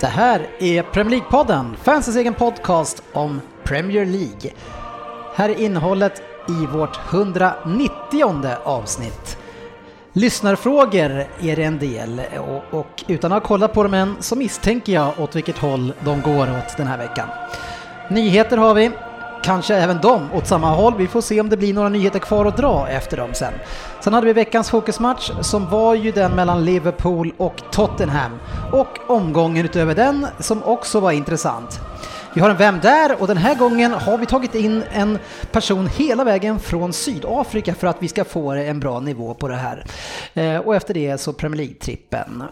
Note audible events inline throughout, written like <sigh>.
Det här är Premier League-podden, fansens egen podcast om Premier League. Här är innehållet i vårt 190 avsnitt. Lyssnarfrågor är det en del och, och utan att ha kollat på dem än så misstänker jag åt vilket håll de går åt den här veckan. Nyheter har vi, kanske även de åt samma håll. Vi får se om det blir några nyheter kvar att dra efter dem sen. Sen hade vi veckans fokusmatch som var ju den mellan Liverpool och Tottenham och omgången utöver den som också var intressant. Vi har en Vem där? och den här gången har vi tagit in en person hela vägen från Sydafrika för att vi ska få en bra nivå på det här. Eh, och efter det så Premier League-trippen.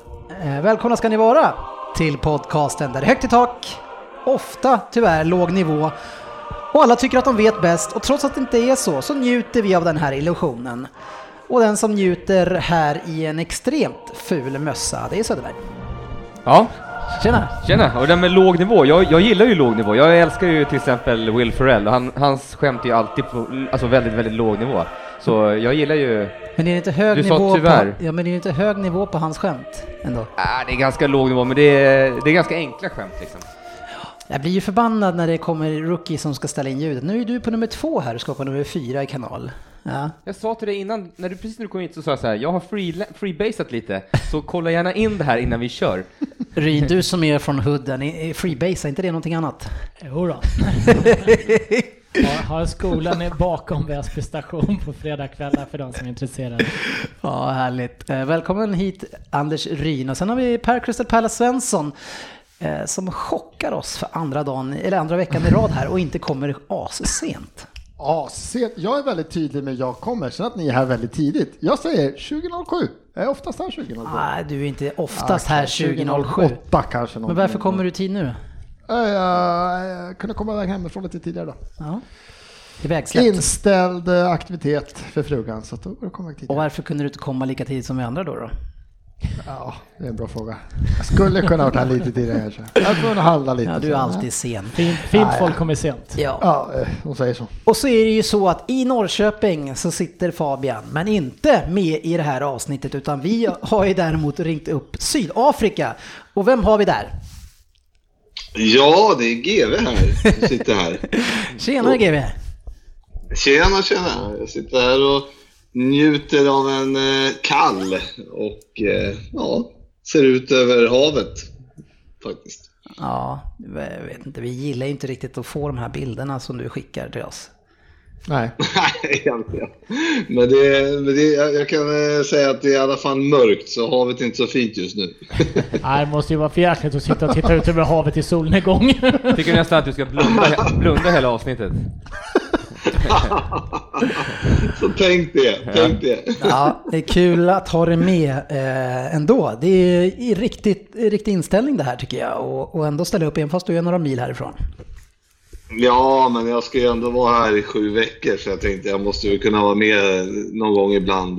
Eh, välkomna ska ni vara till podcasten där det är högt i tak, ofta tyvärr låg nivå och alla tycker att de vet bäst och trots att det inte är så så njuter vi av den här illusionen. Och den som njuter här i en extremt ful mössa, det är Söderberg. Ja, Tjena! tjena! Och den med låg nivå, jag, jag gillar ju låg nivå. Jag älskar ju till exempel Will Ferrell och han, hans skämt är ju alltid på alltså väldigt, väldigt låg nivå. Så jag gillar ju... Men är det inte hög Du sa nivå tyvärr. på, ja, men det är inte hög nivå på hans skämt ändå? Äh, det är ganska låg nivå, men det är, det är ganska enkla skämt liksom. Jag blir ju förbannad när det kommer rookie som ska ställa in ljudet. Nu är du på nummer två här och ska på nummer fyra i kanal. Ja. Jag sa till dig innan, när du precis när du kom hit så sa jag så här, jag har free, freebasat lite, så kolla gärna in det här innan vi kör. Ryn, du som är från hooden, freebase, är inte det någonting annat? Jodå. <laughs> Har, har skolan är bakom Väsby station på fredagskvällar för de som är intresserade. Ja, härligt. Eh, välkommen hit Anders Ryn. Och sen har vi Per Crystal Palace Svensson som chockar oss för andra, dagen, eller andra veckan i rad här och inte kommer assent. Ja, sent. Jag är väldigt tydlig med jag kommer, sen att ni är här väldigt tidigt. Jag säger 2007. Jag är oftast här 2007. Nej, du är inte oftast här 2007. 2008 kanske. Men varför kommer du tid nu? Jag, jag, jag kunde komma iväg hemifrån lite tidigare då. Ja. Inställd eh, aktivitet för frugan, så då att komma iväg Och tidigare. varför kunde du inte komma lika tidigt som vi andra då? då? Ja, det är en bra fråga. Jag skulle kunna ha varit här lite tidigare kanske. Jag får handla lite. Ja, du är alltid sen. Fint, fint folk kommer sent. Ja. Ja, eh, hon säger så. Och så är det ju så att i Norrköping så sitter Fabian, men inte med i det här avsnittet utan vi har ju däremot ringt upp Sydafrika. Och vem har vi där? Ja, det är GV här som sitter här. <laughs> Tjenare GW! Tjena, tjena. Jag sitter här och njuter av en eh, kall och eh, ja, ser ut över havet faktiskt. Ja, jag vet inte, vi gillar ju inte riktigt att få de här bilderna som du skickar till oss. Nej. <laughs> Nej, egentligen. Men, det, men det, jag, jag kan eh, säga att det är i alla fall mörkt så havet är inte så fint just nu. <laughs> Nej, det måste ju vara för jäkligt att sitta och titta ut över havet i solnedgång. Tycker nästan att du ska blunda, blunda hela avsnittet. <laughs> så tänk det, tänk det. Ja, det är kul att ha det med eh, ändå. Det är riktigt, riktig inställning det här tycker jag. Och, och ändå ställa upp även fast du är några mil härifrån. Ja, men jag ska ju ändå vara här i sju veckor så jag tänkte jag måste ju kunna vara med någon gång ibland.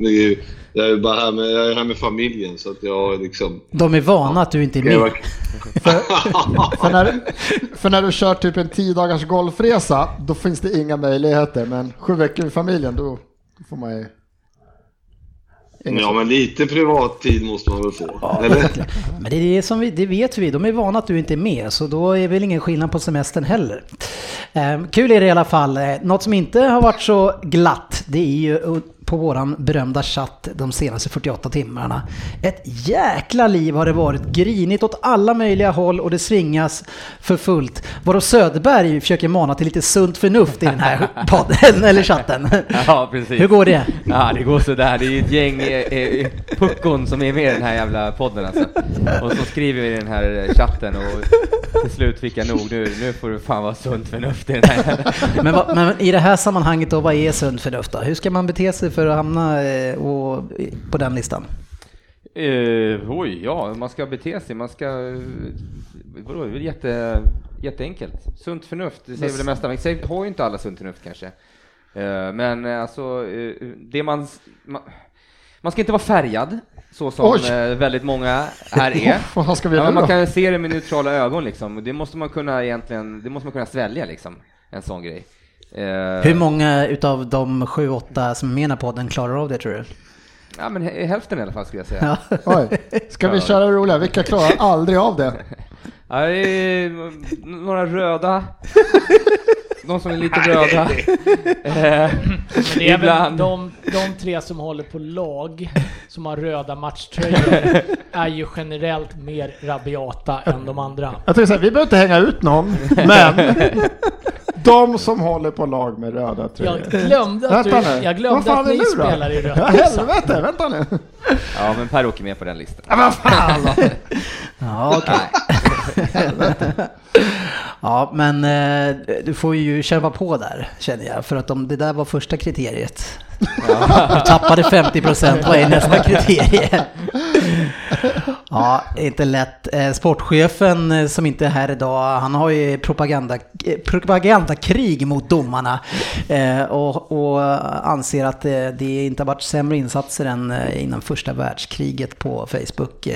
Det är ju- Jag är bara här med, jag är här med familjen så att jag liksom... De är vana att du inte är med. <laughs> var- För när, för när du kör typ en 10 dagars golfresa, då finns det inga möjligheter. Men sju veckor med familjen, då, då får man ju... Ja, men lite privattid måste man väl få? Eller? Men det, är det, som vi, det vet vi, de är vana att du inte är med, så då är väl ingen skillnad på semestern heller. Eh, kul är det i alla fall. Eh, något som inte har varit så glatt, det är ju på våran berömda chatt de senaste 48 timmarna. Ett jäkla liv har det varit, grinigt åt alla möjliga håll och det svingas för fullt. Varav Söderberg försöker mana till lite sunt förnuft i den här <laughs> podden, eller chatten. <laughs> Ja, precis. Hur går det? Ja, det går sådär. Det är ju ett gäng eh, eh, puckon som är med i den här jävla podden alltså. Och så skriver vi i den här eh, chatten och till slut fick jag nog, nu, nu får du fan vara sunt förnuft i den här. Men, vad- men i det här sammanhanget då, vad är sunt förnuft då? Hur ska man bete sig för att hamna eh, och, på den listan? Eh, oj, ja, man ska bete sig, man ska... eh, Vadå, det är väl jätte, jätteenkelt. Sunt förnuft, det säger väl det mesta. Men har ju inte alla sunt förnuft kanske. Eh, men alltså, eh, det man, man... Man ska inte vara färgad, så som Oj. väldigt många här <laughs> är. Vad ska vi Ja, man kan se det med neutrala ögon liksom. Det måste man kunna egentligen, det måste man kunna svälja liksom. En sån grej. Eh, Hur många utav de sju, åtta som är med i den här podden klarar av det tror du? Ja, men hä- hälften i alla fall skulle jag säga. Ja. <laughs> Oj, ska vi köra det roliga? Vilka klarar aldrig av det? <laughs> Ja, det är några röda. <laughs> De som är lite röda. Eh, Men det är väl de, de tre som håller på lag, som har röda matchtröjor, är ju generellt mer rabiata än de andra. Jag tänkte säga, vi behöver inte hänga ut någon, men de som håller på lag med röda Jag tröjor. glömde att, du, nu. jag glömde Vad fan att är ni nu då? spelar i Ja, rött. helvete, vänta nu. ja, men Per åker med på den listan. Ja, vad fan? Ja, okej. ja, men eh, du får ju kämpa på där, känner jag. För att om det där var första kriteriet. Du tappade 50 procent, vad är nästa kriterie? <laughs> Ja, inte lätt. Eh, Sportchefen eh, som inte är här idag, han har ju propaganda, eh, propagandakrig mot domarna. Och, och anser att det inte har varit sämre insatser än innan första världskriget på Facebook.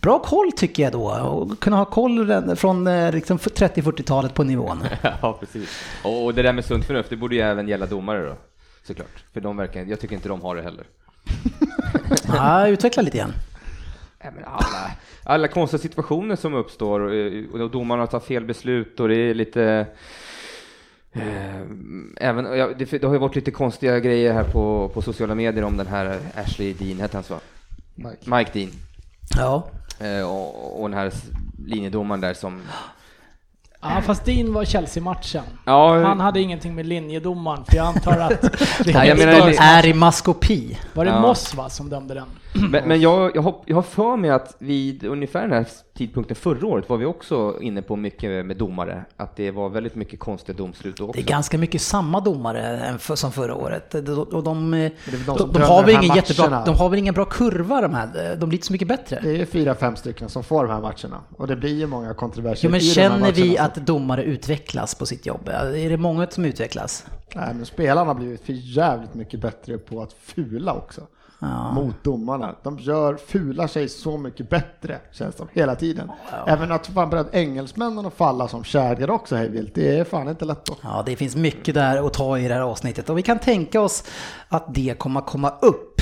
Bra koll tycker jag då, och kunna ha koll från liksom 30-40-talet på nivån. <laughs> ja, precis. Och, och det där med sunt förnuft, det borde ju även gälla domare då. Såklart. För de verkar, jag tycker inte de har det heller. <laughs> Ja, utveckla lite igen. Men alla, <laughs> alla konstiga situationer som uppstår och, och, domarna tar fel beslut och det är lite eh, Även, ja, det, det har ju varit lite konstiga grejer här på, på sociala medier om den här Ashley Dean, hette han så? Mike. Mike Dean. Ja, Eh, och, och den här linjedomaren där som... Ja, fast din var Chelsea-matchen. Ja, Han hade ingenting med linjedomaren, för jag antar att det <laughs> Nej, jag menar- är i maskopi. var det Ja. Moss va, som dömde den? <clears throat> Men, men jag, jag, har, jag har för mig att vid ungefär den här tidpunkten förra året var vi också inne på mycket med domare. Att det var väldigt mycket konstiga domslut också. Det är ganska mycket samma domare som förra året. De, och de, de de, de, har väl ingen jättebra, de har väl ingen bra kurva de här. De blir inte så mycket bättre. Det är fyra, fem stycken som får de här matcherna. Och det blir ju många kontroverser Jo, men i de här känner vi att domare utvecklas på sitt jobb? Är det många som utvecklas? Nej, men spelarna har blivit för jävligt mycket bättre på att fula också. Mot domarna. De gör, fular sig så mycket bättre, känns det hela tiden. Även att fan börjat engelsmännen att falla som kärgar också hej vilt. Det är fan inte lätt då. Ja, det finns mycket där att ta i det här avsnittet och vi kan tänka oss att det kommer komma upp.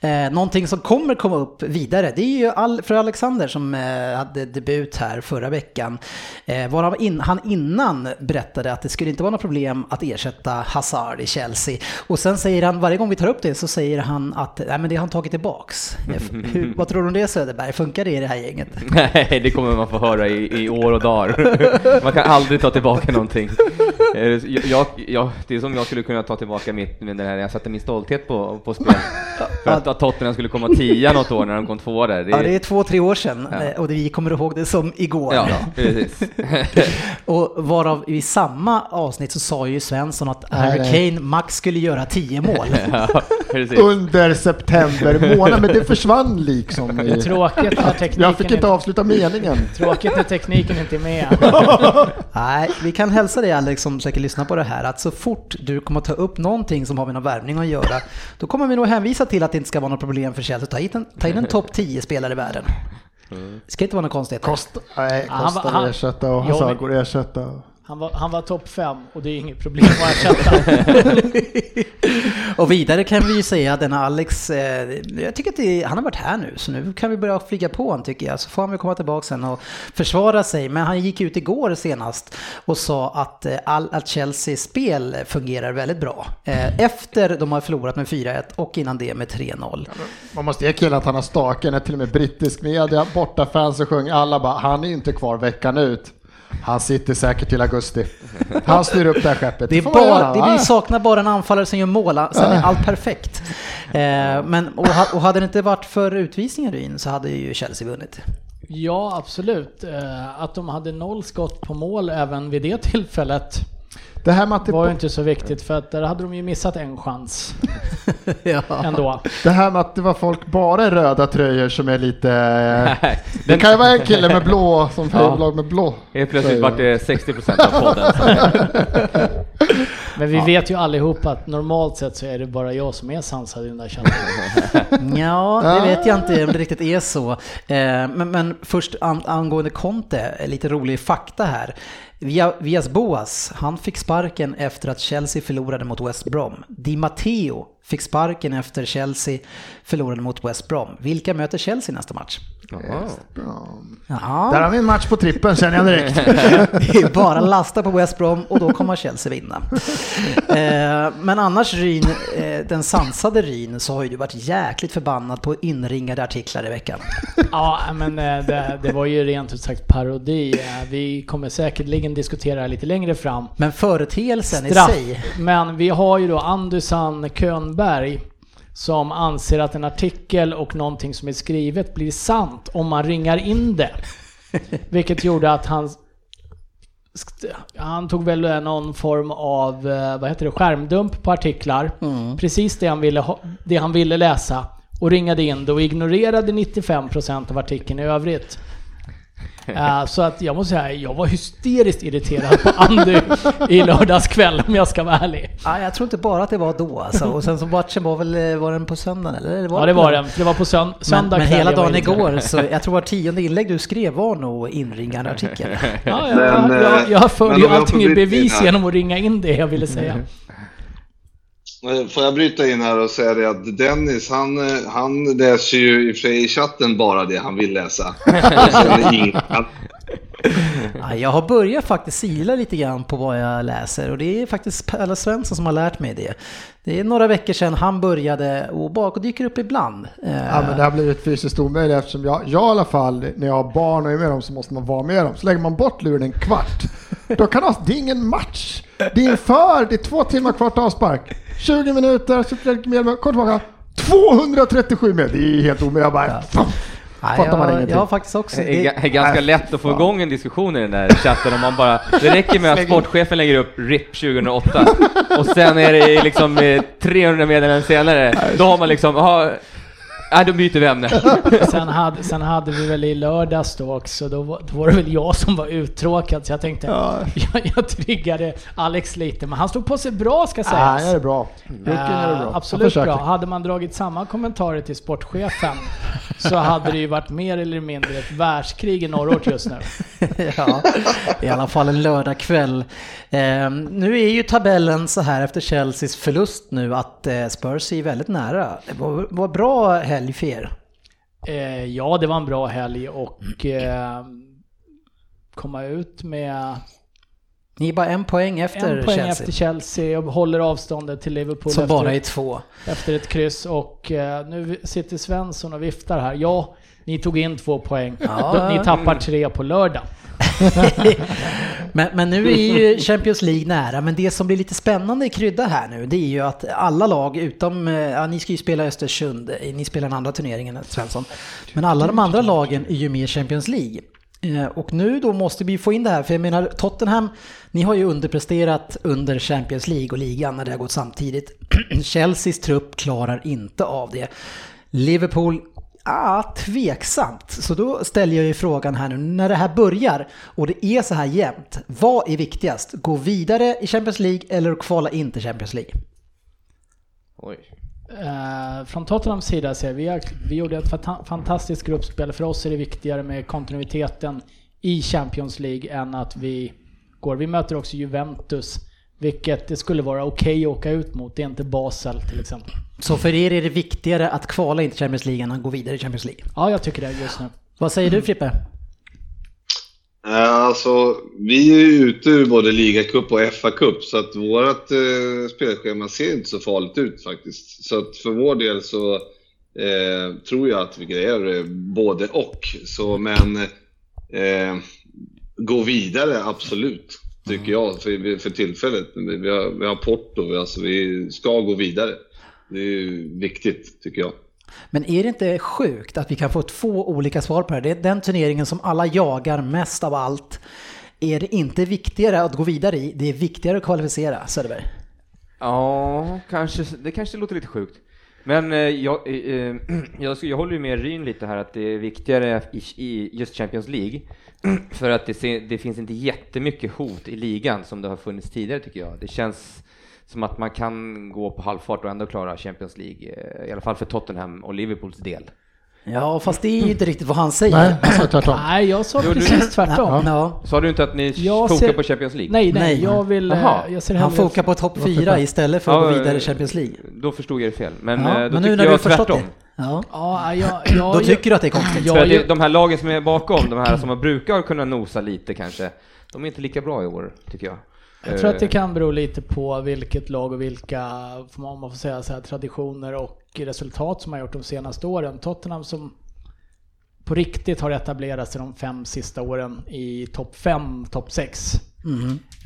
Eh, någonting som kommer komma upp vidare, det är ju all, för Alexander som eh, hade debut här förra veckan. Eh, varav in, han innan berättade att det skulle inte vara något problem att ersätta Hazard i Chelsea. Och sen säger han, varje gång vi tar upp det så säger han att nej, men det har han tagit tillbaks. Eh, <laughs> Hur, vad tror du om det Söderberg? Funkar det i det här gänget? <laughs> Nej, det kommer man få höra i, i år och dagar. <laughs> Man kan aldrig ta tillbaka någonting. Eh, Jag, jag, jag, det är som jag skulle kunna ta tillbaka mitt, med den här, jag satte min stolthet på, på spel. För att, att Tottenham skulle komma tia något år när de kom tvåa där. Det, Ja, det är två, tre år sedan Ja. eh, och vi kommer ihåg det som igår. ja, precis. <laughs> Och varav i samma avsnitt så sa ju Svensson att Harry Kane max skulle göra 10 mål. <laughs> ja. Under september månad, men det försvann liksom. I, Tråkigt när tekniken, jag fick inte inte, avsluta meningen. tråkigt när tekniken inte är med. <laughs> Nej, vi kan hälsa dig Alex som säkert lyssnar på det här att så fort du kommer ta upp någonting som har med någon värvning att göra då kommer vi nog hänvisa till att det inte ska vara något problem för Chelsea. Ta in en, ta in en topp 10 spelare i världen. Det ska inte vara något konstigt. Kost, nej, han kostar han- att ersätta och Hazard går att ersätta. Han var, han var topp fem och det är inget problem att ersätta. <laughs> Och vidare kan vi ju säga att denna Alex, eh, jag tycker att det, han har varit här nu, så nu kan vi börja flyga på honom tycker jag. Så får han väl komma tillbaka sen och försvara sig. Men han gick ut igår senast och sa att, eh, all, att Chelseas spel fungerar väldigt bra. Eh, efter de har förlorat med 4-1 och innan det med 3-0. Man måste ge killen att han har staken, till och med brittisk media, borta fans och sjöng alla bara, han är ju inte kvar veckan ut. Han sitter säkert till augusti. Han styr upp det här skeppet. Det, är bara, det blir saknar bara en anfallare som gör mål, sen är allt perfekt. <laughs> Eh, men, och hade det inte varit för utvisningen Ryn så hade ju Chelsea vunnit. Ja, absolut. Eh, Att de hade noll skott på mål även vid det tillfället Det här med att Det det, var ju inte så viktigt för att där hade de ju missat en chans <laughs> ja. ändå. det här med att det var folk bara i röda tröjor som är lite... Nej, Det kan ju vara en kille med blå som Ja. lag med blå. Helt plötsligt vart det 60% av podden. <laughs> Men vi vet ju allihop att normalt sett så är det bara jag som är sansad i den där chatten. <laughs> Ja, det vet jag inte om det riktigt är så. Eh, Men, men först an, angående Conte, lite rolig fakta här. Via, Vias Boas, han fick sparken efter att Chelsea förlorade mot West Brom. Di Matteo fick sparken efter Chelsea förlorade mot West Brom. Vilka möter Chelsea nästa match? Jaha. Ja. Ja, Där har vi en match på trippen känner jag direkt. <laughs> det är bara lasta på West Brom och då kommer Chelsea vinna. <laughs> Eh, Men annars Ryn, eh, den sansade Ryn, så har ju du varit jäkligt förbannad på inringade artiklar i veckan. Ja, men eh, det, det var ju rent ut sagt parodi. Eh, Vi kommer säkerligen diskutera lite längre fram. Men företeelsen i Straff. sig, Men vi har ju då Andusan Könberg som anser att en artikel och någonting som är skrivet blir sant om man ringar in det. <laughs> Vilket gjorde att han han tog väl någon form av, eh, vad heter det, skärmdump på artiklar. Precis det han, ville ha, det han ville läsa. Och ringade in det och ignorerade 95% av artikeln i övrigt. Eh, så att jag måste säga, jag var hysteriskt irriterad på Andy i lördags kväll om jag ska vara ärlig. ja, jag tror inte bara att det var då alltså. Och sen så matchen var väl, var den på söndagen eller? eller Ja det var den, det var på sön- Men, söndag men kväll hela jag var dagen igår, så jag tror var tionde inlägg du skrev var nog inringande artikel. Ja, jag, Men, jag, jag, jag men förde ju jag allting i bevis genom att ringa in det jag ville säga. <laughs> Eh, Får jag bryta in här och säga det att Dennis, han, eh, han läser ju i och för sig i chatten bara det han vill läsa. <laughs> Och sen <laughs> Ja, jag har börjat faktiskt sila lite grann på vad jag läser och det är faktiskt Pelle Svensson som har lärt mig det. Det är några veckor sedan han började och bak dyker upp ibland. Ja, men det har blivit fysiskt omöjligt eftersom jag, jag i alla fall, när jag har barn och är med dem så måste man vara med dem. Så lägger man bort luren en kvart, då kan alltså, det är ingen match. Det är inför, det är två timmar kvar till avspark. 20 minuter, så Fredrik Mjellberg, kom tillbaka. 237 med, det är helt omöjligt. Jag bara, fan. Nej, fattar man jag, ingenting. jag har faktiskt också... Det är, Det, ga- är ganska lätt att få igång en diskussion i den där chatten om man bara... Det räcker med att sportchefen lägger upp RIP 2008 och sen är det liksom eh, 300 meddelanden senare, då har man liksom... aha, Nej, då byter vi ämne. <laughs> Sen hade, sen hade vi väl i lördags då också, då var, då var det väl jag som var uttråkad så jag tänkte, jag, jag triggade Alex lite, men han stod på sig bra ska sägas. Nej, det är bra. Jocke är det Eh, bra. absolut bra. Hade man dragit samma kommentarer till sportchefen så hade det ju varit mer eller mindre ett världskrig i norrort just nu. <laughs> ja, i alla fall en lördagkväll. Eh, nu är ju tabellen så här efter Chelseas förlust nu att eh, Spurs är väldigt nära. Var bra helg för er. Eh, ja, det var en bra helg och eh, komma ut med Ni är bara en poäng efter en poäng Chelsea. efter Chelsea och håller avståndet till Liverpool Som bara är två. efter ett kryss och eh, nu sitter Svensson och viftar här. Ja, ni tog in två poäng. Ja. Ni tappar tre på lördag. <laughs> men, men nu är ju Champions League nära, men det som blir lite spännande i krydda här nu, det är ju att alla lag utom, eh, ja ni ska ju spela Östersund, eh, ni spelar den andra turneringen Svensson, men alla de andra lagen är ju med i Champions League. Eh, Och nu då måste vi få in det här, för jag menar Tottenham, ni har ju underpresterat under Champions League och ligan när det har gått samtidigt. <clears throat> Chelseas trupp klarar inte av det. Liverpool Ah, tveksamt. Så då ställer jag ju frågan här nu, när det här börjar och det är så här jämnt, vad är viktigast? Gå vidare i Champions League eller kvala in till Champions League? Oj. Eh, från Tottenhams sida ser vi, att vi gjorde ett fanta- fantastiskt gruppspel. För oss är det viktigare med kontinuiteten i Champions League än att vi går. Vi möter också Juventus, vilket det skulle vara okej att åka ut mot. Det är inte Basel till exempel. Så för er är det viktigare att kvala in till Champions League än att gå vidare i Champions League. Ja, jag tycker det just nu. Vad säger du Frippe? Eh, Alltså, vi är ju ute ur både ligacup och FA-cup så att vårt eh, spelschema ser inte så farligt ut faktiskt. Så att för vår del så eh, tror jag att vi grejer eh, både och. Så men eh, gå vidare absolut, tycker jag för, för tillfället. Vi har, vi har Porto, vi- alltså vi ska gå vidare. Det är viktigt tycker jag. Men är det inte sjukt att vi kan få två olika svar på det här? Det är den turneringen som alla jagar mest av allt. är det inte viktigare att gå vidare i, det är viktigare att kvalificera, Söderberg? Ja, kanske, det kanske låter lite sjukt. Men eh, jag, eh, <clears throat> jag, jag håller ju med Ryn lite här att det är viktigare i, i just Champions League. <clears throat> För att det, det finns inte jättemycket hot i ligan som det har funnits tidigare tycker jag. Det känns som att man kan gå på halvfart och ändå klara Champions League, eh, i alla fall för Tottenham och Liverpools del. Ja, fast det är ju inte riktigt vad han säger. Nej, han sa tvärtom. Nej, jag sa Jo, du- precis tvärtom. Ja. Sa du inte att ni Jag fokar ser- på Champions League? Nej, nej, Nej. jag vill... eh, Jaha. Jag ser Han hellre... fokar på topp fyra istället för att gå vidare i Champions League. Då förstod jag det fel. Men Ja, eh, då men nu tycker när du har jag förstått tvärtom. det. Ja. Ja, jag, jag, Då tycker du att det är konstigt? Ja, För att det, de här lagen som är bakom, de här som man brukar kunna nosa lite kanske, de är inte lika bra i år, tycker jag. Jag tror att det Eh, kan bero lite på vilket lag och vilka, får man- om man får säga så här, traditioner och resultat som har gjort de senaste åren. Tottenham som på riktigt har etablerat sig de fem sista åren i topp 5, topp 6.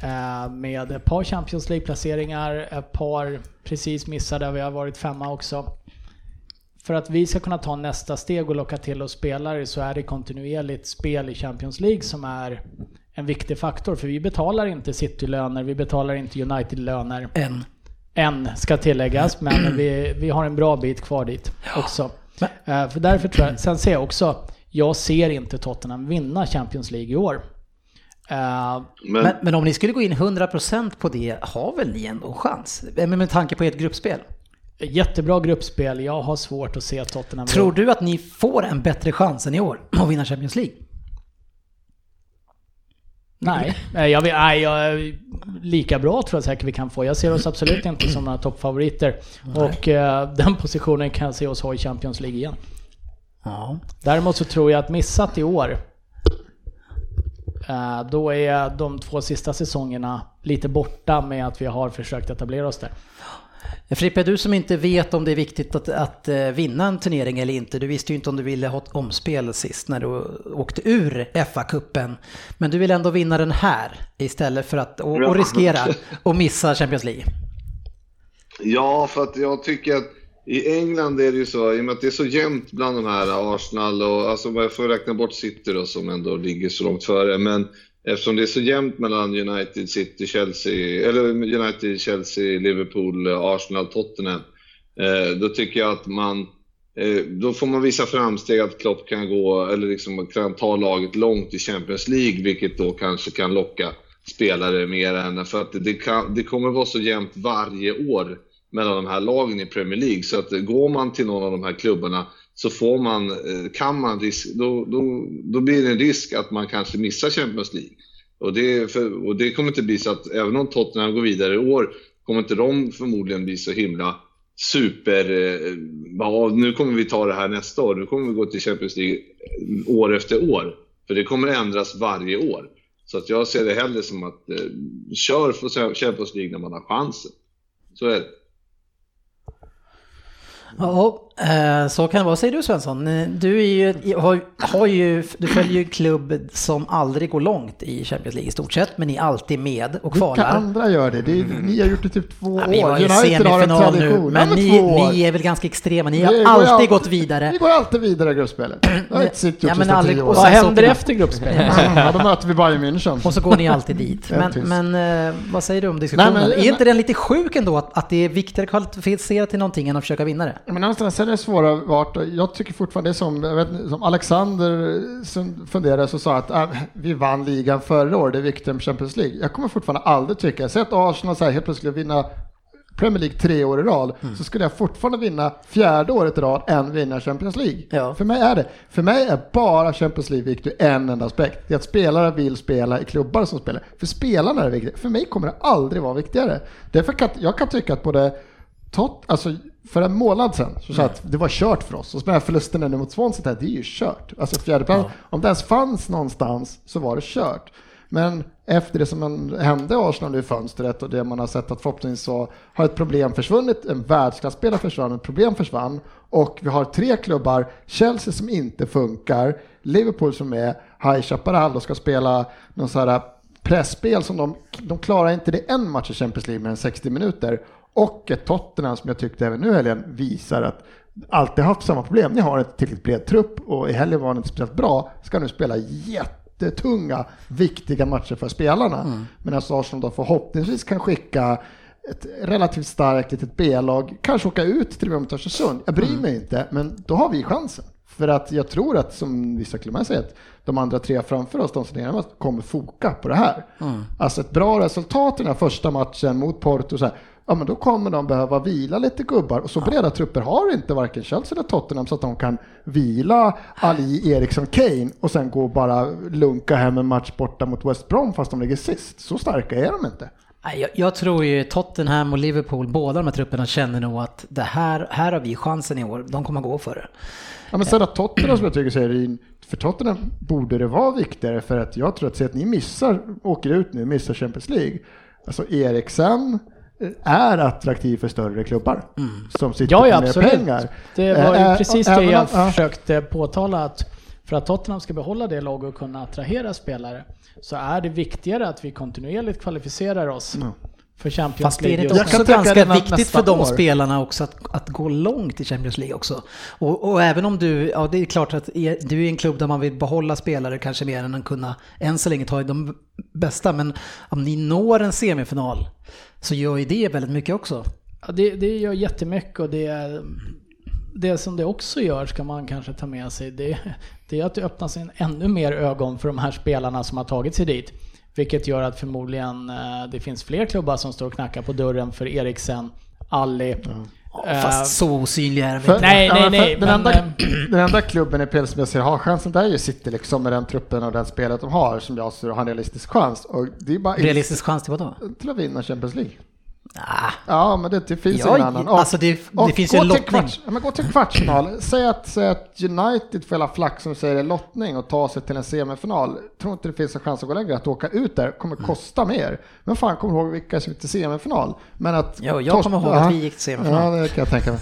Eh, Med ett par Champions League-placeringar, ett par precis missade, vi har varit femma också. För att vi ska kunna ta nästa steg och locka till oss spelare så är det kontinuerligt spel i Champions League som är en viktig faktor. För vi betalar inte City-löner, vi betalar inte United-löner. En. Än ska tilläggas, <clears throat> men vi, vi har en bra bit kvar dit också. Eh, För därför tror jag, sen ser jag också, jag ser inte Tottenham vinna Champions League i år. Eh, Men, Men, men om ni skulle gå in 100% på det, har väl ni ändå en chans? Eh, Men med tanke på ert gruppspel. Jättebra gruppspel, jag har svårt att se Tottenham. Tror du att ni får en bättre chans än i år att vinna Champions League? Nej, nej, jag, vill- nej jag, lika bra tror jag säkert vi kan få. Jag ser oss absolut <clears throat> inte som några toppfavoriter. Och eh, den positionen kan jag se oss ha i Champions League igen. Ja. Däremot så tror jag att missat i år, eh, då är de två sista säsongerna lite borta med att vi har försökt etablera oss där. Frippe, du som inte vet om det är viktigt att, att eh, vinna en turnering eller inte. Du visste ju inte om du ville ha ett omspel sist när du åkte ur FA-cupen. Men du vill ändå vinna den här istället för att och, och riskera <laughs> att missa Champions League. Ja, för att jag tycker att i England är det ju så, i och med att det är så jämnt bland de här Arsenal och, alltså jag får räkna bort City då som ändå ligger så långt före, men eftersom det är så jämnt mellan United, City, Chelsea, eller United, Chelsea, Liverpool, Arsenal, Tottenham, eh, då tycker jag att man, eh, då får man visa framsteg att Klopp kan gå, eller liksom kan ta laget långt i Champions League, vilket då kanske kan locka spelare mer än, för att det, kan, det kommer vara så jämnt varje år mellan de här lagen i Premier League. Så att går man till någon av de här klubbarna så får man, eh, kan man risk, då, då, då blir det en risk att man kanske missar Champions League. Och det, för, och det kommer inte bli så att även om Tottenham går vidare i år kommer inte de förmodligen bli så himla super, eh, ja, nu kommer vi ta det här nästa år, nu kommer vi gå till Champions League eh, år efter år. För det kommer ändras varje år. Så att jag ser det hellre som att eh, kör för Champions League när man har chansen. Så är det. Ja, så kan det vara. Säger du Svensson? Eh, Du, är ju, har, har ju, du följer ju en klubb som aldrig går långt i Champions League i stort sett, men ni är alltid med och Vilka kvalar. andra gör det? det är, ni har gjort det typ två Ja, vi år. var i United har en semifinal nu, tradition. men Ja, ni, ni är väl ganska extrema. Ni Vi har ju alltid alltid- gått vidare. Vi går alltid vidare i gruppspelet. Det har inte City Ja, gjort men sista aldrig- och. Vad händer efter gruppspelet? Ja, då möter vi Bayern München. Och så går ni alltid dit. <laughs> Men, men eh, vad säger du om diskussionen? Nej, men- är inte den lite sjuk ändå att, att det är viktigare att kvalificera till någonting än att försöka vinna det? Men någonstans är det svåra vart, jag tycker fortfarande som, vet, som Alexander som funderade så sa att äh, vi vann ligan förra året, det är viktigare med Champions League. Jag kommer fortfarande aldrig tycka, säg att Arsenal så här, helt plötsligt vinna Premier League tre år i rad, Mm. så skulle jag fortfarande vinna fjärde året i rad än vinna Champions League. Ja. För mig är det. För mig är bara Champions League viktigt ur en enda aspekt. Det är att spelare vill spela i klubbar som spelar. För spelarna är det viktigt. För mig kommer det aldrig vara viktigare. Därför kan jag kan tycka att både Tot, alltså för en månad sedan så sa att det var kört för oss. Och så med förlusten nu mot Swansea, här, det är ju kört. Alltså fjärdeplats, om det ens fanns någonstans så var det kört. Men efter det som hände Arsenal nu i fönstret och det man har sett att förhoppningsvis så har ett problem försvunnit, en världsklasspelare försvann, ett problem försvann och vi har tre klubbar, Chelsea som inte funkar, Liverpool som är High Chaparral och ska spela någon sån här pressspel som de, de klarar inte det en match i Champions League med en 60 minuter och ett Tottenham som jag tyckte även nu helgen visar att alltid haft samma problem. Ni har en tillräckligt bred trupp och i helgen var ni inte speciellt bra, ska nu spela jättetunga, viktiga matcher för spelarna. Mm. Medan Arsenal då förhoppningsvis kan skicka ett relativt starkt litet B-lag, kanske åka ut till och med mot Östersund. Jag bryr mm. mig inte, men då har vi chansen. För att jag tror att, som vissa klubbar säger, att de andra tre framför oss, de som är närmast, kommer foka på det här. Mm. Alltså ett bra resultat i den här första matchen mot Porto, så här, ja men då kommer de behöva vila lite gubbar. Och så breda trupper har inte varken Chelsea eller Tottenham så att de kan vila Ali, Eriksson, Kane och sen gå och bara lunka hem en match borta mot West Brom fast de ligger sist. Så starka är de inte. Jag, jag, tror ju Tottenham och Liverpool, båda de här trupperna känner nog att det här, här har vi chansen i år, de kommer gå för det. Ja men sen att Tottenham som jag tycker säger, för Tottenham borde det vara viktigare för att jag tror att, att ni missar, åker ut nu, missar Champions League. Alltså Eriksen, är attraktiv för större klubbar mm. som sitter ja, ja, med absolut. pengar. Det var ju äh, precis äh, det jag äh, försökte påtala att för att Tottenham ska behålla det laget och kunna attrahera spelare så är det viktigare att vi kontinuerligt kvalificerar oss mm. För Champions Fast League. Fast det är inte också ganska viktigt för de år. spelarna också att, att gå långt i Champions League också. Och, och, även om du, ja det är klart att du är en klubb där man vill behålla spelare kanske mer än att kunna än så länge ta de bästa. Men om ni når en semifinal så gör ju det väldigt mycket också. Ja, det, det gör jättemycket och det, det som det också gör ska man kanske ta med sig. Det, det är att det öppnas en ännu mer ögon för de här spelarna som har tagit sig dit. Vilket gör att förmodligen eh, det finns fler klubbar som står och knackar på dörren för Eriksen, Ali. Mm. Oh, fast så osynliga är de inte. Nej, nej, nej. Den, enda, eh, den enda klubben i PL som jag ser har chansen, det är ju City liksom med den truppen och den spelet de har som jag ser har en realistisk chans. Och det är bara realistisk chans till vad då? Till att vinna Champions League. Ah. Ja, men det, det finns ja, ingen annan. Och, alltså det, det finns ju en lottning. Kvarts, men gå till kvartsfinal. <clears throat> säg, att, säg att United får hela flack som säger lottning och ta sig till en semifinal. Tror inte det finns en chans att gå längre. Att åka ut där kommer mm. kosta mm. mer. Men fan, kommer ihåg vilka som gick till semifinal? Men att... Jo, jag kommer ihåg att vi gick till semifinal. Ja, det kan jag tänka mig.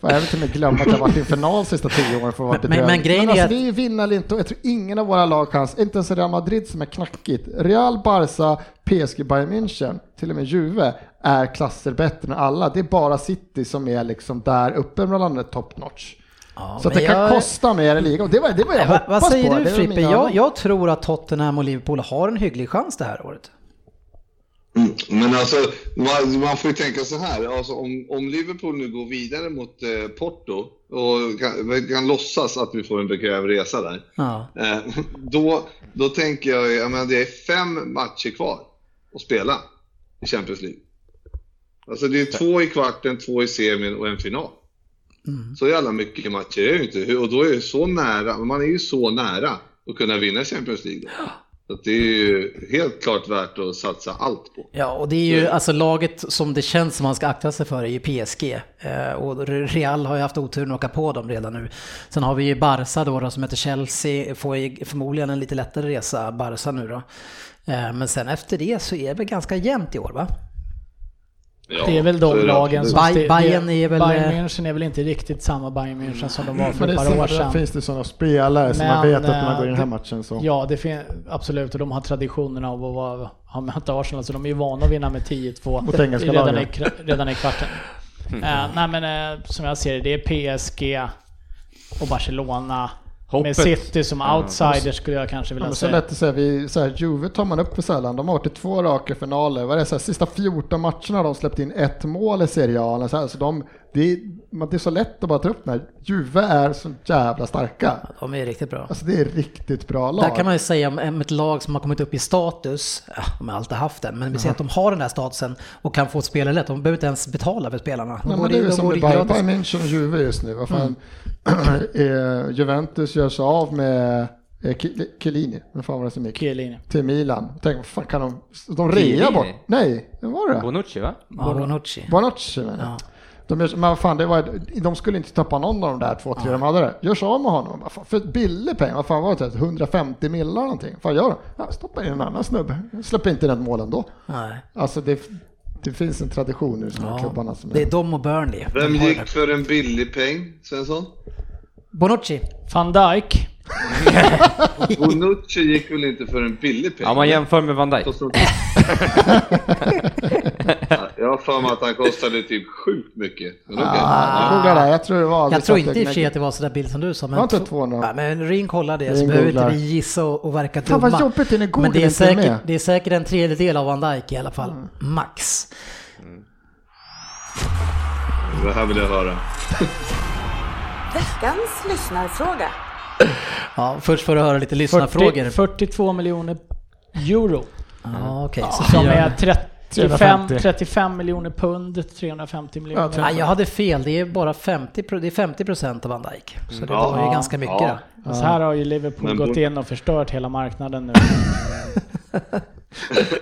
jag vill till och med glömma att jag varit i en final de sista tio åren för att vara men, men, men grejen men alltså, är att... vi vinner inte och jag tror ingen av våra lag chans. Inte ens Real Madrid som är knackigt. Real, Barca, PSG, Bayern München, till och med Juve är klasser bättre än alla. Det är bara City som är liksom där uppe bland annat top notch. Ja, så att det jag... kan kosta mer i ligan. Det var det var jag hoppas Vad säger på. du Frippe? Jag, jag, tror att Tottenham och Liverpool har en hygglig chans det här året. Mm, men alltså, man, man, får ju tänka så här. Alltså, om, om Liverpool nu går vidare mot eh, Porto och kan, kan låtsas att vi får en bekväm resa där. Ja. Eh, då, då tänker jag, jag menar, det är fem matcher kvar att spela i Champions League. Alltså det är två i kvarten, två i semin och en final. Mm. Så jävla mycket matcher är det inte. Och då är det så nära, man är ju så nära att kunna vinna Champions League. Då. Så det är ju helt klart värt att satsa allt på. Ja, och det är ju alltså laget som det känns som man ska akta sig för är ju PSG. Eh, och Real har ju haft oturen att åka på dem redan nu. Sen har vi ju Barca då, då som heter Chelsea, får ju förmodligen en lite lättare resa, Barca nu då. Eh, men sen efter det så är det väl ganska jämnt i år va? Ja, det är väl de lagen som... Bay Bayern är väl... Bayern München är väl inte riktigt samma Bayern München som de var för ett par år sedan. finns det sådana spelare Men, som man vet att man går i den här matchen så... Ja, det finns absolut. Och de har traditionen av att vara, ha mött Arsenal, så de är ju vana att vinna med 10-2 redan, i, redan i kvarten. Mm. Uh, nej men uh, som jag ser det, det är PSG och Barcelona Hoppet. Med City som outsider skulle jag kanske vilja ja, säga. Så lätt att säga, vi, så här, Juve tar man upp för sällan. De har varit i två raka finaler. Vad är det, så här, sista 14 matcherna har de släppt in ett mål i Serie A. Så här, så de, det, är, det är så lätt att bara ta upp när Juve är så jävla starka. Ja, de är riktigt bra. Alltså det är riktigt bra lag. Där kan man ju säga om ett lag som har kommit upp i status, ja, de har alltid haft den, men vi ser att de har den här statusen och kan få ett spelare lätt. De behöver inte ens betala för spelarna. De Nej, men det är ju som Bayern München och Juve just nu. Vad fan. Mm. <clears throat> Eh, Juventus gör sig av med eh, Chiellini, vem fan var det som gick? Chiellini. Till Milan. Tänk, vad fan kan de... De rea bort... Nej, vem var det? Bonucci va? Ja, Bonucci. Bonucci men ja. De, men vad fan, det var, de skulle inte tappa någon av de där två, tre ja. de hade det. Gör sig av med honom. Fan, för billig pengar, vad fan var det? 150 millar någonting. Vad gör de? Ja, stoppa in en annan snubbe. Släpper inte in ett mål ändå. Nej. Alltså det, det finns en tradition de här ja, klubbarna. Som det är de och Burnley. Vem gick för en billig peng, Svensson? Bonucci. Van Dijk. <laughs> Bonucci gick väl inte för en billig peng? Ja, man jämför med Van Dijk. <laughs> <laughs> ja, för mig att han kostade typ sjukt mycket. Men okej. Ah, jag jag tror det var... Jag tror inte i och för sig att det var sådär billigt som du sa. Men inte två- 200? Ja, men Ring kollar det så Ring behöver inte vi gissa och, och verka Fan dumma. vad jobbigt det är Google men det är, säkert, det är säkert en tredjedel av Van Dijk i alla fall. Mm. Max. Det här vill jag höra. Veckans lyssnarfråga. Ja, först får du höra lite lyssnarfrågor. 40, 42 miljoner euro. Ja, okej. så Som är 35, 350. 35 miljoner pund, 350 miljoner. Ja, Ja, jag hade fel, det är bara 50, pro- det är 50 procent av Van Dijk. Så det Ja. var ju Ja. ganska mycket Ja. då. Så här har ju Liverpool Men gått in och förstört hela marknaden nu.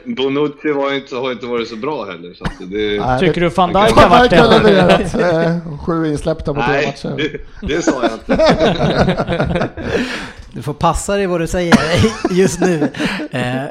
<laughs> Bonucci var inte, har inte varit så bra heller. Så att det, Nej, Tycker det- du van Dijk har varit Dijk har det? levererat <laughs> eh, sju insläppta på tre nej, matcher. det, det sa jag inte. <laughs> Du får passa dig vad du säger <laughs> just nu. Eh,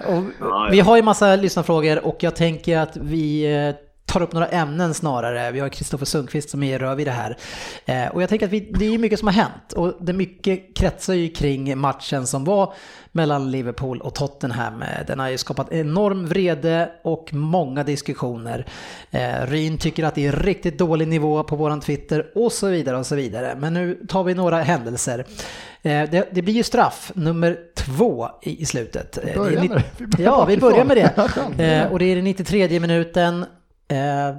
vi har ju massa lyssnarfrågor och jag tänker att vi eh, tar upp några ämnen snarare. Vi har Kristoffer Sundqvist som är röv i det här. Eh, och jag tänker att vi, det är mycket som har hänt och det mycket kretsar ju kring matchen som var mellan Liverpool och Tottenham. Eh, Den har ju skapat enorm vrede och många diskussioner. Eh, Ryn tycker att det är riktigt dålig nivå på våran Twitter och så vidare och så vidare. Men nu tar vi några händelser. Eh, Det, det blir ju straff nummer två i, i slutet. Eh, är börjar med det. Vi börjar Ja, vi börjar med det. <laughs> Eh, Och det är den 93 minuten. Eh,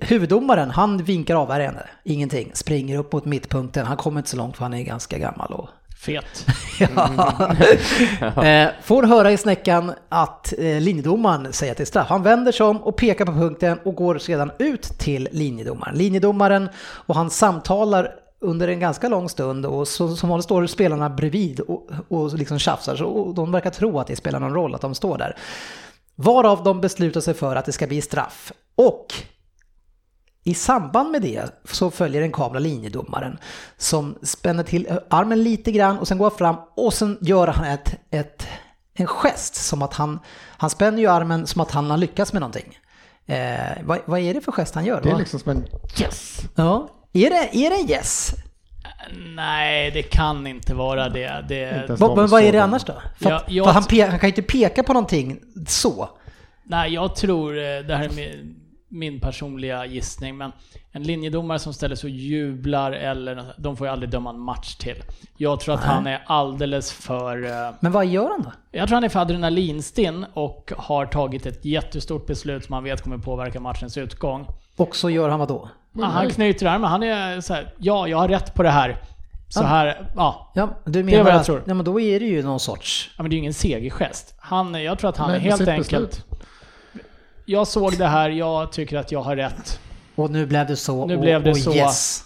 huvuddomaren, han vinkar av här Ingenting. Springer upp mot mittpunkten. Han kommer inte så långt för han är ganska gammal och Fet. <laughs> <laughs> Ja. Eh, Får höra i snäckan att eh, linjedomaren säger att det är straff. Han vänder sig om och pekar på punkten och går sedan ut till linjedomaren. Linjedomaren och han samtalar under en ganska lång stund och så, som vanligt står spelarna bredvid och, och liksom tjafsar så, och de verkar tro att det spelar någon roll att de står där. Varav de beslutar sig för att det ska bli straff. Och i samband med det så följer en kamera linjedomaren som spänner till armen lite grann och sen går fram och sen gör han ett, ett, en gest som att han, han spänner ju armen som att han har lyckats med någonting. Eh, vad, vad är det för gest han gör? Det är Va? liksom som en yes. ja. Är det, är det en yes? Nej, det kan inte vara det. Inte det de men vad är det annars då? För, Ja, jag- för han, pe- han kan ju inte peka på någonting så. nej, jag tror, eh, det här är min, min personliga gissning, men en linjedomare som ställer sig och jublar eller de får ju aldrig döma en match till. Jag tror att han är alldeles för... eh, Men vad gör han då? Jag tror han är för adrenalinstinn och har tagit ett jättestort beslut som han vet kommer påverka matchens utgång. Och så gör han vad då? Ja, han knyter armen, han är så här, ja, jag har rätt på det här. Så Ja. här, ja. Ja, du är menar vad jag att, tror. Ja, men då är det ju någon sorts... Ja men det är ju ingen segergest. Han, jag tror att han Nej, är helt enkelt... beslut. Jag såg det här, jag tycker att jag har rätt. Och nu blev det så Nu och, blev det och så. yes.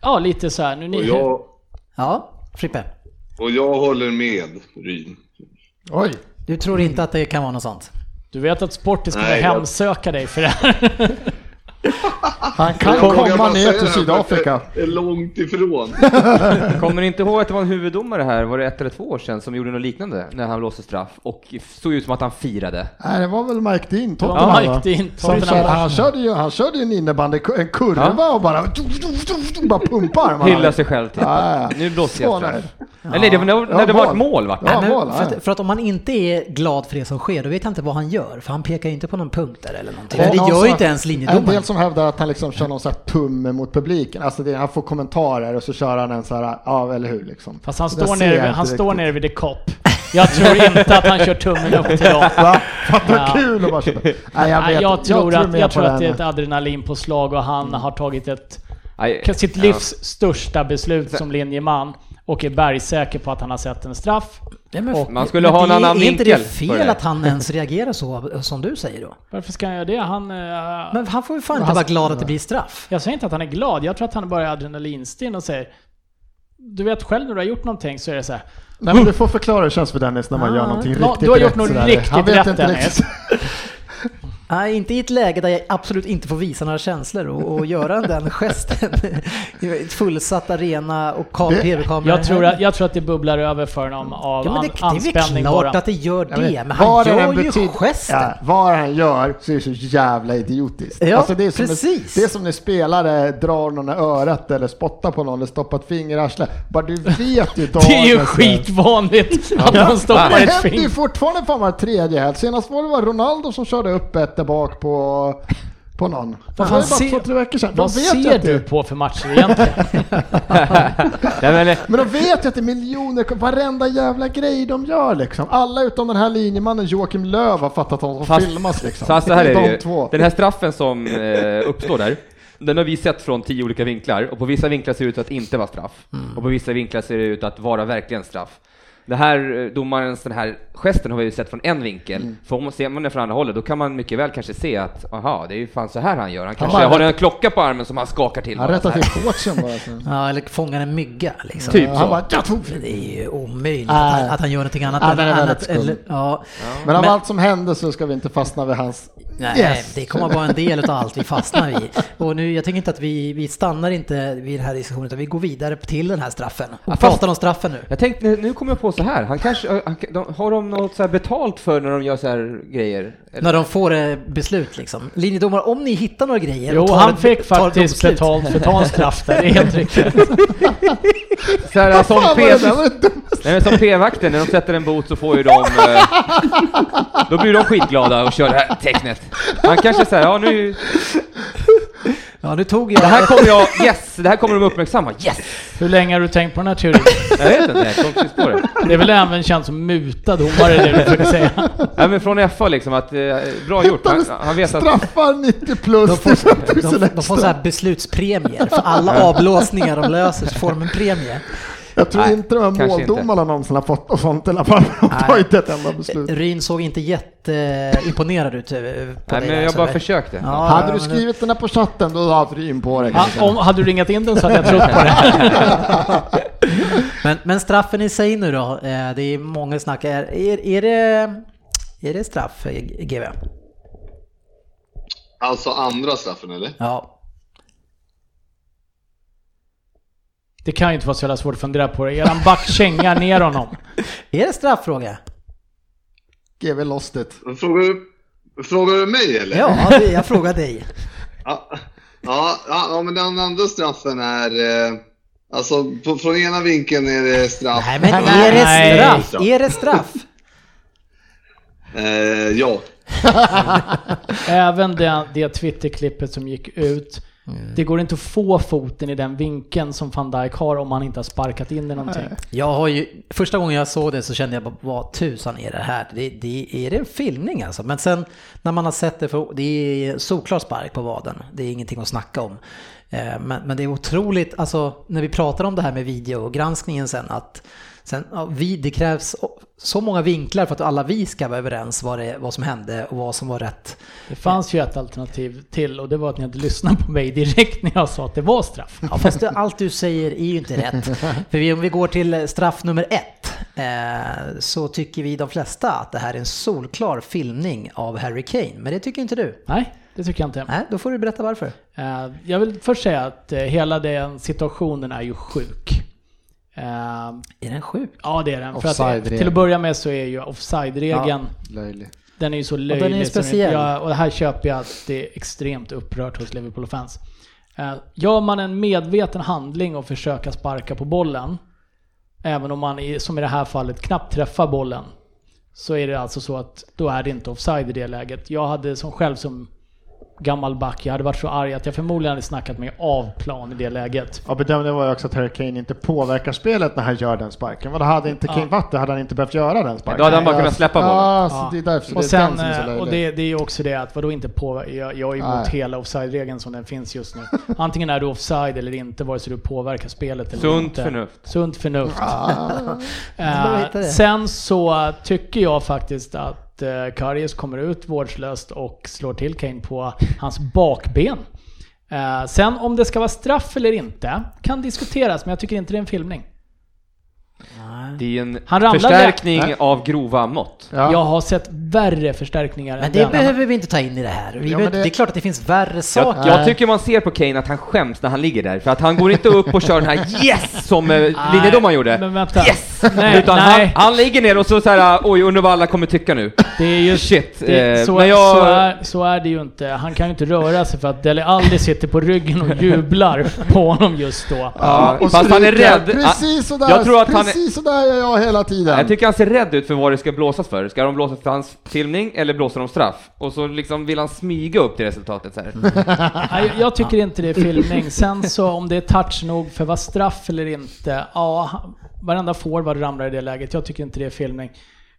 Ja, lite så här. Nu ni, jag, Ja, Frippe. och jag håller med Ryn. Oj, Du tror inte att det kan vara något sånt? Du vet att Sportis kommer Nej, jag- hemsöka dig för det här. <laughs> han kan komma ner till Sydafrika. Det är långt ifrån. <laughs> Kommer ni inte ihåg att det var en huvuddomare här, var det ett eller två år sedan, som gjorde något liknande när han blåste straff och såg ut som att han firade? Nej, det var väl Mike Dean, Tottenham Mike va? Dean, Som Tottenham. körde, han, körde ju, han körde ju en innebandy, en kurva Ja. och bara, <laughs> bara pumpar. Hylla sig själv till. Ja, ja. Nu blåste Så jag nej. Straff. Eller nej, det var när, när Ja, det var ett mål. va? Ja, Nej, mål, för, ja. att, för att om man inte är glad för det som sker, då vet jag inte vad han gör. För han pekar ju inte på någon punkt där eller någonting. Det det gör ju inte ens En linjedomaren. del som hävdar att han liksom kör någon sån här tumme mot publiken. Alltså det, han får kommentarer och så kör han en så här, ja eller hur liksom. Fast han står, nere, jag han står nere vid the cop. Jag tror inte att han kör tummen upp till dem. Va? Fattar Ja. kul att bara köra. Nej, jag, Nej, vet, jag tror, att, jag tror att det är ett adrenalinpåslag och han har tagit ett, sitt livs största beslut som linjeman och är bergsäker på att han har sett en straff. Ja, men, Och man skulle men ha en det- annan Är inte det vinkel fel det. att han ens reagerar så som du säger då? Varför ska han göra det? Han... eh, Men han får ju fan inte han- vara glad att det blir straff. Jag säger inte att han är glad, jag tror att han bara är adrenalinstinn och säger Du vet själv när du har gjort någonting så är det så här. Nej men du får förklara hur det känns för Dennis när man Ah. gör någonting Nå, riktigt du har gjort rätt något riktigt rätt, Dennis. Nej, inte i ett läge där jag absolut inte får visa några känslor och, och göra den gesten. Fullsatt arena och kam- Det- tv-kameror. Jag tror, att, jag tror att det bubblar över för honom av Ja, men det, an, det är väl anspänning klart bara. att det gör Ja, det, men men han det gör ju betyder- gesten. Ja, vad han gör så är det så jävla idiotiskt. Ja, alltså det, är som precis. När, det är som när spelare drar någon i örat eller spottar på någon eller stoppar ett finger i arslet. Bara du vet ju <laughs> Det är ju skitvanligt att man stoppar Det ett händer ju finger. fortfarande fan var tredje helg. Senast var det var Ronaldo som körde upp ett där bak på på någon. Vad det fan ser- två, tre veckor sedan. Vad ser det- du på för matcher egentligen? <laughs> Men, Men de vet ju att det är miljoner, varenda jävla grej de gör liksom. Alla utom den här linjemannen Joakim Löv har fattat att de Fast- filmas liksom. Fast så här är de det ju. två. Den här straffen som eh, uppstår där, den har vi sett från tio olika vinklar och på vissa vinklar ser det ut att inte vara straff och på vissa vinklar ser det ut att vara verkligen straff. Det här eh, domarens den här gesten har vi ju sett från en vinkel. För om man ser man det från andra hållet då kan man mycket väl kanske se att aha, det är ju fan så här han gör. Han kanske bara har en klocka på armen som han skakar till. Han rättar till shortsen bara. <laughs> Ja, eller fångar en mygga liksom. Typ Han så. bara, jag tog det är ju omöjligt Nej. att, han, att han gör någonting annat Ja, än den annat. Eller, ja. Men av Men- allt som hände så ska vi inte fastna vid hans... Nej, Yes. det kommer vara en del av allt vi fastnar i. Och nu, jag tänker inte att vi, vi stannar inte vid den här diskussionen utan vi går vidare till den här straffen. Och Ja, fast- pratar om straffen nu. Jag tänkte, nu kommer jag på så här, han kanske, han, de, har de något så här betalt för när de gör så här grejer? Eller? När de får eh, beslut liksom. Linjedomare, om ni hittar några grejer Jo, han ett- fick faktiskt betalt för att ta en straff där, det är helt riktigt. <laughs> Så här, som, P, nej, som P-vakten, när de sätter en bot så får ju de... Eh, då blir de skitglada och kör det här tecknet. Han kanske säger, ja nu... Ja, nu tog jag... Det här kommer jag, <laughs> yes! Det här kommer de uppmärksamma, yes! Hur länge har du tänkt på den här teorin? Jag vet inte, jag kom precis på det. Det är väl även känt som muta domare det du försöker säga? Nej men från FA liksom att, eh, bra gjort. Han, han vet att... Straffar 90 plus De får, 5000 de, de får så här beslutspremier. För alla avblåsningar de löser så får de en premie. Jag tror Nej, inte de här inte. måldomarna någonsin har fått och sånt i alla fall. De Nej. inte ett enda beslut. Ryn såg inte jätteimponerad ut eh, på Nej dig men jag bara försökte. Ja, hade ja, du skrivit den här på chatten då hade du in på det. Ha, om, hade du ringat in den så hade jag trott på det. <laughs> Men, men straffen i sig nu då, eh, det är många snack. Är, är, är, det, är det straff, GV? Alltså andra straffen eller? Ja. Det kan ju inte vara så jävla svårt att fundera på det. Eran back kängar ner honom. <laughs> Är det strafffråga? GV lost it. Frågar du, frågar du mig eller? Ja, det, jag frågar dig. <laughs> Ja, ja, ja, men den andra straffen är... Eh, alltså på, från ena vinkeln är det straff. Nej men Nej. är det Nej. straff? Är det straff? <laughs> Eh, ja. Även det, det Twitterklippet som gick ut. Det går inte att få foten i den vinkeln som van Dijk har om han inte har sparkat in i någonting. Jag har ju, första gången jag såg det så kände jag bara, vad tusan är det här? Det, det, är det en filmning alltså? Men sen när man har sett det, för, det är solklar spark på vaden. Det är ingenting att snacka om. Eh, Men, men det är otroligt, alltså när vi pratar om det här med videogranskningen sen, att sen, ja, vi, det krävs så många vinklar för att alla vi ska vara överens vad, det, vad som hände och vad som var rätt. Det fanns ju ett alternativ till och det var att ni hade lyssnat på mig direkt när jag sa att det var straff. Ja, fast allt du säger är ju inte rätt. <laughs> För vi, om vi går till straff nummer ett eh, så tycker vi de flesta att det här är en solklar filmning av Harry Kane. Men det tycker inte du. Nej, det tycker jag inte. Nej, då får du berätta varför. Eh, Jag vill först säga att eh, hela den situationen är ju sjuk. Eh, Är den sjuk? Ja, det är den. För att, till att börja med så är ju offside-regeln, Löjlig. den är ju så den är ju löjlig. som speciell. Jag, och här köper jag att det är extremt upprört hos Liverpool-fans. Eh, Gör man en medveten handling och försöka sparka på bollen, även om man i, som i det här fallet knappt träffar bollen, så är det alltså så att då är det inte offside i det läget. Jag hade som själv som gammal back, jag hade varit så arg att jag förmodligen hade snackat mig av plan i det läget. Ja, bedömningen var ju också att Harry Kane inte påverkar spelet när han gör den sparken. Vad hade inte Kane varit det hade han inte behövt göra den sparken. Då hade han bara kunnat släppa bollen. Ja, Ja. det är därför Och det är den sen, som är så eh, och det, det är ju också det att vadå inte på, jag, jag är emot Nej. hela offside-regeln som den finns just nu. <laughs> Antingen är du offside eller inte, vare sig du påverkar spelet eller Sunt inte. förnuft. Sunt förnuft. Bra <laughs> Eh, hitta det. sen så tycker jag faktiskt att eh, Karius kommer ut vårdslöst och slår till Kane på hans bakben. Eh, sen om det ska vara straff eller inte kan diskuteras, men jag tycker inte det är en filmning. Det är en Han ramlade. förstärkning Nej. av grova mått. Ja. Jag har sett värre förstärkningar Men än det den. behöver vi inte ta in i det här. Vi Ja, behöver, det... det- är klart att det finns värre Jag, saker. jag tycker man ser på Kane att han skäms när han ligger där, för att han går inte upp och kör den här <laughs> yes som eh, linjedomaren gjorde. Men vänta. Yes! Nej, Utan nej. Han, han ligger ner och så så här, oj undrar vad alla kommer tycka nu. Det är ju Shit. Det, eh, så, men jag, så, är, så är det ju inte. Han kan ju inte röra sig för att Dele Alli sitter på ryggen och <laughs> jublar på honom just då. Ja, och fast han är rädd. Precis sådär, Jag tror att han är- sådär säger jag hela tiden. Jag tycker han ser rädd ut för vad det ska blåsas för. Ska de blåsa för hans filmning eller blåser de straff? Och så liksom vill han smyga upp till resultatet så här. <laughs> Nej, jag tycker inte det är filmning. Sen så om det är touch nog för att vara straff eller inte. Ja, varenda forward ramlar i det läget. Jag tycker inte det är filmning.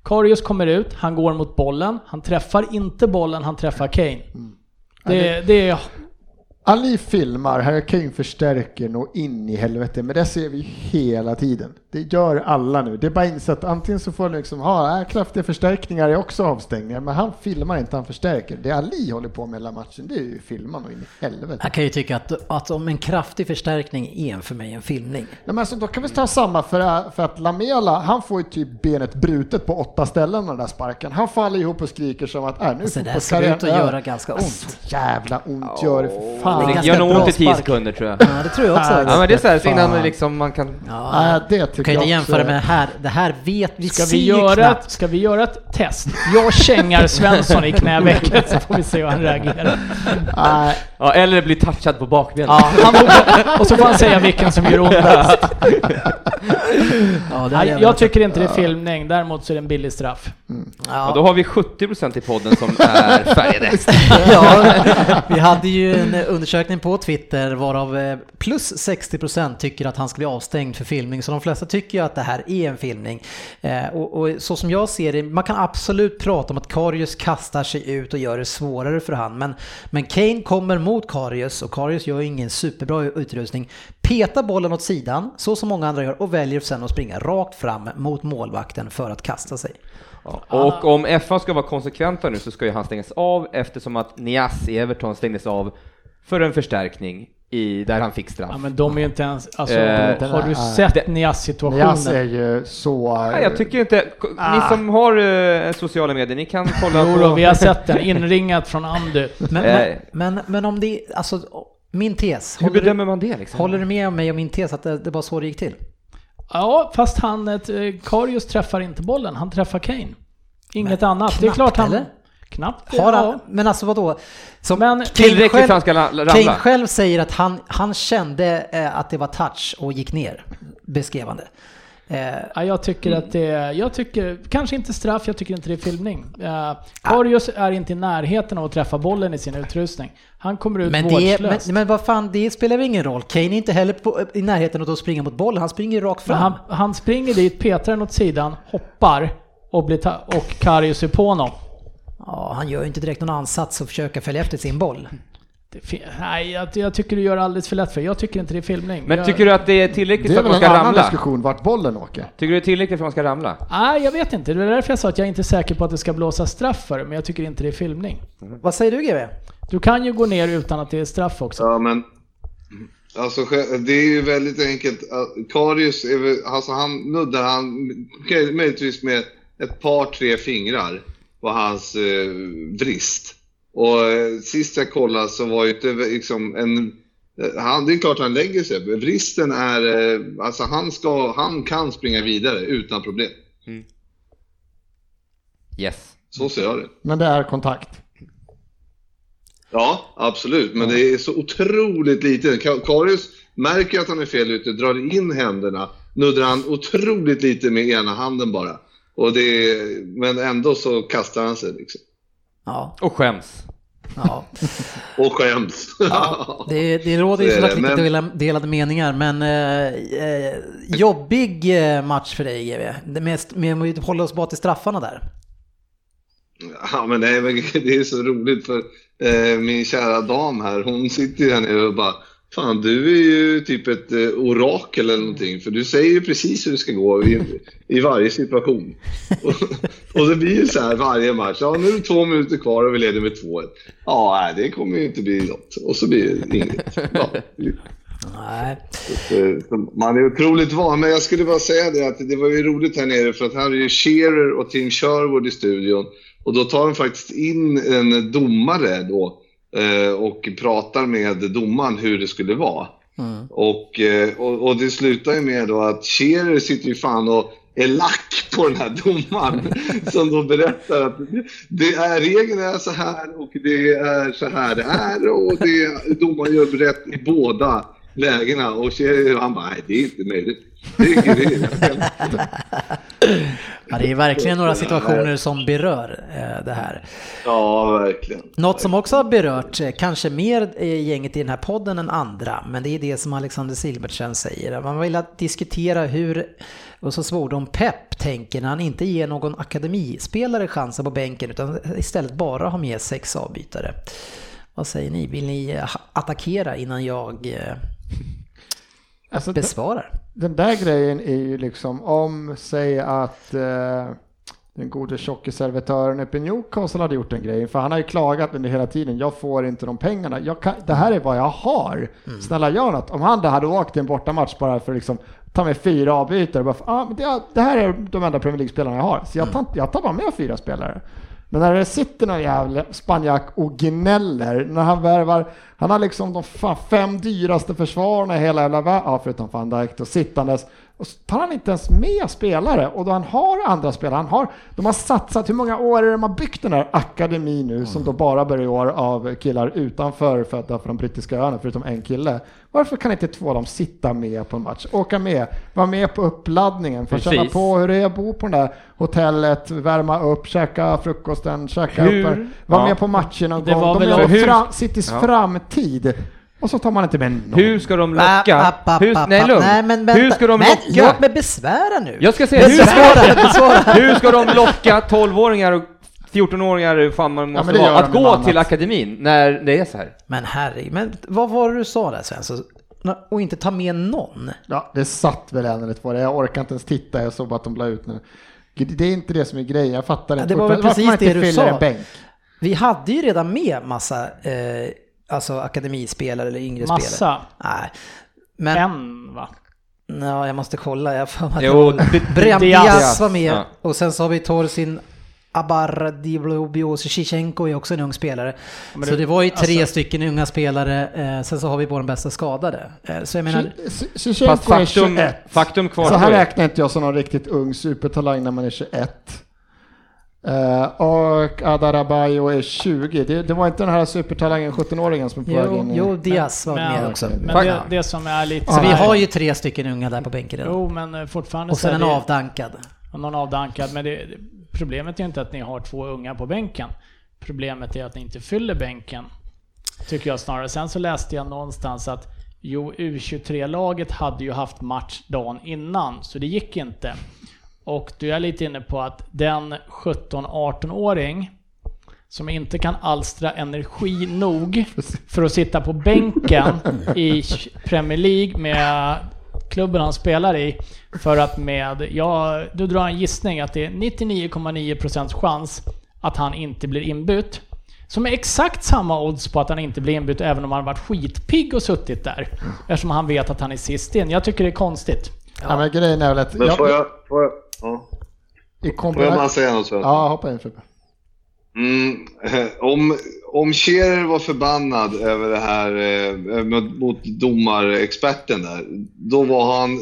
Karius kommer ut, han går mot bollen. Han träffar inte bollen, han träffar Kane. Det, det är Ali filmar, Harry Kane förstärker nog in i helvete, men det ser vi hela tiden. Det gör alla nu. Det är bara insett antingen så får du liksom ha äh, kraftiga förstärkningar är också avstängningar, men han filmar inte, han förstärker. Det Ali håller på med hela matchen, det är ju filma nog in i helvete. Jag kan ju tycka att, att om en kraftig förstärkning är för mig en filmning. Nej, men alltså, då kan vi ta samma för, för att Lamela, han får ju typ benet brutet på åtta ställen med den där sparken. Han faller ihop och skriker som att äh, nu Alltså, det ser ut att göra ganska ont. Så jävla ont gör det för fan. Det gör nog ont i 10 spark. sekunder tror jag. Ja, det tror jag också. Ja, men det är så här, så innan Fan. liksom man kan... Ja, det tycker du kan jag inte jämföra med det här. Det här vet vi. Ska vi, ju göra ett, ska vi göra ett test? Jag kängar Svensson i knävecket så får vi se hur han reagerar. Ja, eller bli touchad på bakbenen. Ja, och så får han säga vilken som gör ondast. Ja, jag velat- tycker inte det är filmning, däremot så är det en billig straff. Ja, då har vi 70% i podden som är färgade. <laughs> ja, vi hade ju en undersökning på Twitter varav eh, plus 60% tycker att han ska bli avstängd för filmning. Så de flesta tycker jag att det här är en filmning. Eh, och, och så som jag ser det, man kan absolut prata om att Karius kastar sig ut och gör det svårare för han. Men, men Kane kommer mot Karius och Karius gör ju ingen superbra utrustning. Petar bollen åt sidan, så som många andra gör, och väljer sen att springa rakt fram mot målvakten för att kasta sig. Ja. Och om FA ska vara konsekventa nu så ska ju han stängas av eftersom att Nias i Everton stängdes av för en förstärkning i, där han fick straff. Ja, men de är ju inte ens... Alltså, Eh, har du sett Nias situation? Nias är ju så... Nej, jag tycker inte... Ni som har eh, sociala medier, ni kan kolla Jo på... då, vi har sett den inringat från Andy. Men, Eh. men, men, men om det, alltså min tes. Hur bedömer man det liksom? Håller du med om mig och min tes att det, det var så det gick till? Ja, fast han... ett, eh, Karius träffar inte bollen, han träffar Kane. Inget annat. det är knappt, klart han... eller? Knappt, Har ja. han, men alltså vadå? Som Men- Tillräckligt själv- för han ska la- ramla. Kane själv säger att han, han kände eh, att det var touch och gick ner, beskrev han det. Eh, Ja, jag tycker att det jag tycker, kanske inte straff, jag tycker inte det är filmning. Uh, Karius är inte i närheten av att träffa bollen i sin utrustning. Han kommer ut men, det, vårdslöst. men, men vad fan, det spelar väl ingen roll. Kane är inte heller på, i närheten av att springa mot bollen, han springer ju rakt fram. han, han springer dit, petar den åt sidan, hoppar och, blir ta- och Karius är på honom. Ja, han gör ju inte direkt någon ansats att försöka följa efter sin boll. Det Nej, jag, jag tycker du gör det alldeles för lätt för Jag tycker inte det är filmning. Men jag, tycker du att det är tillräckligt Det för är att väl man en ska annan ramla? diskussion vart bollen åker. Tycker du det är tillräckligt för att man ska ramla? Nej, jag vet inte. Det är därför jag sa att jag inte är säker på att det ska blåsa straff för det, men jag tycker inte det är filmning. Vad säger du GW? Du kan ju gå ner utan att det är straff också. Ja, men alltså det är ju väldigt enkelt. Karius, är väl, alltså han nuddar han möjligtvis med ett par, tre fingrar på hans eh, vrist. Och eh, sist jag kollade så var ju inte liksom en... eh, Han, det är klart han lägger sig. Vristen är... eh, Alltså han, ska, han kan springa vidare utan problem. Yes. Så ser jag det. Men det är kontakt. Ja, absolut. Men det är så otroligt lite. Ka- Karius märker att han är fel ute, drar in händerna, nuddar han otroligt lite med ena handen bara. Och det är, men ändå så kastar han sig liksom. Ja, Och skäms. ja. <laughs> Och skäms. Det, det råder ju Så är såklart det, lite men- delade, delade meningar, men eh, eh, jobbig eh, match för dig GW. Det mest, med om vi håller oss bara till straffarna där. Ja, men nej, men <laughs> det är så roligt för eh, min kära dam här, hon sitter ju här nere och bara Fan, du är ju typ ett eh, orakel eller någonting, för du säger ju precis hur det ska gå i, i varje situation. <laughs> och, och det blir ju så här varje match. Ja, nu är det två minuter kvar och vi leder med 2-1. Ja, det kommer ju inte bli något. Och så blir det inget. Ja, Nej. Eh, Man är otroligt van, men jag skulle bara säga det att det var ju roligt här nere för att här är ju Shearer och Tim Sherwood i studion och då tar de faktiskt in en domare då och pratar med domaren hur det skulle vara. Och, eh, och, och det slutar ju med då att Shearer sitter ju fan och är lack på den här domaren <laughs> som då berättar att det är, regeln är så här och det är så här det är och det, domaren gör rätt i båda lägena och han bara, nej det är inte möjligt. Det är. Ja, det är verkligen några situationer som berör eh, det här. Ja, verkligen. Något som också har berört, eh, kanske mer gänget i den här podden än andra, men det är det som Alexander Silbertsen säger. Man vill att diskutera hur, och så svordom Pep tänker när han inte ger någon akademispelare chansen på bänken utan istället bara har med sex avbytare. Vad säger ni? Vill ni attackera innan jag eh, <laughs> Alltså, besvarar? Den där grejen är ju liksom om, säg att eh, den gode tjockisservitören uppe i Newcastle hade gjort den grejen, för han har ju klagat under hela tiden, jag får inte de pengarna, kan, det här är vad jag har, snälla gör något. Om han då hade åkt i en bortamatch bara för att liksom ta med fyra avbytare, bara, ah, men det, det här är de enda Premier League-spelarna jag har, så jag tar, jag tar bara med fyra spelare. Men när det sitter någon jävla spanjack och gnäller, när han värvar, han har liksom de fan fem dyraste försvararna i hela jävla världen, ja förutom van Dijk då, sittandes, och så tar han inte ens med spelare, och då han har andra spelare, han har, de har satsat, hur många år är det de har byggt den här akademin nu, som då bara börjar i år av killar utanför födda från brittiska öarna, förutom en kille. Varför kan inte två av dem sitta med på en match, åka med, vara med på uppladdningen, få känna på hur det är att bo på det där hotellet, värma upp, käka frukosten, käka Hur- upp, vara Ja. med på matchen någon Det gång. var De väl- är hur- Citys Ja. framtid. Och så tar man inte med någon. Hur ska de locka? app, app, Hur, app, nej, lugn. Nej, men hur ska de men, locka? Låt mig besvära nu. Jag ska säga, hur Besvara, ska, besvara. <laughs> hur ska de locka 12-åringar och 14-åringar, hur fan man måste men det vara, att gå annat. till akademin när det är så här? Men herregud, men vad var det du sa där Svensson? Och inte ta med någon? Ja, det satt väl en eller två. Jag orkar inte ens titta, jag såg bara att de la ut nu. Det är inte det som är grejen, jag fattar Ja, inte. det var väl precis det du sa. Vi hade ju redan med massa eh, alltså akademispelare eller yngre spelare. Massa. Nej. Men, En va? ja, jag måste kolla. Jag för mig att Jo, <laughs> det var- B- Brian Diaz. Var med Ja. och sen så har vi Torsin Abardiblobios Shichenko är också en ung spelare. men så det- det var ju tre alltså- stycken unga spelare, eh, sen så har vi våra bästa skadade. Eh, så jag menar, Shevchenko Fast är faktum, 21. faktum Så här räknar inte jag som någon riktigt ung supertalang när man är 21. Eh, och Adarabayo är 20. Det, det var inte den här supertalangen 17-åringen som är på väg jo, in jo Diaz var Men- med också. Men det, det som är lite... Så vi har ju tre stycken unga där på bänken redan. Jo, men eh, fortfarande Och sen så en det- avdankad. Och någon avdankad, men det, problemet är inte att ni har två unga på bänken. Problemet är att ni inte fyller bänken. Tycker jag snarare. Sen så läste jag någonstans att jo, U23-laget hade ju haft match dagen innan, så det gick inte. Och du är lite inne på att den 17-18-åring som inte kan alstra energi nog för att sitta på bänken i Premier League med klubben han spelar i. För att med, ja, du drar en gissning att det är 99,9% chans att han inte blir inbytt. Som är exakt samma odds på att han inte blir inbytt även om han varit skitpigg och suttit där. Eftersom han vet att han är sist in. Jag tycker det är konstigt. Ja, men grejen är väl att... Men får jag, får jag, ja. I får jag säga något Svensson? Ja, hoppa in Frippe. Mm, eh, om, om Scherer var förbannad över det här eh, mot, mot domarexperten där, då var han,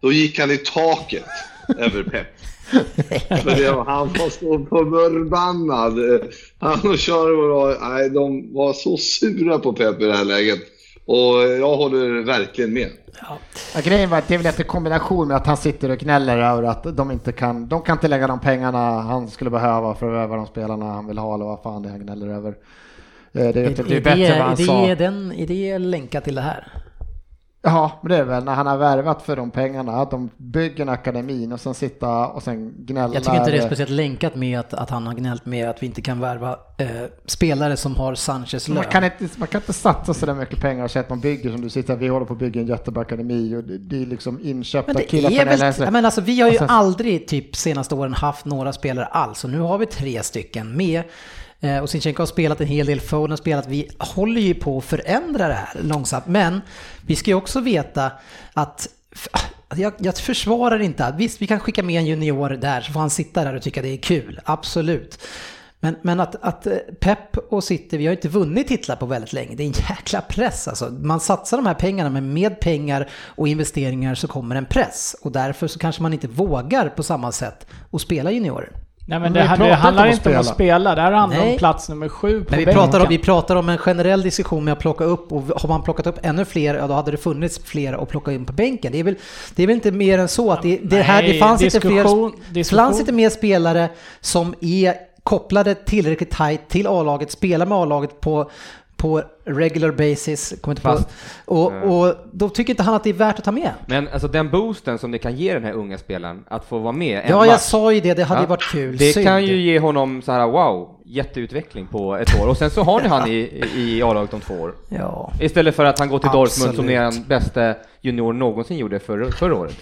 då gick han i taket <laughs> över Pep. För det var, han var så förbannad. Eh, Han och Charlie var, nej, de var så sura på Pep i det här läget. Och jag håller verkligen med. Ja, grejen var att det är väl lite kombination med att han sitter och gnäller över att de inte kan, de kan inte lägga de pengarna han skulle behöva för att öva de spelarna han vill ha eller vad fan det är han gnäller över. Eh, Det är, det är Är bättre vad han det, sa. är, den, är det länkat till det här? Ja, men det är väl när han har värvat för de pengarna, att de bygger en akademin och sen sitta och sen gnälla. Jag tycker inte det är speciellt länkat med att, att han har gnällt med att vi inte kan värva eh, spelare som har Sanchez lön. Man kan, inte, man kan inte satsa så där mycket pengar och säga att man bygger som du sitter vi håller på att bygga en jättebra akademi och det, det är liksom inköpta Men det killar är väl, men alltså, vi har ju sen- aldrig typ senaste åren haft några spelare alls och nu har vi tre stycken med. Eh, Och Sinchenko har spelat en hel del, Foden har spelat. Vi håller ju på att förändra det här långsamt. Men vi ska ju också veta att jag, jag försvarar inte visst vi kan skicka med en junior där så får han sitta där och tycka det är kul, absolut. Men, men att, att eh, Pep och City, vi har inte vunnit titlar på väldigt länge. Det är en jäkla press alltså. Man satsar de här pengarna, men med pengar och investeringar så kommer en press. Och därför så kanske man inte vågar på samma sätt att spela juniorer. Nej men Men det, här, det inte handlar om att inte om att spela. det här handlar Nej. om plats nummer sju på Men vi bänken. pratar, om, vi pratar om en generell diskussion med att plocka upp och har man plockat upp ännu fler, ja då hade det funnits fler att plocka in på bänken. Det är väl, det är väl inte mer än så att det, det, här, det fanns inte fler, fanns inte mer spelare som är kopplade tillräckligt tight till A-laget, spelar med A-laget på på regular basis, kommer inte på, Fast- och, och då tycker inte han att det är värt att ta med. Men alltså den boosten som det kan ge den här unga spelaren att få vara med Ja, match, jag sa ju det, det hade Ja, ju varit kul. Det Synd. kan ju ge honom så här wow, jätteutveckling på ett år och sen så har ni han i, i A-laget om två år. Ja, Istället för att han går till Dortmund som Absolut. är den bästa junior någonsin gjorde förra, förra året.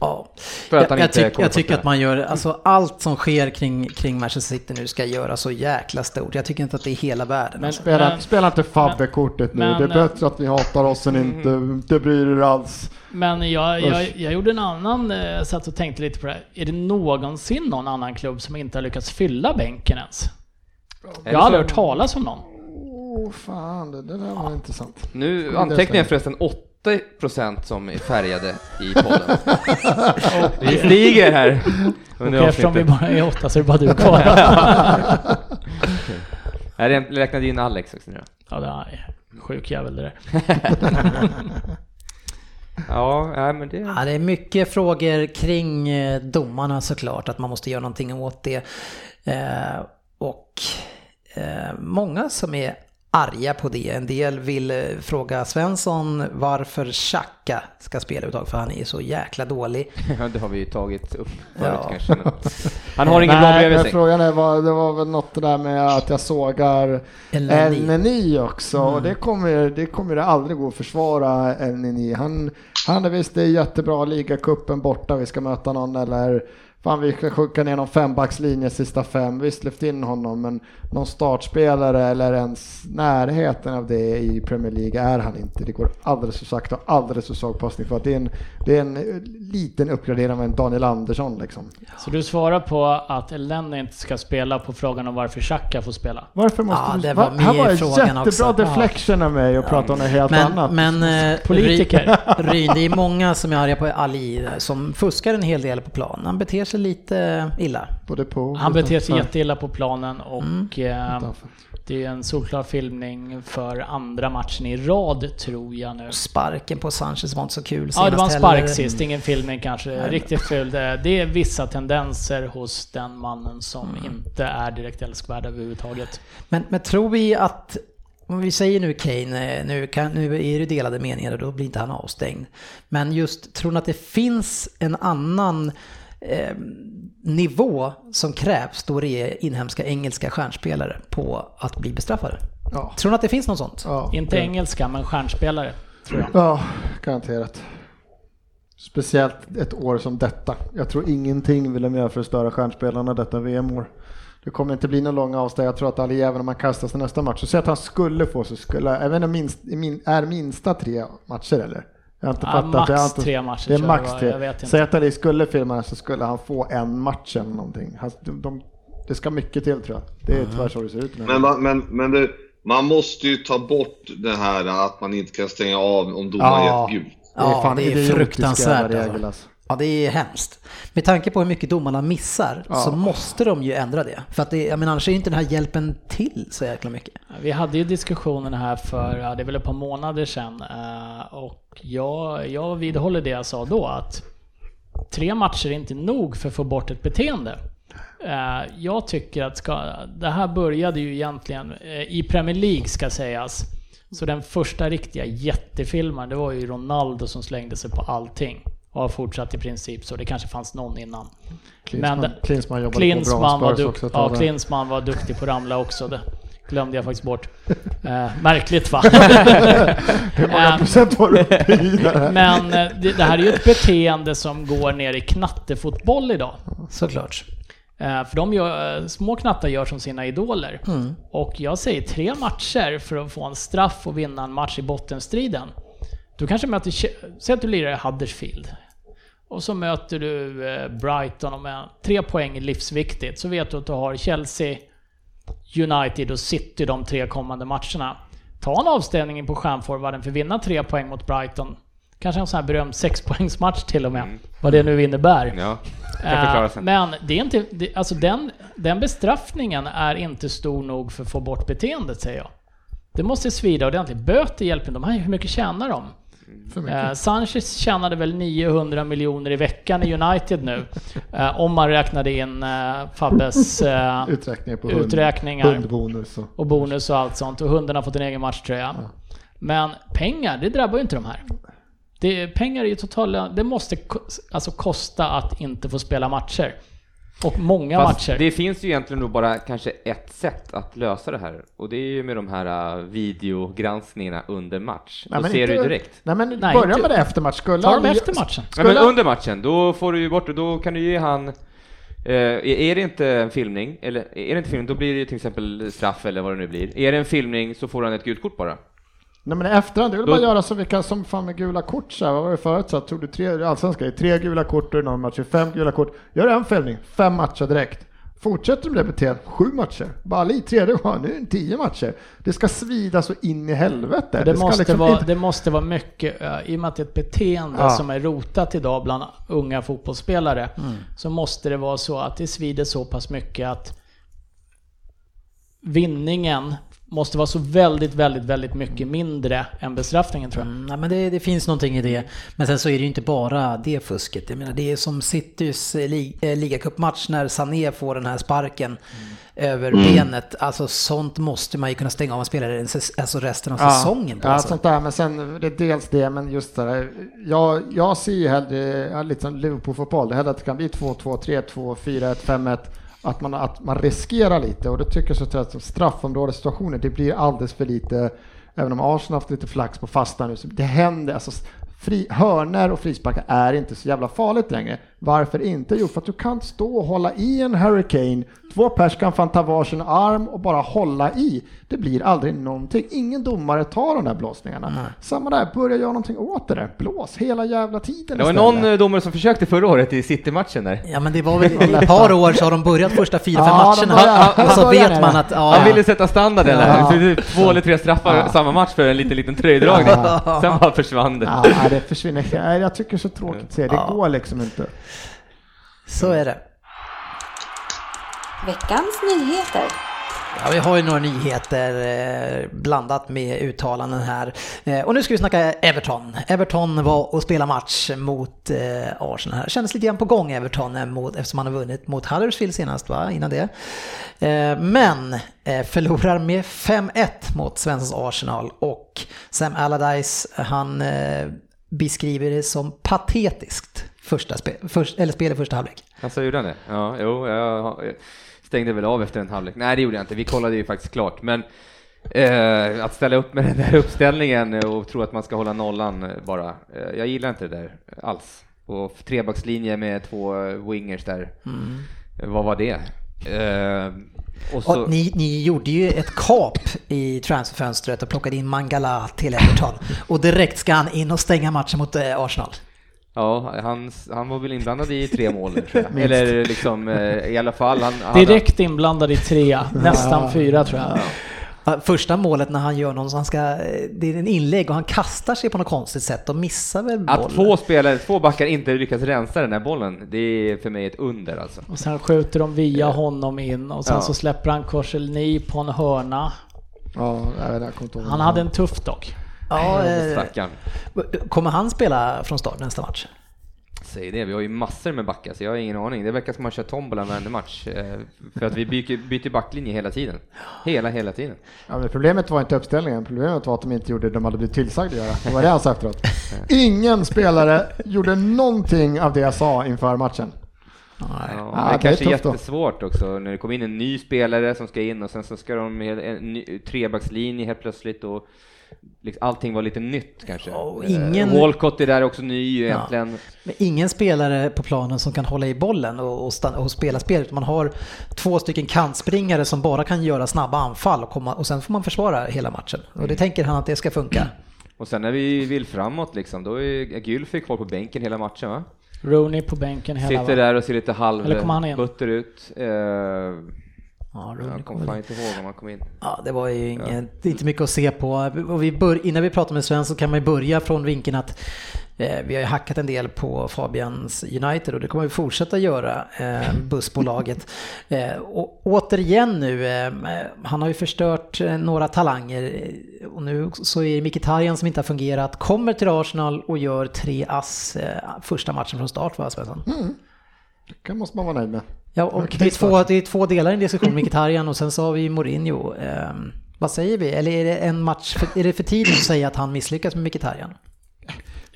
Ja. För att Jag, han jag, inte tyck, jag tycker att man gör, alltså allt som sker kring, kring Manchester City nu ska göras så jäkla stort. Jag tycker inte att det är hela världen. Men- alltså. Spela, Men- spela inte Fabbe-kortet nu. men- det är bättre att ni hatar oss än inte, inte bryr er alls. Men jag, jag, jag gjorde en annan, eh, satt och tänkte lite på det här. Är det någonsin någon annan klubb som inte har lyckats fylla bänken ens? Jag har aldrig hört talas om någon. Åh oh, fan, det, det där var intressant. Nu det antecknar jag förresten 80% som är färgade i podden. <laughs> Vi stiger här Och eftersom vi bara är åtta så är det bara du kvar. <laughs> Jag räk- räknade in Alex också nu ja, det är sjuk jävel det där. <laughs> Ja, nej, men det... Ja, det är mycket frågor kring eh, domarna såklart, att man måste göra någonting åt det. Eh, och eh, många som är arga på det. En del vill eh, fråga Svensson varför Xhaka ska spela uttag för han är så jäkla dålig. <laughs> Ja, det har vi ju tagit upp förut Ja. kanske. <laughs> Han har ingen bra bredvid sig. frågan är, vad, det var väl något det där med att jag sågar Elneny. Också. Och det kommer, det kommer det aldrig gå att försvara Elneny. Han, han är visst, det är jättebra, ligacupen borta, vi ska möta någon eller Fan vi ska skicka ner någon fembackslinje sista fem, visst lyft in honom men någon startspelare eller ens närheten av det i Premier League är han inte. Det går alldeles för sakta och alldeles för svag passning för att det är en, det är en eh, liten uppgradering av en Daniel Andersson liksom. Så du svarar på att Elneny inte ska spela på frågan om varför Xhaka får spela? Varför måste Ja, du... det var med var en frågan jättebra också. deflection av mig och prata om något helt Men, annat. men eh, Politiker. Ry- Ryn, det är många som är arga på Ali som fuskar en hel del på plan. Han beter sig lite illa. Både på Han beter sig jätteilla på planen och Mm. eh, det är en solklar filmning för andra matchen i rad tror jag nu. Sparken på Sanchez var inte så kul Ja, det var en spark heller. sist, ingen filmning kanske. Riktigt ful. Det det är vissa tendenser hos den mannen som Mm. inte är direkt älskvärd överhuvudtaget. Men, men tror vi att, om vi säger nu Kane, eh, nu, kan, nu är det delade meningar och då blir inte han avstängd. Men just, tror ni att det finns en annan eh, nivå som krävs då det är inhemska engelska stjärnspelare på att bli bestraffade? Ja. Tror ni att det finns något sånt? Ja, Inte engelska, men stjärnspelare, tror jag. Ja, garanterat. Speciellt ett år som detta. Jag tror ingenting vill de göra för att störa stjärnspelarna detta VM-år. Det kommer inte bli någon lång avstängning. Jag tror att Ali, även om han kastas till nästa match, så säg att han skulle få så skulle, vet inte, minst, min, är minsta tre matcher eller? Jag har inte Ja, fattat. max inte, tre matcher Det är max tre. jag. Säg att Ali skulle filma så skulle han få en match eller någonting. Han, de, de, det ska mycket till tror jag. Det är tyvärr så det ser ut nu. Men, man- men, men det, man måste ju ta bort det här att man inte kan stänga av om domaren Ja. gett gult. det är Ja, fan det är fruktansvärt, jävla alltså. regel, alltså. Ja, det är hemskt. Med tanke på hur mycket domarna missar så Ja. måste de ju ändra det. För att det, jag menar, annars är ju inte den här hjälpen till så jäkla mycket. Vi hade ju diskussionen här för, ja, det är väl ett par månader sedan, eh, och jag, jag vidhåller det jag sa då, att tre matcher är inte nog för att få bort ett beteende. Eh, Jag tycker att ska, det här började ju egentligen eh, i Premier League ska sägas. Så den första riktiga jättefilmen, det var ju Ronaldo som slängde sig på allting. Och har fortsatt i princip så, det kanske fanns någon innan. Klinsmann, Men- Klinsmann jobbade Klinsmann på bra var, också. ja. Klinsmann var duktig på ramla också. Det glömde jag faktiskt bort. <laughs> Eh, märkligt va? <laughs> Hur många Eh, procent var du uppe i? Men eh, det, det här är ju ett beteende som går ner i knattefotboll idag. Såklart. Eh, För de gör, små knattar gör som sina idoler. Och jag säger tre matcher för att få en straff och vinna en match i bottenstriden. Du kanske möter, säg att du lirar i Huddersfield. Och så möter du eh, Brighton och med tre poäng är livsviktigt. Så vet du att du har Chelsea, United och City de tre kommande matcherna. Ta en avstängning på stjärnforwarden för att vinna tre poäng mot Brighton. Kanske en sån här berömd sexpoängsmatch till och med. Vad det nu innebär. Ja, Eh. Men det är inte, det, alltså den, den bestraffningen är inte stor nog för att få bort beteendet säger jag. Det måste svida ordentligt. Böter hjälper inte. De här, hur mycket tjänar de? Eh, Sanchez tjänade väl 900 miljoner i veckan i United nu. Eh, om man räknade in eh, Fabbes <laughs> eh, Uträkningar på hund, uträkningar. hundbonus och... och bonus och allt sånt. Och hunden har fått en egen matchtröja. Men pengar, det drabbar ju inte de här. Det, pengar är ju totala... Det måste alltså kosta att inte få spela matcher. Och många Fast matcher. det finns ju egentligen nog bara kanske ett sätt att lösa det här och det är ju med de här uh, videogranskningarna under match. Då ser du ju direkt. Nej men Nej, börja inte- med det efter match. Skulle Ta dem efter matchen. Nej, men Skulle- under matchen, då får du ju bort det, då kan du ge han eh, är det inte en filmning, eller är det inte filmning, då blir det ju till exempel straff eller vad det nu blir. Är det en filmning så får han ett gult kort bara. Nej men efterhand, det vill Då- bara göra som vilka som fan med gula kort så här. Vad var det förut? Så här, tog du tre, allsvenska, det tre gula kort och någon match, fem gula kort. Gör en fällning, fem matcher direkt. Fortsätter med det beteendet, sju matcher. Bali, tredje gången, nu är det tio matcher. Det ska svida så in i helvete. Det ska måste, liksom vara, inte- det måste vara mycket, i och med att det är ett beteende Ja. som är rotat idag bland unga fotbollsspelare, så måste det vara så att det svider så pass mycket att vinningen måste vara så väldigt, väldigt, väldigt mycket mindre än bestraffningen tror jag. Mm, nej, men det, det finns någonting i det. Men sen så är det ju inte bara det fusket. Jag menar, det är som Citys eh, li, eh, ligacupmatch när Sané får den här sparken över benet. Alltså sånt måste man ju kunna stänga av en spelare alltså resten av säsongen på. Ja, alltså. sånt där, men sen det är dels det, men just det där. Jag, jag ser ju hellre, ja, lite som Liverpool-fotboll, hellre att det kan bli 2-2, 3-2, 4-1, 5-1. Att man, att man riskerar lite och det tycker jag så att straffområdessituationer, det blir alldeles för lite, även om Arsenal haft lite flax på fasta nu, så det händer, alltså fri, hörner och frisparkar är inte så jävla farligt längre. Varför inte? Jo, för att du kan stå och hålla i en Hurricane, två pers kan fan ta varsin arm och bara hålla i. Det blir aldrig någonting. Ingen domare tar de där blåsningarna. Samma där, börja göra någonting åt det där. Blås hela jävla tiden Det var istället. någon eh, domare som försökte förra året i City-matchen där. Ja men det var väl i ett par år så har de börjat första fyra, fem Ja, matcherna. börjar- och så vet man att, ja, Han ja. ville sätta standarden där, Ja. så det är två eller tre straffar samma match för en liten, liten tröjdragning. Sen bara försvann det. Ja, det försvinner. Jag tycker det är så tråkigt att se. Det går liksom inte. Så är det. Veckans nyheter. Ja, vi har ju några nyheter eh, blandat med uttalanden här. Eh, och nu ska vi snacka Everton. Everton var och spelade match mot eh, Arsenal här. Kändes lite grann på gång Everton mot, eftersom man har vunnit mot Huddersfield senast va, innan det. Men förlorar med 5-1 mot Svenssons Arsenal och Sam Allardyce han beskriver det som patetiskt. Första spel, först, eller spel i första halvlek. Alltså gjorde han det? Ja, jo, jag stängde väl av efter en halvlek. Nej, det gjorde jag inte. Vi kollade ju faktiskt klart, men eh, att ställa upp med den där <laughs> uppställningen och tro att man ska hålla nollan eh, bara. Eh, jag gillar inte det där alls. Och trebackslinje med två eh, wingers där. Eh, Vad var det? Eh, och så, Och ni, ni gjorde ju ett kap i transferfönstret och plockade in Mangala till Everton. <laughs> Och direkt ska han in och stänga matchen mot eh, Arsenal. Ja, han, han var väl inblandad i tre mål, tror jag. Eller liksom, eh, i alla fall. Han, han, Direkt inblandad i tre, nästan fyra tror jag. Ja, Första målet när han gör någon, så han ska, eh, det är en inlägg och han kastar sig på något konstigt sätt och missar väl bollen. Att två spelare, två backar inte lyckas rensa den här bollen, det är för mig ett under alltså. Och sen skjuter de via honom in och sen Ja. så släpper han Korselny på en hörna. Ja, jag vet, jag. Han hade en tuff dock. Ja, eh, Stackarn. kommer han spela från start nästa match? Säg det, vi har ju massor med backar så jag har ingen aning. Det verkar som man kör tombola varenda match. eh, För att vi byter, byter backlinje hela tiden. Hela, hela tiden. Ja, men problemet var inte uppställningen, problemet var att de inte gjorde det de hade blivit tillsagda att göra. Det var det han sa efteråt. <laughs> Ingen spelare gjorde någonting av det jag sa inför matchen. Ja, Ja, det är det är kanske tufft då. jättesvårt också när det kommer in en ny spelare som ska in och sen så ska de med en ny trebackslinje helt plötsligt och liksom, allting var lite nytt kanske. Eh, ingen- Walcott är där också ny egentligen. Men ingen spelare på planen som kan hålla i bollen och, och, stanna, och spela spelet. Man har två stycken kantspringare som bara kan göra snabba anfall och, komma, och sen får man försvara hela matchen. Och det tänker han att det ska funka. Och sen när vi vill framåt liksom, då är Gylfi kvar på bänken hela matchen va? Rooney på bänken hela Sitter där och ser lite halvbutter ut. Eh, Ja, Jag kommer fan inte ihåg om han kom in. Ja, det var ju det är inte mycket att se på. Och vi bör, innan vi pratar med Sven så kan man ju börja från vinkeln att eh, vi har ju hackat en del på Fabians United och det kommer vi fortsätta göra, eh, bussbolaget. <laughs> Eh, och återigen nu, eh, han har ju förstört eh, några talanger och nu så är det Mkhitaryan som inte har fungerat, kommer till Arsenal och gör tre ass eh, första matchen från start va Svensson? Det måste man vara nöjd med. Ja, och det, är två, det är två delar i en diskussion, Mkhitaryan och sen så har vi Mourinho. Ehm, vad säger vi? Eller är det en match, för, är det för tidigt att säga att han misslyckas med Mkhitaryan?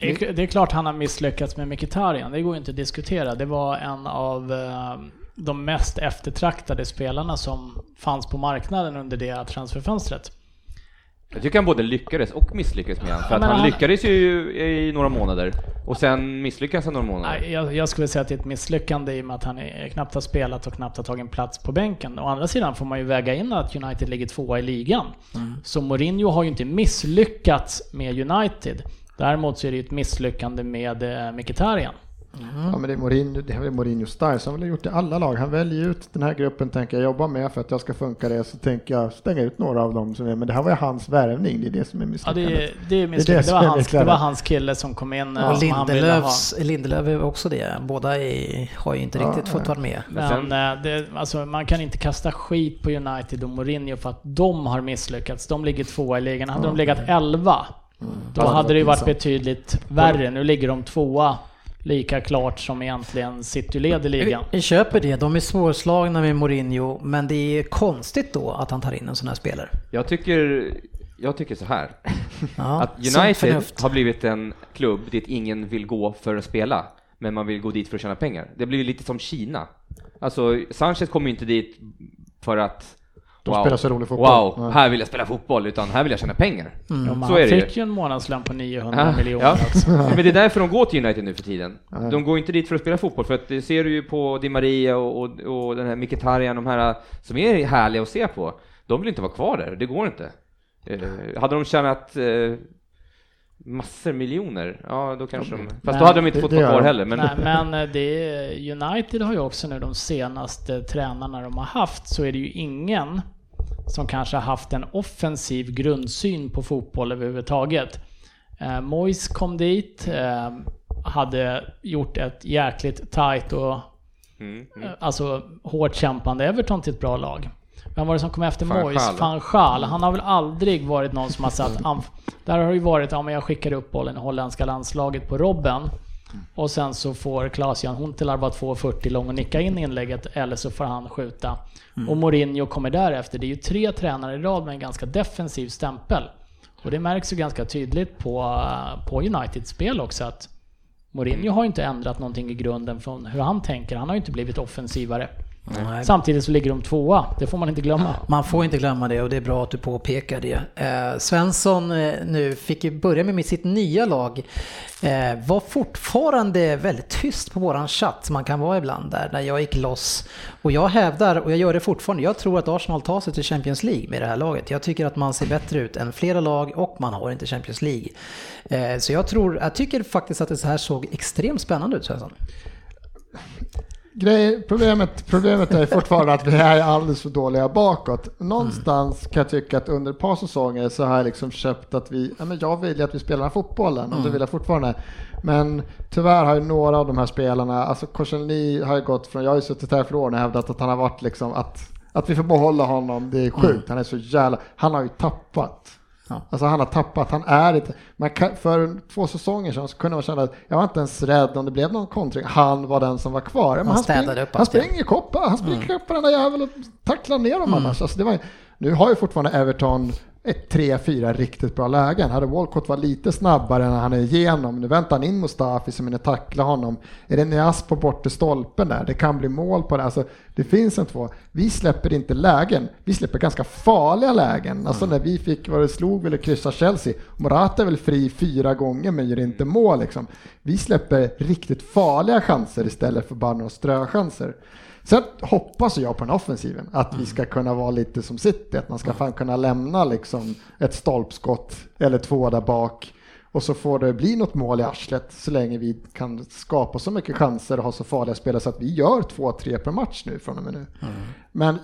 Det är, det är klart han har misslyckats med Mkhitaryan, det går inte att diskutera. Det var en av eh, de mest eftertraktade spelarna som fanns på marknaden under det transferfönstret. Jag tycker han både lyckades och misslyckades med han. För att han, han- lyckades ju i några månader och sen misslyckades han några månader. Nej, jag, jag skulle säga att det är ett misslyckande i och med att han är, knappt har spelat och knappt har tagit en plats på bänken. Å andra sidan får man ju väga in att United ligger tvåa i ligan. Så Mourinho har ju inte misslyckats med United. Däremot så är det ju ett misslyckande med eh, Mkhitaryan. Ja, men det är Mourinho, det är väl Mourinho style, så han har gjort det i alla lag. Han väljer ut den här gruppen, tänker jag jobba med för att jag ska funka det, så tänker jag stänga ut några av dem som är, men det här var ju hans värvning, det är det som är Ja, misslyckandet. det, är- det är det misslyckandet. Det, som var hans, det var hans kille som kom in eh, Och. Lindelöfs, Lindelöf är också det. Båda är, har ju inte Ja, riktigt fått nej. vara med. Men eh, det, alltså, man kan inte kasta skit på United och Mourinho för att de har misslyckats. De ligger tvåa i ligan. Hade de legat elva, då Ja, det hade det ju var varit betydligt värre. Nu ligger de tvåa lika klart som egentligen City leder ligan. Vi köper det, de är svårslagna med Mourinho, men det är konstigt då att han tar in en sån här spelare. Jag tycker, jag tycker så här. <laughs> Ja, att United har blivit en klubb dit ingen vill gå för att spela, men man vill gå dit för att tjäna pengar. Det blir lite som Kina. Alltså, Sanchez kommer ju inte dit för att De spelar så rolig fotboll. Wow, Nej. här vill jag spela fotboll, utan här vill jag tjäna pengar. Ja, men Så är det ju. fick ju en månadslön på 900 Ja, miljoner ja. också. <laughs> Men det är därför de går till United nu för tiden. De går inte dit för att spela fotboll, för att det ser du ju på Di Maria och, och, och den här Mkhitaryan, de här som är härliga att se på. De vill inte vara kvar där, det går inte. Eh, hade de tjänat eh, massor miljoner, ja då kanske de... Fast Men då hade de inte det- fått vara kvar heller. Men, Nej, men eh, det United har ju också nu de senaste tränarna de har haft så är det ju ingen som kanske har haft en offensiv grundsyn på fotboll överhuvudtaget. Eh, Moyes kom dit, eh, hade gjort ett jäkligt tight och mm, eh, alltså hårt kämpande Everton till ett bra lag. Vem var det som kom efter? Gaal. Van Gaal. Han har väl aldrig varit någon som har satt... <laughs> Där har det ju varit, ja men jag skickar upp bollen i holländska landslaget på Robben. Och sen så får Claes-Jan Huntelaar vara 2,40 lång och nicka in inlägget eller så får han skjuta. Och Mourinho kommer därefter. Det är ju tre tränare i rad med en ganska defensiv stämpel. Och det märks ju ganska tydligt på, på Uniteds spel också att Mourinho har ju inte ändrat någonting i grunden från hur han tänker. Han har ju inte blivit offensivare. Nej. Samtidigt så ligger de tvåa, det får man inte glömma. Man får inte glömma det och det är bra att du påpekar det. Eh, Svensson eh, nu fick ju börja med sitt nya lag. Eh, var fortfarande väldigt tyst på våran chatt man kan vara ibland där när jag gick loss. Och jag hävdar, och jag gör det fortfarande, jag tror att Arsenal tar sig till Champions League med det här laget. Jag tycker att man ser bättre ut än flera lag och man har inte Champions League. Eh, så jag tror, jag tycker faktiskt att det så här såg extremt spännande ut Svensson. Grej, problemet, problemet är fortfarande att vi är alldeles för dåliga bakåt. Någonstans kan jag tycka att under ett par säsonger så har jag liksom köpt att vi, ja, men jag vill ju att vi spelar fotbollen och det vill jag fortfarande. Men tyvärr har ju några av de här spelarna, alltså Korselny har ju gått från, jag har ju suttit här för år och hävdat att han har varit liksom att, att vi får behålla honom, det är sjukt. Han är så jävla, han har ju tappat. Ja. Alltså han har tappat, han är inte, man kan, för två säsonger sedan så kunde man känna att jag var inte ens rädd om det blev någon kontring, han var den som var kvar. Men Han städade spring, upp han springer koppa, han springer upp på den där jäveln och tacklar ner dem Mm. annars. Alltså det var, nu har ju fortfarande Everton ett tre, fyra riktigt bra lägen. Hade Walcott varit lite snabbare när han är igenom, nu väntar han in Mustafi som hinner tackla honom. Är det Nias på bortre stolpen där? Det kan bli mål på det. Alltså, det finns en två. Vi släpper inte lägen, vi släpper ganska farliga lägen. Alltså när vi fick, vad det slog, ville kryssa Chelsea. Morata är väl fri fyra gånger men gör inte mål liksom. Vi släpper riktigt farliga chanser istället för bara några ströchanser. Sen hoppas jag på den offensiven, att vi ska kunna vara lite som City, att man ska fan kunna lämna liksom ett stolpskott eller två där bak och så får det bli något mål i arslet så länge vi kan skapa så mycket chanser och ha så farliga spelare så att vi gör två, tre per match nu från och med nu. Men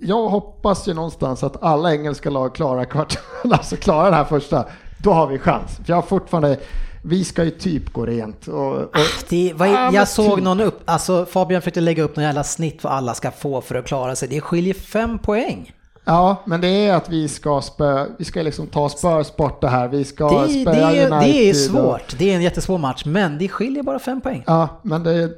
jag hoppas ju någonstans att alla engelska lag klarar kvart, <laughs> alltså klarar den här första. Då har vi chans. För jag har fortfarande, vi ska ju typ gå rent. Och, och, Det, vad, Ja, jag såg typ. någon upp, alltså Fabian försökte lägga upp någon jävla snitt vad alla ska få för att klara sig. Det skiljer fem poäng. ja, men det är att vi ska spö, vi ska liksom ta Spurs bort det här. Vi ska Det, spöa det, är- United. det är och- svårt, det är en jättesvår match, men det skiljer bara fem poäng. Ja, men det...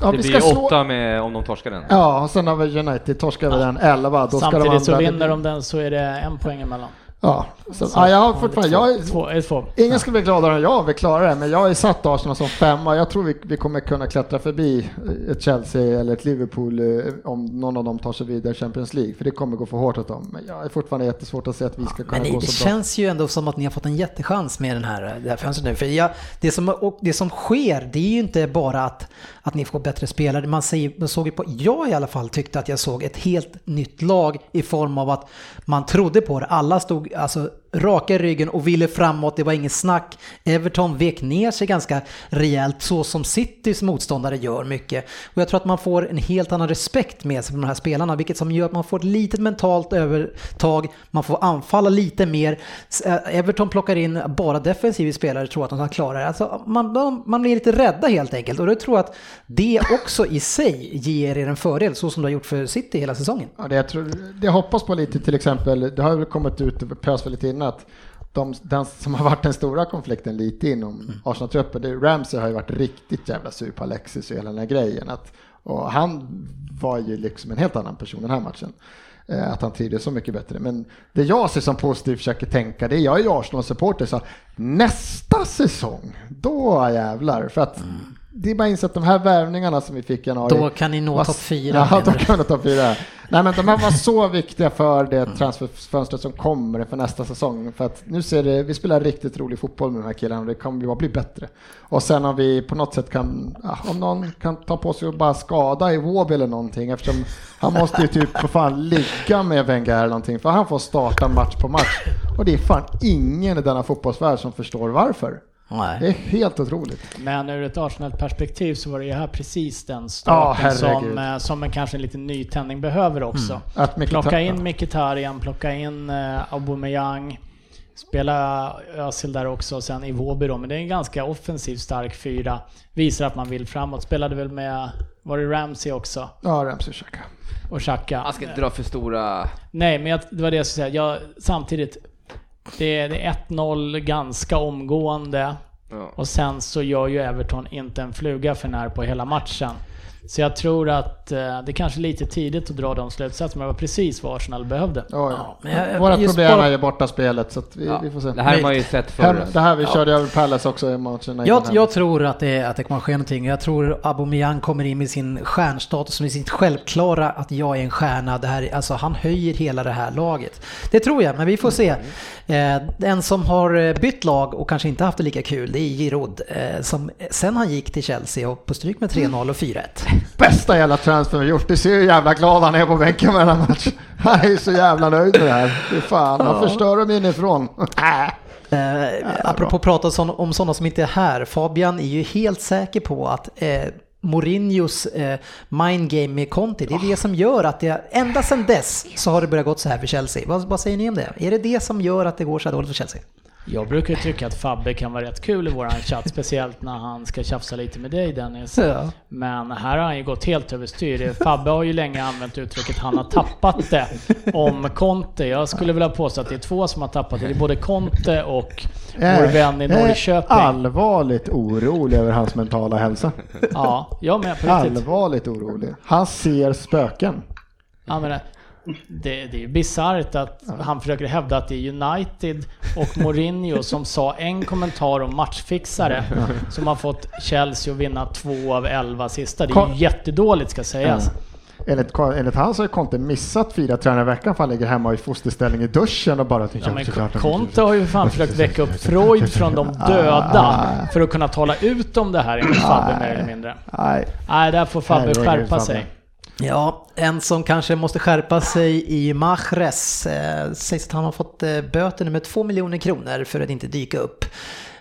Ja, Det vi blir ska slå... åtta med, om de torskar den. Ja, och sen har vi United, torskar vi den 11, då ska de Samtidigt så andra... vinner de den så är det en poäng emellan. Ja, så, ja, jag har fortfarande... Jag Två, det två? Ingen skulle bli gladare än jag, vi klarar det, men jag har satt Arsenal som femma. Jag tror vi, vi kommer kunna klättra förbi ett Chelsea eller ett Liverpool eh, om någon av dem tar sig vidare i Champions League, för det kommer gå för hårt åt dem. Men jag är fortfarande jättesvårt att se att vi ska kunna Men det, gå det så bra. känns ju ändå som att ni har fått en jättechans med den här, det här fönstret nu. För jag, det, som, det som sker, det är ju inte bara att, att ni får bättre spelare. Man, säger, man såg ju på, jag i alla fall tyckte att jag såg ett helt nytt lag i form av att man trodde på det. Alla stod alltså raka i ryggen och ville framåt, det var inget snack. Everton vek ner sig ganska rejält så som Citys motståndare gör mycket. Och jag tror att man får en helt annan respekt med sig från de här spelarna, vilket som gör att man får ett litet mentalt övertag, man får anfalla lite mer. Eh, Everton plockar in bara defensiva spelare, tror att de kan klara det. Alltså man, man blir lite rädda helt enkelt och jag tror att det också i sig ger er en fördel, så som du har gjort för City hela säsongen. Ja, det, jag, tror, det jag hoppas på lite till exempel, det har väl kommit ut pös för lite innan att de, den som har varit den stora konflikten lite inom Mm. Arsenal-truppen, Ramsey har ju varit riktigt jävla sur på Alexis och hela den här grejen. Att, och han var ju liksom en helt annan person den här matchen. Eh, Att han trivdes så mycket bättre. Men det jag ser som positivt försöker tänka, det är jag är ju Arsenal-supporter, så nästa säsong, då jävlar. För att det är bara att inse att de här värvningarna som vi fick i januari. Då kan ni nå topp fyra, Ja, då kan vi nå topp fyra. Nej men de här var så viktiga för det transferfönstret som kommer för nästa säsong. För att nu ser det, vi spelar riktigt rolig fotboll med de här killarna och det kommer bara bli bättre. Och sen om vi på något sätt kan, om någon kan ta på sig och bara skada i Wåby eller någonting eftersom han måste ju typ för fan ligga med Wenger eller någonting för han får starta match på match. Och det är fan ingen i denna fotbollsvärld som förstår varför. Det Nej. är helt otroligt. Men ur ett Arsenal-perspektiv så var det ju här precis den starten herregud. som, eh, som en kanske en liten nytändning behöver också. Att Mkhitar- Plocka in Mkhitaryan, plocka in eh, Aubameyang, spela Özil där också och sen Iwobi då. Men det är en ganska offensiv stark fyra. Visar att man vill framåt. Spelade väl med, var det Ramsey också? Ja, Ramsey Xhaka. Och Xhaka. Man ska inte dra för stora... Nej, men jag, det var det jag skulle säga. Jag, samtidigt, det är, det är 1-0 ganska omgående. Ja. Och sen så gör ju Everton inte en fluga för när på hela matchen. Så jag tror att eh, det kanske är lite tidigt att dra de slutsatserna, men det var precis vad Arsenal behövde. Ja, ja. men jag- Våra problem bara- är ju borta spelet så att vi, Ja. vi får se. Det här har man ju sett förr. det här vi körde över Palace också i matcherna innan Jag, jag tror att det, att det kommer att ske någonting. Jag tror Aubameyang kommer in med sin stjärnstatus, med sitt självklara att jag är en stjärna. Det här, alltså han höjer hela det här laget. Det tror jag, men vi får se. Eh, den som har eh, bytt lag och kanske inte haft det lika kul, det är Giroud. Eh, som sen han gick till Chelsea och på stryk med 3-0 och 4-1. Bästa jävla transfer vi gjort. Du ser hur jävla glad han är på bänken mellan match. Han är ju så jävla nöjd med det här. Fy fan, han förstör dem inifrån. Eh, apropå prata om, om sådana som inte är här. Fabian är ju helt säker på att eh, Mourinhos eh, mindgame med Conte, det är det som gör att det, ända sedan dess så har det börjat gått så här för Chelsea. Vad, vad säger ni om det? Är det det som gör att det går så här dåligt för Chelsea? Jag brukar tycka att Fabbe kan vara rätt kul i våran chatt, speciellt när han ska tjafsa lite med dig Dennis. Ja. Men här har han ju gått helt överstyr. Fabbe har ju länge använt uttrycket han har tappat det om Conte. Jag skulle vilja påstå att det är två som har tappat det. Det är både Conte och vår vän i Jag är Norrköping. allvarligt orolig över hans mentala hälsa. Ja, jag med på riktigt. Allvarligt orolig. Han ser spöken. Ja, men det, det är bisarrt att han försöker hävda att det är United och Mourinho <laughs> som sa en kommentar om matchfixare som har fått Chelsea att vinna två av elva sista. Det är ju jättedåligt ska sägas. Enligt, enligt han så har Conte missat fyra träningar i veckan för han ligger hemma i fosterställning i duschen och bara Ja, men Conte har ju fan försökt väcka upp Freud från de döda för att kunna tala ut om det här enligt Fabbe mer eller mindre. Nej, där får Fabbe skärpa sig. Ja, en som kanske måste skärpa sig i Mahrez. Eh, sägs att han har fått eh, böter med 2 miljoner kronor för att inte dyka upp.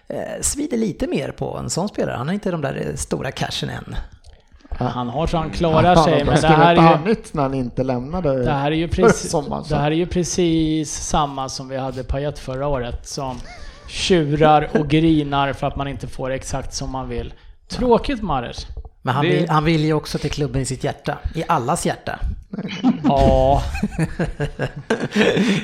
Eh, svider lite mer på en sån spelare. Han har inte de där eh, stora cashen än. Han har så han klarar sig, men det här är ju... när han inte lämnade Det här, är ju precis, sommaren. det här är ju precis samma som vi hade Payet förra året som tjurar och grinar för att man inte får exakt som man vill. Tråkigt Mares. Men han Det- vill, han vill ju också till klubben i sitt hjärta. I allas hjärta. Ja, <laughs>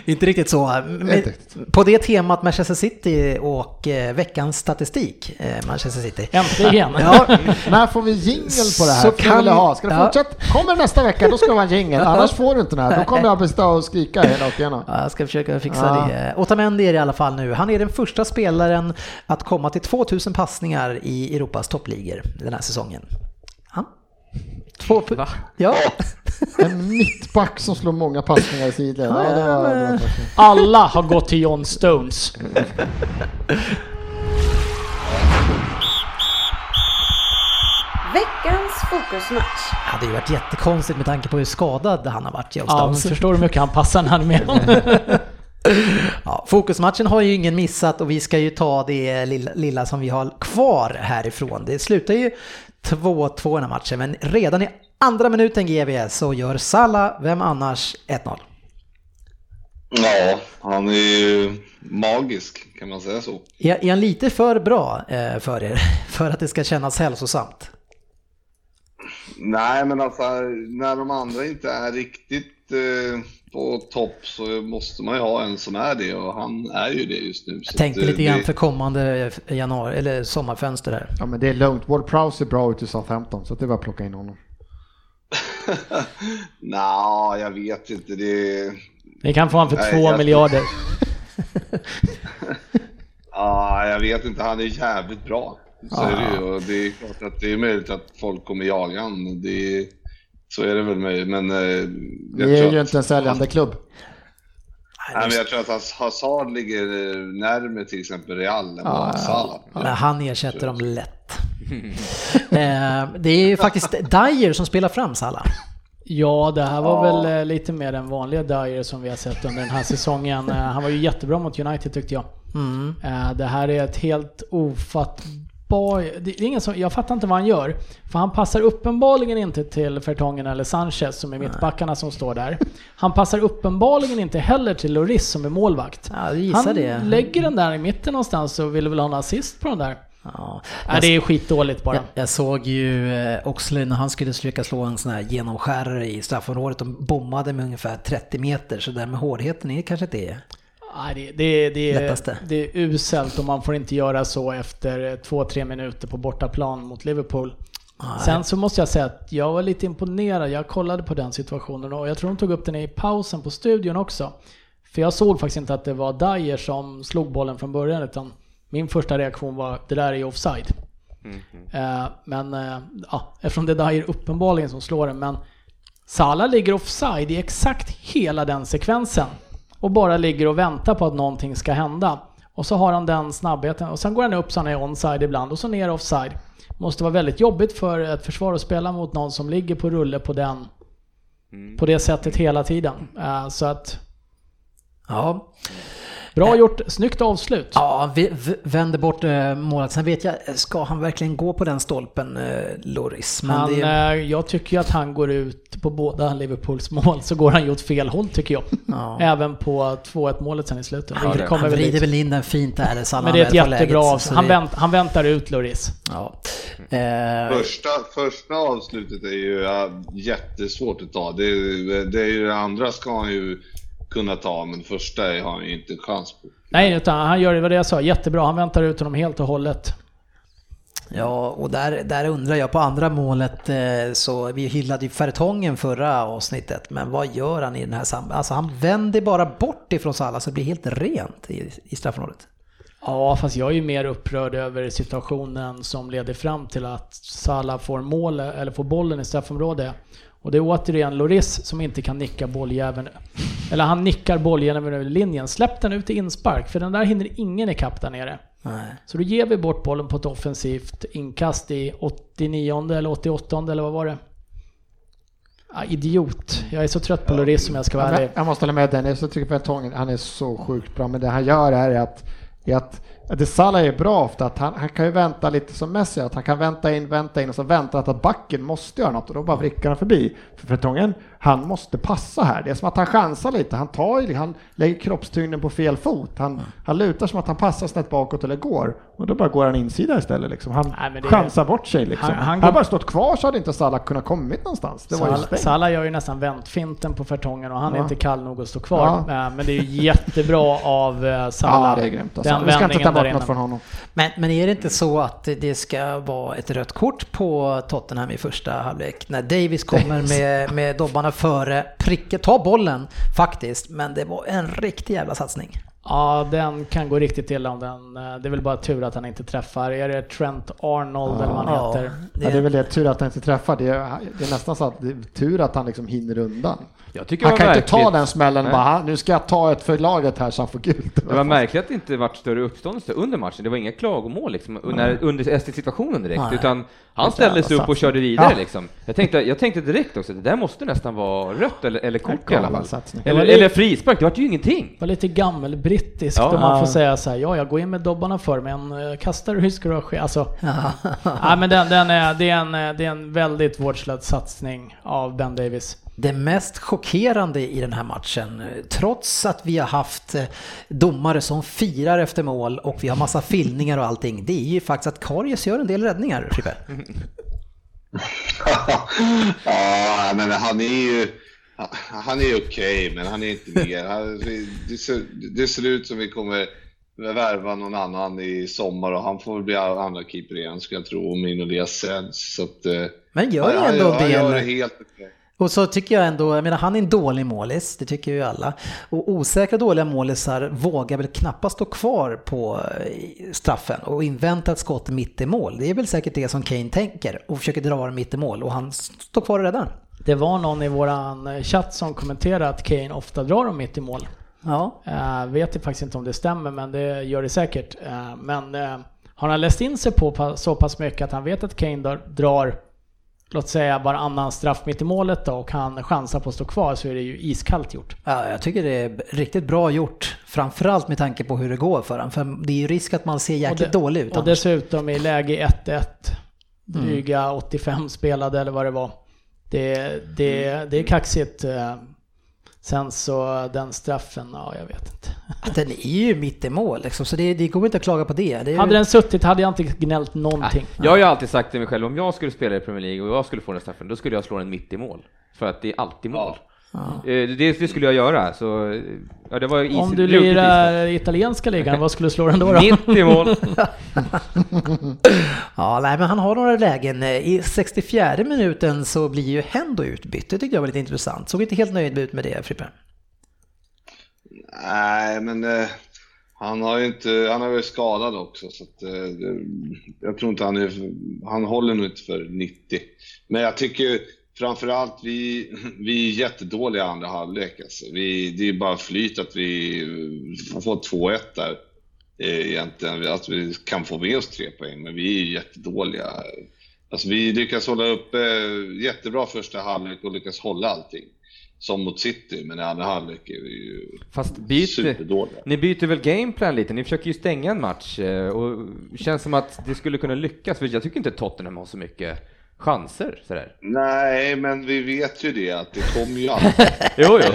Inte riktigt så. Men på det temat Manchester City och eh, veckans statistik, eh, Manchester City. äntligen. Ja, <laughs> När får vi jingle på det här? Så kan- vill ha. Ska det ja. fortsätta? Kommer nästa vecka, då ska vara en jingle. Annars får du inte den här. Då kommer jag bestå och skrika hela igenom. Ja, jag ska försöka fixa Ja. det. Otamendi är det i alla fall nu. Han är den första spelaren att komma till 2000 passningar i Europas toppligor den här säsongen. Ja. Två Va? Ja. En mittback som slår många passningar i sidled. Ja, var, Alla har gått till John Stones. Veckans fokusmatch. Det hade ju varit jättekonstigt med tanke på hur skadad han har varit, Ja, men Stones. förstår du hur mycket han passar när han är med? <laughs> Ja, fokusmatchen har ju ingen missat och vi ska ju ta det lilla, lilla som vi har kvar härifrån. Det slutar ju 2-2 den här matchen, men redan i andra minuten GV så gör Salah, vem annars, 1-0. Ja, han är ju magisk, kan man säga så. Är, är han lite för bra eh, för er? <laughs> För att det ska kännas hälsosamt? Nej, men alltså när de andra inte är riktigt eh, på topp så måste man ju ha en som är det och han är ju det just nu. Så Jag tänkte att, eh, lite grann det- för kommande januari, eller sommarfönster här. Ja men det är lugnt. Ward Prowse är bra ute i Southampton så det är bara att plocka in honom. <laughs> Nja, jag vet inte. Det Ni kan få honom för Nej, två jag- miljarder. <laughs> <laughs> Ja, jag vet inte. Han är jävligt bra. Så är det ju. Och det är klart att det är möjligt att folk kommer jaga honom. Det, så är det väl möjligt. Men eh, jag, Vi är tror ju att, inte en säljande klubb. nej, men jag tror att Haz- Hazard ligger eh, närmare till exempel Real än Ja, Salah. Men han ersätter dem lätt. <laughs> eh, det är ju faktiskt Dyer som spelar fram Salah. Ja, det här var Ja. väl lite mer den vanliga Dyer som vi har sett under den här säsongen. Han var ju jättebra mot United tyckte jag. Mm. Det här är ett helt ofattbar... Det är ingen som, jag fattar inte vad han gör. För han passar uppenbarligen inte till Fertongen eller Sanchez som är mittbackarna som står där. Han passar uppenbarligen inte heller till Loris som är målvakt. Ja, jag Han det. lägger den där i mitten någonstans och ville väl ha en assist på den där. Ja. Nej, det är skitdåligt bara. Jag, jag såg ju eh, Oxley när han skulle försöka slå en sån här genomskärare i straffområdet. De bommade med ungefär 30 meter, så där med hårdheten är kanske det. Nej, det, det, det, det är uselt och man får inte göra så efter två, tre minuter på bortaplan mot Liverpool. Sen så måste jag säga att jag var lite imponerad. Jag kollade på den situationen och jag tror de tog upp den i pausen på studion också. För jag såg faktiskt inte att det var Dyer som slog bollen från början utan min första reaktion var det där är offside. Eh, men eh, ja, eftersom det är Dyer uppenbarligen som slår den men Salah ligger offside i exakt hela den sekvensen och bara ligger och väntar på att någonting ska hända. Och så har han den snabbheten och sen går han upp så han är onside ibland och så ner offside. Måste vara väldigt jobbigt för ett försvar att spela mot någon som ligger på rulle på den på det sättet hela tiden. Eh, Så att Ja, bra gjort, snyggt avslut. ja vi, vänder bort eh, målet. Sen vet jag, ska han verkligen gå på den stolpen, eh, Loris? Men Han, det, eh, jag tycker ju att han går ut på båda Liverpools mål så går han ju åt fel håll tycker jag. Ja. Även på 2-1 målet sen i slutet. Han väl vrider dit. väl in den fint där. Så Men det är ett jättebra avslut. Han, vänt, han väntar ut Loris. Ja. Eh, Första, första avslutet är ju jättesvårt att ta. Det, det är ju det andra ska han ju kunna ta, men första har han ju inte en chans på. Nej, utan han gör det vad det jag sa. Jättebra. Han väntar ut honom helt och hållet. Ja, och där, där undrar jag på andra målet eh, så vi hyllade ju Fertongen förra avsnittet, men vad gör han i den här sam... Alltså han vänder bara bort ifrån Salah så det blir helt rent i, i straffområdet. Ja, fast jag är ju mer upprörd över situationen som leder fram till att Salah får mål, eller får bollen i straffområdet. Och det är återigen Loris som inte kan nicka bolljäveln. Eller han nickar bolljäveln över linjen. Släpp den ut i inspark, för den där hinner ingen ikapp där nere. Nej. Så då ger vi bort bollen på ett offensivt inkast i 89 eller 88 eller vad var det? Ah, idiot. Jag är så trött på Loris om jag ska vara ärlig. Jag måste hålla med Dennis, jag tycker Vertongen, han är så sjukt bra. Men det han gör är att, är att det Salah är bra ofta, att han, han kan ju vänta lite som Messi, att han kan vänta in, vänta in och så vänta att backen måste göra något och då bara vrickar han förbi. För Fertongen, han måste passa här. Det är som att han chansar lite, han, tar, han lägger kroppstyngden på fel fot. Han, han lutar som att han passar snett bakåt eller går och då bara går han insida istället. Liksom. Han Nej, chansar bort sig. Liksom. Han, han, han bara stått kvar så hade inte Salah kunnat kommit någonstans. Det Salah, Salah gör ju nästan väntfinten på Fertongen och han ja. är inte kall nog att stå kvar. Ja. Men det är ju jättebra av eh, Salah. Ja, det är grymt. Alltså. Den Vi ta något från honom. Men, men är det inte så att det ska vara ett rött kort på Tottenham i första halvlek? När Davis kommer med, med dobbarna före, prickar, tar bollen faktiskt, men det var en riktig jävla satsning. Ja, den kan gå riktigt illa om den. Eh, det är väl bara tur att han inte träffar. Är det Trent Arnold ja, eller vad han ja, heter? Det... Ja, det är väl det, tur att han inte träffar. Det är, det är nästan så att det är tur att han liksom hinner undan. Han kan märkligt. inte ta den smällen och bara, nu ska jag ta ett för laget här så han får gult. Det var märkligt att det inte varit större uppståndelse under matchen. Det var inga klagomål liksom, under, under situationen direkt, Nej. utan han ställde sig upp och körde vidare ja. liksom. Jag tänkte, jag tänkte direkt också, det där måste nästan vara rött eller, eller kort i alla fall. Eller, eller frispark, det vart ju ingenting. Det var lite gammelbrittiskt ja. om man får säga så här, ja jag går in med dobbarna för men uh, kastar du hur ska du ske? Alltså, ja. men den, den är, det, är en, det är en väldigt vårdslös satsning av Ben Davis. Det mest chockerande i den här matchen, trots att vi har haft eh, domare som firar efter mål och vi har massa filmningar och allting, det är ju faktiskt att Karius gör en del räddningar, Frippe. <laughs> ja, men han är ju... Han är okej, okay, men han är inte mer. Det ser, det ser ut som vi kommer värva någon annan i sommar och han får bli andra keeper igen, ska jag tro, om Inolea säljs. Så att, eh, men gör ju ändå han, det. Han gör det helt okej. Och så tycker jag ändå, jag menar han är en dålig målis, det tycker ju alla. Och osäkra dåliga målisar vågar väl knappast stå kvar på eh, straffen och invänta ett skott mitt i mål. Det är väl säkert det som Kane tänker och försöker dra den mitt i mål och han står kvar och räddar. Det var någon i våran eh, chatt som kommenterade att Kane ofta drar dem mitt i mål. Ja. Uh, vet faktiskt inte om det stämmer men det gör det säkert. Uh, men uh, har han läst in sig på så pass mycket att han vet att Kane drar låt säga varannan straff mitt i målet då och han chansar på att stå kvar så är det ju iskallt gjort. Ja, jag tycker det är riktigt bra gjort. Framförallt med tanke på hur det går för honom. För det är ju risk att man ser jäkligt det, dålig ut. Och annars. dessutom i läge 1-1, dryga mm. 85 spelade eller vad det var. Det, det, det är kaxigt. Eh, Sen så den straffen, ja jag vet inte. Den är ju mitt i mål liksom, så det, det går inte att klaga på det. det hade den suttit hade jag inte gnällt någonting. Nej. Jag har ju alltid sagt till mig själv, om jag skulle spela i Premier League och jag skulle få den straffen, då skulle jag slå den mitt i mål. För att det är alltid mål. Ja. Eh, det, det, skulle jag göra, så ja, det var is, Om du lirar italienska ligan, vad skulle du slå den då? då? <laughs> Mitt i mål! <laughs> ja, nej, men han har några lägen. I 64 minuten så blir ju Hendo utbytt. Det tyckte jag var lite intressant. Såg inte helt nöjd ut med det, Frippe? Nej, men eh, han har ju inte, han har varit skadad också så att, eh, jag tror inte han är, han håller nog inte för 90. Men jag tycker framförallt, vi, vi är jättedåliga i andra halvlek. Alltså. Vi, det är bara flyt att vi får 2-1 där. Eh, egentligen, att vi kan få med oss tre poäng, men vi är jättedåliga. Alltså, vi lyckas hålla uppe jättebra första halvlek och lyckas hålla allting. Som mot City, men i andra halvlek är vi ju Fast byter. Ni byter väl gameplan lite? Ni försöker ju stänga en match eh, och känns som att det skulle kunna lyckas, för jag tycker inte Tottenham har så mycket chanser sådär. Nej, men vi vet ju det att det kommer ju alltid. <laughs> jo, jo.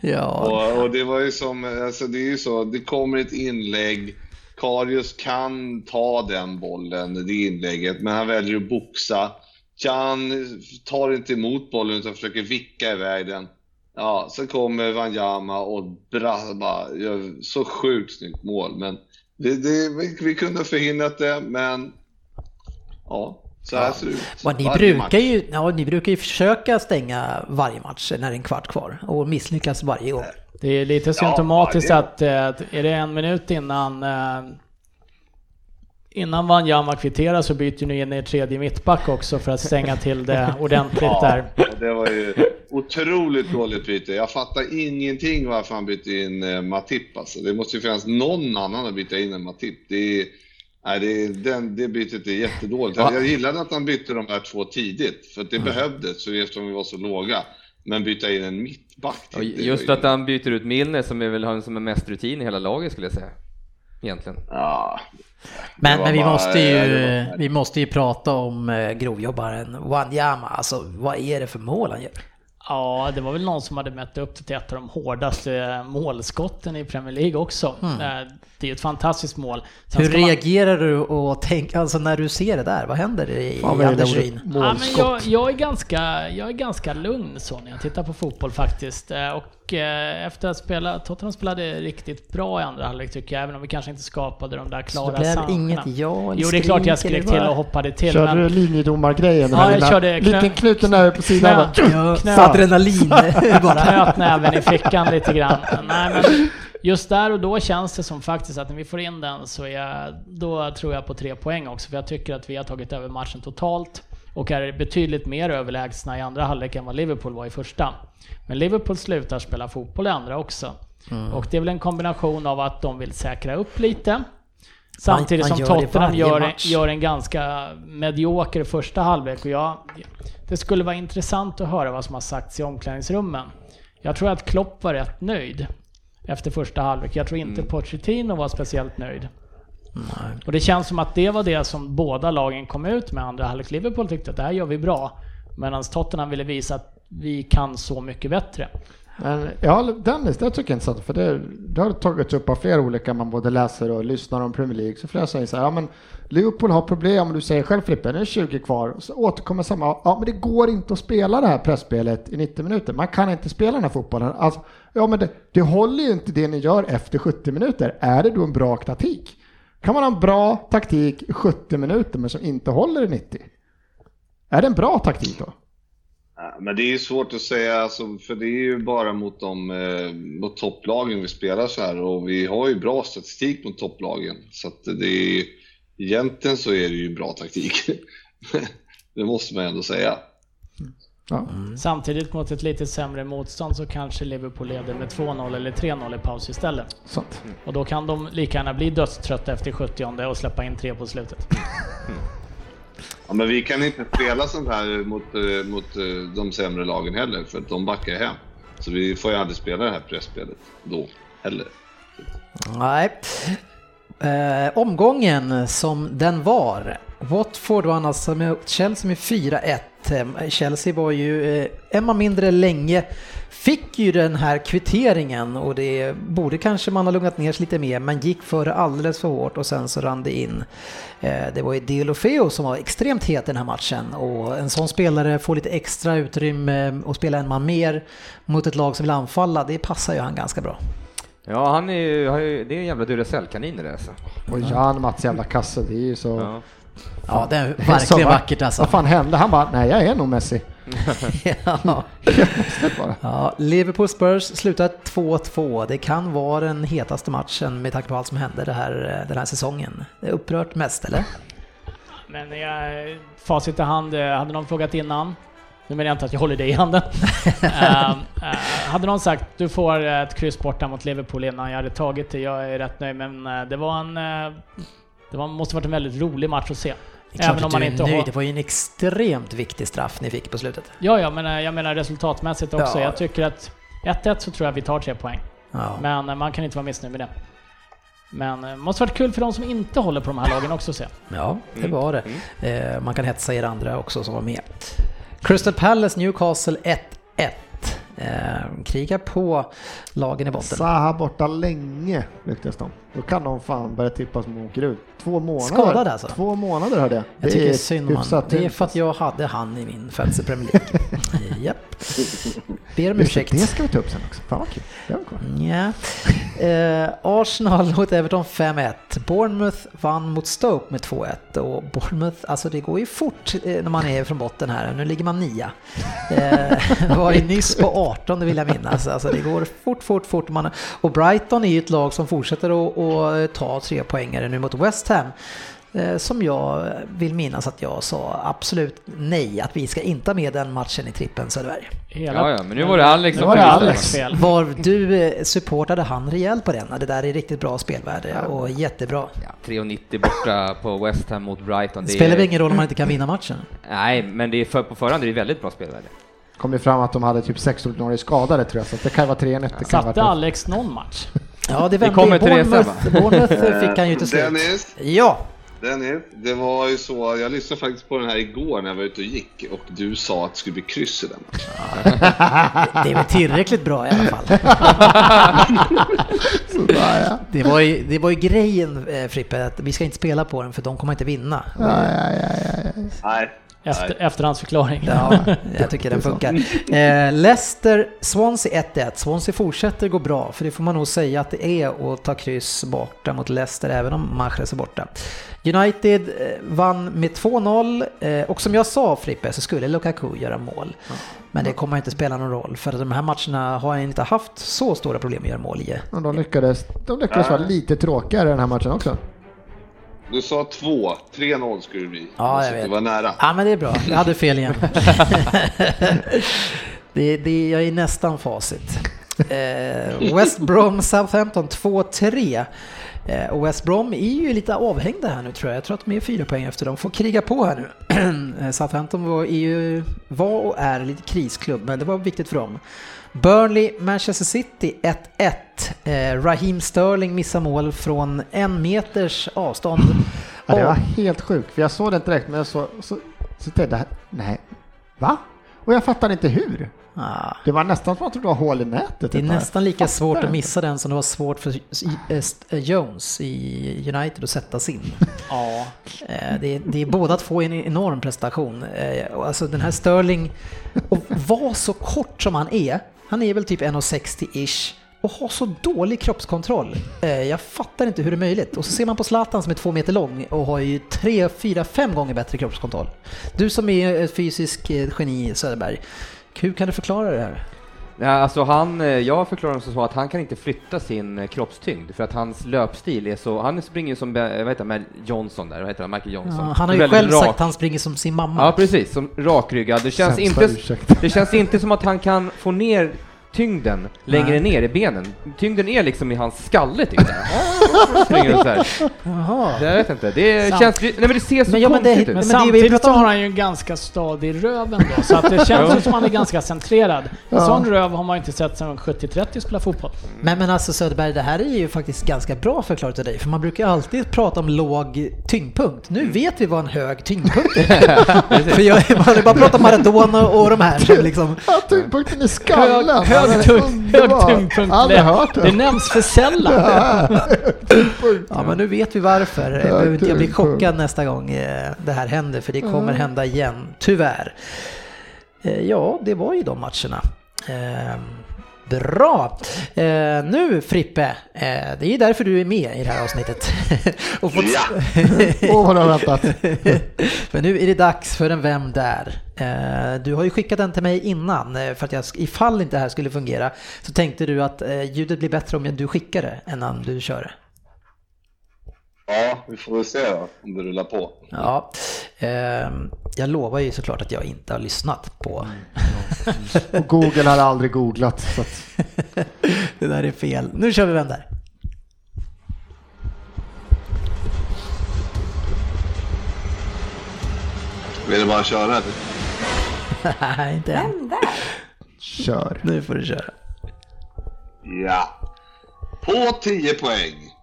<laughs> ja. Och, och, det var ju som, alltså det är ju så, det kommer ett inlägg, Karius kan ta den bollen, det inlägget, men han väljer att boxa. Can tar inte emot bollen utan försöker vicka iväg den. Ja, sen kommer Wanyama och bra, bara gör så sjukt snyggt mål. Men det, det, vi, vi kunde ha förhindrat det, men ja, så här ser det ut. Och ni, brukar ju, ja, ni brukar ju försöka stänga varje match när det är en kvart kvar och misslyckas varje gång. Det är lite symptomatiskt ja, att, eh, att är det en minut innan eh, Innan Wanyama kvitterar så byter ni in er tredje mittback också för att stänga till det <laughs> ordentligt där. Ja, det var ju otroligt dåligt byte. Jag fattar ingenting varför han bytte in eh, Matip alltså. Det måste ju finnas någon annan att byta in än Matip. Det är, Nej, det, den, det bytet är jättedåligt. Ja. Jag gillade att han bytte de här två tidigt, för det mm. behövdes eftersom vi var så låga. Men byta in en mittback till, Just att han byter ut Milner som är väl han som är mest rutin i hela laget skulle jag säga. egentligen. Ja, Men, men vi, bara- måste ju, var- vi måste ju prata om eh, grovjobbaren Wanyama. Alltså vad är det för mål han gör? Ja, det var väl någon som hade mätt upp det till ett av de hårdaste målskotten i Premier League också. Eh, Det är ett fantastiskt mål. Sen Hur man- reagerar du och tänk, alltså när du ser det där? Vad händer i, Fan, i Anders? Ryn? Ja, men jag, jag, är ganska, jag är ganska lugn så när jag tittar på fotboll faktiskt. Eh, Och eh, efter att spela, Tottenham spelade riktigt bra i andra halvlek tycker jag, även om vi kanske inte skapade de där Så klara det blev chanserna. inget ja Jo, det är klart jag skrek till och hoppade till. Körde men du linjedomargrejen? Ja, jag körde knö- Liten knuten där på sidan. Knö- knö- adrenalin <laughs> knöt näven i fickan lite grann. Nej, men just där och då känns det som faktiskt att när vi får in den så är jag, då tror jag på tre poäng också. För jag tycker att vi har tagit över matchen totalt och är betydligt mer överlägsna i andra halvlek än vad Liverpool var i första. Men Liverpool slutar spela fotboll i andra också. Och det är väl en kombination av att de vill säkra upp lite. Samtidigt man som gör Tottenham gör, match. gör en ganska medioker första halvlek och jag, det skulle vara intressant att höra vad som har sagts i omklädningsrummen. Jag tror att Klopp var rätt nöjd efter första halvlek. Jag tror inte Pochettino var speciellt nöjd. Och det känns som att det var det som båda lagen kom ut med andra halvlek. Liverpool tyckte att det här gör vi bra. Medan Tottenham ville visa att vi kan så mycket bättre. Men ja, Dennis, det tycker jag är intressant för det, det har tagits upp av flera olika, man både läser och lyssnar om Premier League. Så flera säger så här, ja men Liverpool har problem, du säger själv Frippe, det är 20 kvar. Och så återkommer samma, ja men det går inte att spela det här pressspelet i 90 minuter. Man kan inte spela den här fotbollen. Alltså, ja men det, det håller ju inte det ni gör efter 70 minuter. Är det då en bra taktik? Kan man ha en bra taktik i 70 minuter men som inte håller i 90? Är det en bra taktik då? Men det är ju svårt att säga, alltså, för det är ju bara mot, de, eh, mot topplagen vi spelar så här och vi har ju bra statistik mot topplagen. Så att det är egentligen så är det ju bra taktik. <laughs> det måste man ändå säga. Ja. Samtidigt mot ett lite sämre motstånd så kanske Liverpool leder med 2-0 eller 3-0 i paus istället. Sant. Och då kan de lika gärna bli dödströtta efter 70 och släppa in tre på slutet. Ja, men vi kan inte spela sånt här mot, eh, mot eh, de sämre lagen heller, för att de backar hem. Så vi får ju aldrig spela det här pressspelet då heller. Nej. Eh, omgången som den var. Watford vann alltså med Chelsea med 4-1. Eh, Chelsea var ju eh, en man mindre länge. Fick ju den här kvitteringen och det borde kanske man ha lugnat ner sig lite mer men gick före alldeles för hårt och sen så rann det in. Eh, det var ju Deulofeu som var extremt het i den här matchen och en sån spelare får lite extra utrymme och spela en man mer mot ett lag som vill anfalla. Det passar ju han ganska bra. Ja, han är ju, det är en jävla Duracell-kanin det alltså. Och Jan Mats jävla kasse, det är ju så... Ja. Ja, det är är så verkligen vackert. vackert alltså. Vad fan hände? Han bara, nej jag är nog Messi. <laughs> ja. Ja, Liverpool Spurs slutar 2-2. Det kan vara den hetaste matchen med tanke på allt som hände det här, den här säsongen. Det är upprört mest, eller? Men jag, facit i hand, eh, hade någon frågat innan, nu menar jag inte att jag håller det i handen. <laughs> Ehm, eh, hade någon sagt du får ett kryss borta mot Liverpool innan jag hade tagit det, jag är rätt nöjd. Men eh, det var en... eh, Det var, måste varit en väldigt rolig match att se. Även om man inte nöjd. har... Det var ju en extremt viktig straff ni fick på slutet. Ja, ja, men eh, jag menar resultatmässigt också. Ja. Jag tycker att 1-1 så tror jag vi tar tre poäng. Ja. Men eh, man kan inte vara missnöjd med det. Men det måste varit kul för de som inte håller på de här lagen också att se. Ja, det Mm. var det. Eh, man kan hetsa er andra också som var med. Crystal Palace Newcastle 1-1. Eh, krigar på lagen i botten. Zaha borta länge ryktas de. Då kan de fan börja tippa som åker ut. Två månader. Skadad alltså? Två månader hörde jag. Jag tycker är synd om han. Det är för att jag hade han i min Fantasy Premier League. <laughs> Japp. Ber om ursäkt. Det ska vi ta upp sen också. Fan vad kul. Det var kul. Ja. Eh, Arsenal <laughs> mot Everton 5-1. Bournemouth vann mot Stoke med 2-1 och Bournemouth, alltså det går ju fort eh, när man är från botten här. Nu ligger man nia. Eh, <laughs> var ju nyss på 18 vill jag minnas. Alltså det går fort, fort, fort. Man, och Brighton är ju ett lag som fortsätter att, att ta tre poängare nu mot West Ham. Eh, Som jag vill minnas att jag sa absolut nej, att vi ska inte ha med den matchen i trippen Söderberg. Hela, Ja, ja, men nu var det Alex som var det Alex fel. Var du eh, supportade han rejält på den? Det där är riktigt bra spelvärde och jättebra. Ja, 3,90 borta på West Ham mot Brighton. Det Det spelar väl ingen roll om man inte kan vinna matchen? nej, men det är för, på förhand är det väldigt bra spelvärde. kom ju fram att de hade typ sex ordinarie skadade tror jag, så det kan vara 3-1. Det kan Satte vara Alex någon match? Ja, det Vi vände kommer ju. till Bournemouth, Bournemouth fick han ju till <laughs> slut. Dennis, Ja, Dennis, det var ju så, jag lyssnade faktiskt på den här igår när jag var ute och gick och du sa att det skulle bli kryss i den det är väl tillräckligt bra i alla fall. Sådär, ja. Det var ju, det var ju grejen eh, Frippe, att vi ska inte spela på den för de kommer inte vinna. Ja, ja, ja, ja, ja. Nej. Efter, efterhandsförklaring. Ja, jag tycker den <laughs> funkar. Eh, Leicester, Swansea 1-1. Swansea fortsätter gå bra, för det får man nog säga att det är att ta kryss borta mot Leicester, även om Mahrez är borta. United eh, vann med 2-0 eh, och som jag sa Frippe så skulle Lukaku göra mål. Men det kommer inte spela någon roll, för att de här matcherna har han inte haft så stora problem att göra mål i. Och de lyckades, de lyckades vara lite tråkigare den här matchen också. Du sa två, 3-0 skulle det bli. Ja, jag Så vet. Det var nära. Ja men det är bra, jag hade fel igen. <laughs> det, det, jag är nästan facit. Eh, West Brom Southampton 2-3. Eh, och West Brom är ju lite avhängda här nu tror jag. Jag tror att de är fyra poäng efter. De får kriga på här nu. <clears throat> Eh, Southampton var, ju, var och är lite krisklubb, men det var viktigt för dem. Burnley, Manchester City 1-1. Eh, Raheem Sterling missar mål från en meters avstånd. Ja, det var helt sjukt, för jag såg det inte direkt, men jag så, så, så tänkte jag, nej, va? Och jag fattade inte hur. Ah. Det var nästan som att det var hål i nätet. Det är tag. nästan lika svårt att missa den som det var svårt för eh, St- Jones i United att sätta sin. <laughs> Ja. Eh, Det är, det är båda två en enorm prestation. Eh, Alltså den här Sterling, och var så kort som han är, han är väl typ 1,60-ish och har så dålig kroppskontroll. Eh, jag fattar inte hur det är möjligt. Och så ser man på Zlatan som är två meter lång och har ju tre, fyra, fem gånger bättre kroppskontroll. Du som är ett fysiskt eh, geni Söderberg, hur kan du förklara det här? Ja, alltså han, eh, jag förklarar det så att han kan inte flytta sin eh, kroppstyngd för att hans löpstil är så, han springer som, vad heter han, Johnson där, vad heter han, Michael Johnson? Ja, han har ju själv rak. sagt att han springer som sin mamma. Ja precis, som rakryggad. Det känns, Sämsta inte, ursäkt. det känns inte som att han kan få ner tyngden längre Nej. ner i benen. Tyngden är liksom i hans skalle typ. <laughs> Springer så här. Jaha. Jag vet inte, det Sant. känns, nej men det ser så Men ja, men det- konstigt ut. Men är- samtidigt så har han ju en ganska stadig röv ändå, så att det känns <laughs> ju som han är ganska centrerad. En Ja. sån röv har man ju inte sett sedan 70-30 spela fotboll. Men, men alltså Söderberg, det här är ju faktiskt ganska bra förklarat av dig, för man brukar ju alltid prata om låg tyngdpunkt. Nu vet vi vad en hög tyngdpunkt <laughs> är. för jag man har bara pratat om Maradona och de här som liksom... Ja, tyngdpunkten i skallen. Hög, hög, är tung, hög underbar. tyngdpunkt. Aldrig hört Det, nämns för sällan. Ja, men nu vet vi varför. Jag behöver inte bli chockad nästa gång eh, det här händer, för det kommer hända igen, tyvärr. Eh, Ja, det var ju de matcherna. Bra! Eh, nu Frippe, eh, det är därför du är med i det här avsnittet. <laughs> och fått... <laughs> Åh, vad du har väntat. <laughs> För nu är det dags för en Vem där? Eh, Du har ju skickat den till mig innan eh, för att jag, ifall inte det här skulle fungera så tänkte du att eh, ljudet blir bättre om du skickar det än om du kör det. Ja, vi får väl se då, om det rullar på. Ja, eh, jag lovar ju såklart att jag inte har lyssnat på Och Google har aldrig googlat. Så att, <laughs> det där är fel. Nu kör vi Vem där? Vill du bara köra? <laughs> Nej, inte än. Kör. Nu får du köra. Ja. På 10 poäng.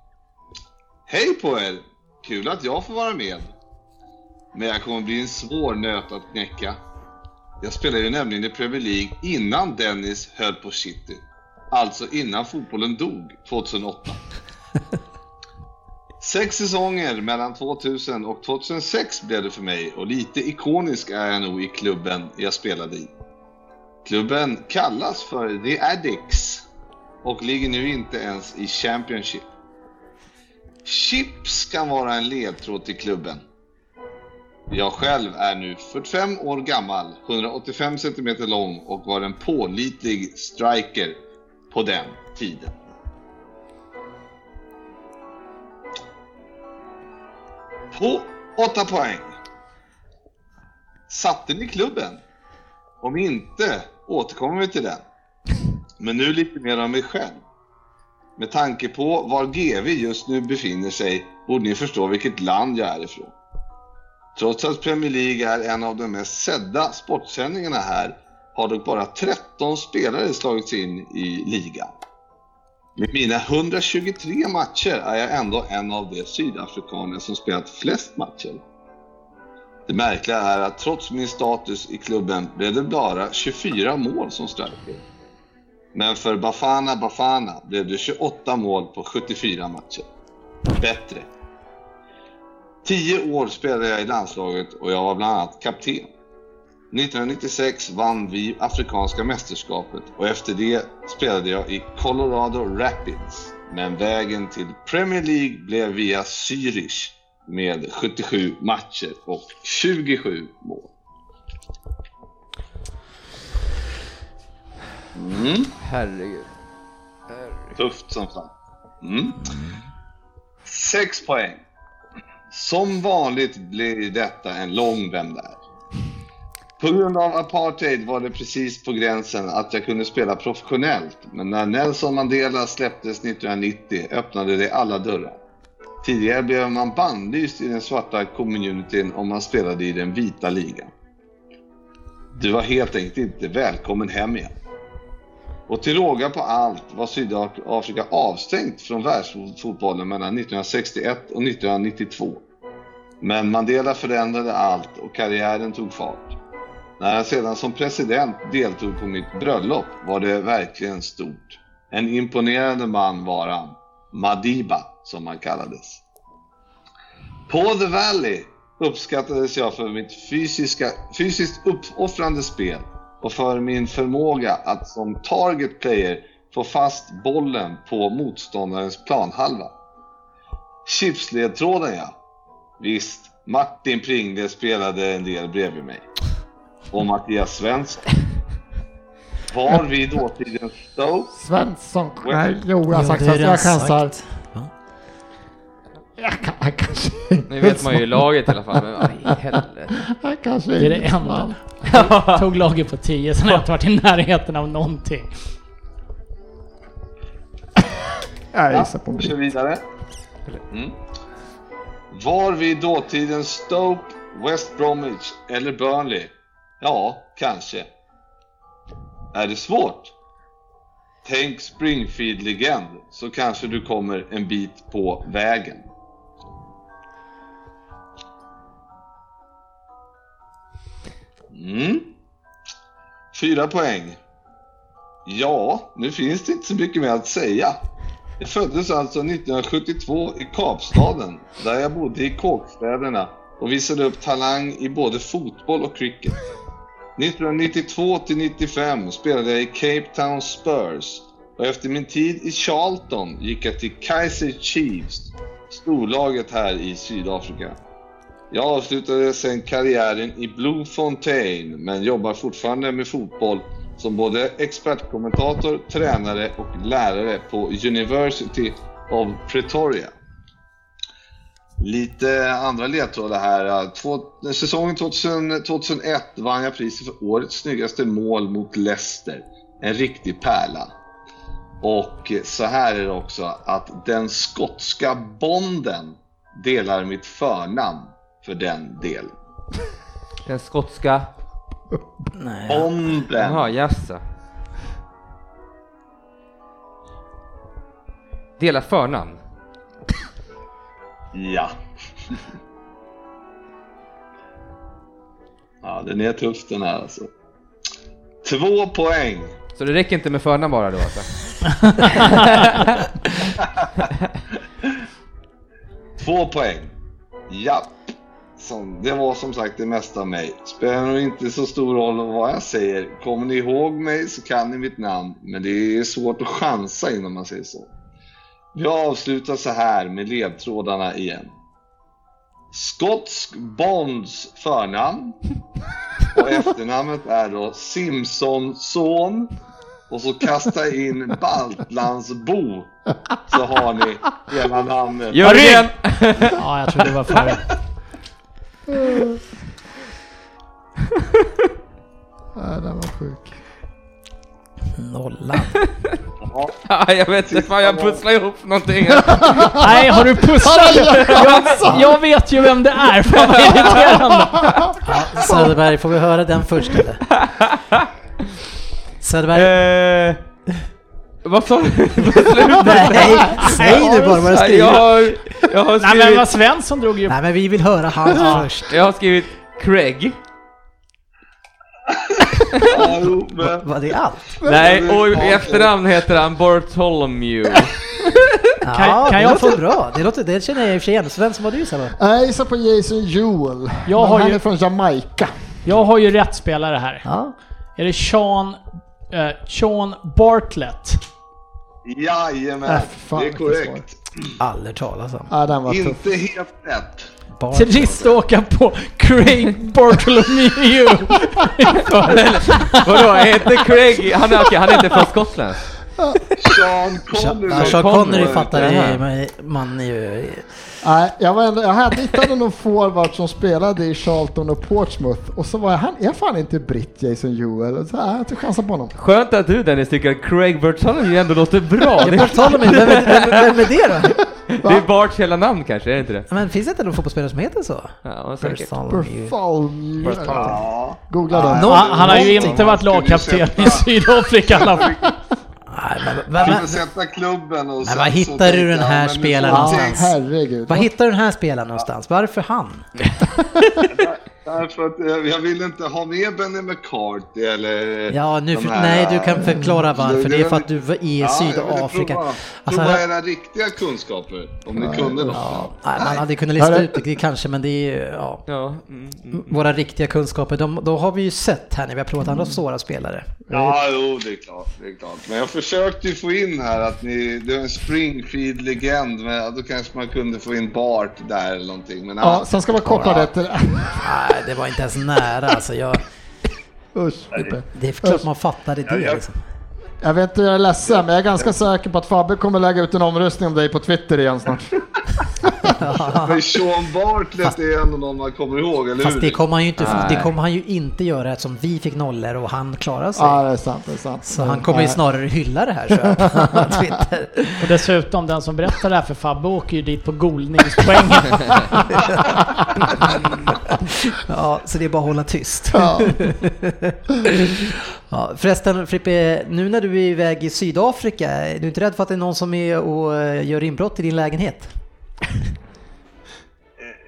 Hej på er! Kul att jag får vara med. Men jag kommer bli en svår nöt att knäcka. Jag spelade ju nämligen i Premier League innan Dennis höll på City. Alltså innan fotbollen dog 2008. <laughs> Sex säsonger mellan 2000 och 2006 blev det för mig och lite ikonisk är jag nog i klubben jag spelade i. Klubben kallas för The Addicts och ligger nu inte ens i Championship. Chips kan vara en ledtråd till klubben. Jag själv är nu 45 år gammal, 185 cm lång och var en pålitlig striker på den tiden. På 8 poäng. Satte ni klubben? Om inte återkommer vi till den. Men nu lite mer om mig själv. Med tanke på var GV just nu befinner sig borde ni förstå vilket land jag är ifrån. Trots att Premier League är en av de mest sedda sportsändningarna här har dock bara 13 spelare slagits in i ligan. Med mina 123 matcher är jag ändå en av de sydafrikaner som spelat flest matcher. Det märkliga är att trots min status i klubben blev det bara 24 mål som striker. Men för Bafana Bafana blev det 28 mål på 74 matcher. Bättre. 10 år spelade jag i landslaget och jag var bland annat kapten. 1996 vann vi Afrikanska mästerskapet och efter det spelade jag i Colorado Rapids. Men vägen till Premier League blev via Zürich med 77 matcher och 27 mål. Mm. Herregud. Tufft som fan. Mm. Sex poäng. Som vanligt blir detta en lång Vem där? På grund av apartheid var det precis på gränsen att jag kunde spela professionellt, men när Nelson Mandela släpptes 1990 öppnade det alla dörrar. Tidigare blev man bannlyst i den svarta communityn om man spelade i den vita ligan. Du var helt enkelt inte välkommen hem igen. Och till råga på allt var Sydafrika avstängt från världsfotbollen mellan 1961 och 1992. Men Mandela förändrade allt och karriären tog fart. När han sedan som president deltog på mitt bröllop var det verkligen stort. En imponerande man var han. Madiba, som han kallades. På The Valley uppskattades jag för mitt fysiska, fysiskt uppoffrande spel och för min förmåga att som target player få fast bollen på motståndarens planhalva. Chipsledtråden ja. Visst, Martin Pringle spelade en del bredvid mig. Och Mattias Svensson. Var vi dåtidens Stoke? Svensson? Nej, jo, jag har sagt att jag chansar. Jag, kan, jag kanske Nu vet man ju laget i alla fall, men vad i <laughs> helvete. Jag Det är det enda. fan. Tog laget på 10, sen har jag inte varit i närheten av någonting. Jag gissar på Vi kör vidare. Mm. Var vi dåtidens Stoke, West Bromwich eller Burnley? Ja, kanske. Är det svårt? Tänk Springfield-legend så kanske du kommer en bit på vägen. Mm. Fyra poäng. Ja, nu finns det inte så mycket mer att säga. Jag föddes alltså 1972 i Kapstaden, där jag bodde i kåkstäderna och visade upp talang i både fotboll och cricket. 1992 till 95 spelade jag i Cape Town Spurs och efter min tid i Charlton gick jag till Kaiser Chiefs, storlaget här i Sydafrika. Jag avslutade sen karriären i Bloemfontein men jobbar fortfarande med fotboll som både expertkommentator, tränare och lärare på University of Pretoria. Lite andra ledtrådar här. Två, säsongen 2000, 2001 vann jag priset för årets snyggaste mål mot Leicester. En riktig pärla. Och så här är det också att den skotska bonden delar mitt förnamn för den delen. Den skotska... Nej. Bonden! Jaha, jaså. Dela förnamn. Ja. ja, den är tuff den här alltså. Två poäng. Så det räcker inte med förnamn bara då alltså? <laughs> Två poäng. Japp. Som, det var som sagt det mesta av mig. Spelar nog inte så stor roll vad jag säger. Kommer ni ihåg mig så kan ni mitt namn. Men det är svårt att chansa innan man säger så. Vi avslutar så här med ledtrådarna igen. Skotsk Bonds förnamn. Och efternamnet är då Simpsonson. Och så kasta in Baltlandsbo. Så har ni hela namnet. Igen! Ja, jag tror det var Nej, den var sjuk. Nollan. Ja, jag vet inte, fan jag pusslar ihop någonting. Nej, har du pusslat? Jag, jag vet ju vem det är, fan vad irriterande. Ja, Söderberg, får vi höra den först eller? <laughs> Söderberg, Eh, Vad sa du? <laughs> Nej, säg nu bara vad du skriver. jag har, jag har Nej men skrivit... vad Svensson drog ju... Nej men vi vill höra han Ja. först. Jag har skrivit Craig. Ja, jo, men... Var det allt? Nej, och i efternamn heter han Bartholomew. <laughs> Ja, kan det jag låter få- bra. Det, låter, det känner jag i och för sig igen. Svensson, vad du gissar på? Jag gissar på Jason Jewell. Jag men har han ju- är från Jamaica. Jag har ju rätt spelare här. Ja. Är det Sean... eh, Sean Bartlett? Jajamän, Äh, fan, det är korrekt. Aldrig talas om. Ja, den var tuff. Inte helt rätt. Trist att åka på Craig Bartholomew. <laughs> Vadå, heter Craig... Han är, okej, han är inte från Skottland? Sean Connery. Sean Connery. Fattar man är ju... Nej, jag, var ändå, jag hade hittade någon forward som spelade i Charlton och Portsmouth och så var jag, han är fan inte britt Jason Jewell. Och Så, äh, jag tog chansen på honom. Skönt att du Dennis tycker att Craig Bartholomew ändå låter bra. Det, Bartholomew, vem, vem, vem är det då? <laughs> det är Barts hela namn kanske, är det inte det? Men finns det inte någon fotbollsspelare som heter så? Ja, säkert. Bartholomew. Ja. Googla. Nå- Han, han har ju inte varit lagkapten i Sydafrika i alla fall. <laughs> Men, får sätta klubben och Men så hittar du den här spelaren någonstans? herregud. var hittar du den här spelaren någonstans? Varför han? <laughs> Därför att eh, jag vill inte ha med Benny McCarthy eller... Ja, nu för, här, nej, du kan förklara eh, varför. Det är för att du var i Ja, Sydafrika. Prova, Alltså, prova era riktiga kunskaper, om ni kunde något. Ja, nej, man hade kunnat lista ut det kanske, men det är ja. Ja, mm, mm. Våra riktiga kunskaper, de, då har vi ju sett här när vi har provat andra svåra spelare. Ja, jo, det är klart. Det är klart. Men jag försökte ju få in här att ni, det är en Springfield-legend, men då kanske man kunde få in Bart där eller någonting. Men Ja, sen ska man koppla det till... Det var inte ens nära alltså. Jag, Usch, det är klart man fattade det jag- liksom. Jag vet inte, jag är ledsen, men jag är ganska säker på att Fabbe kommer lägga ut en omröstning om dig på Twitter igen snart. <laughs> Men Sean Bartlett är ändå någon man kommer ihåg, eller Fast hur? det kommer han ju inte, Nej. det kommer han ju inte göra eftersom vi fick nollor och han klarade sig. Ja, det är sant, det är sant. Så han kommer ju snarare hylla det här på <laughs> Twitter. Och dessutom, den som berättar det här för Fabbe åker ju dit på golningspoängen. <laughs> <laughs> Ja, så det är bara att hålla tyst. Ja. <laughs> Ja, förresten Frippe, nu när du är iväg i Sydafrika, är du inte rädd för att det är någon som är och eh, gör inbrott i din lägenhet?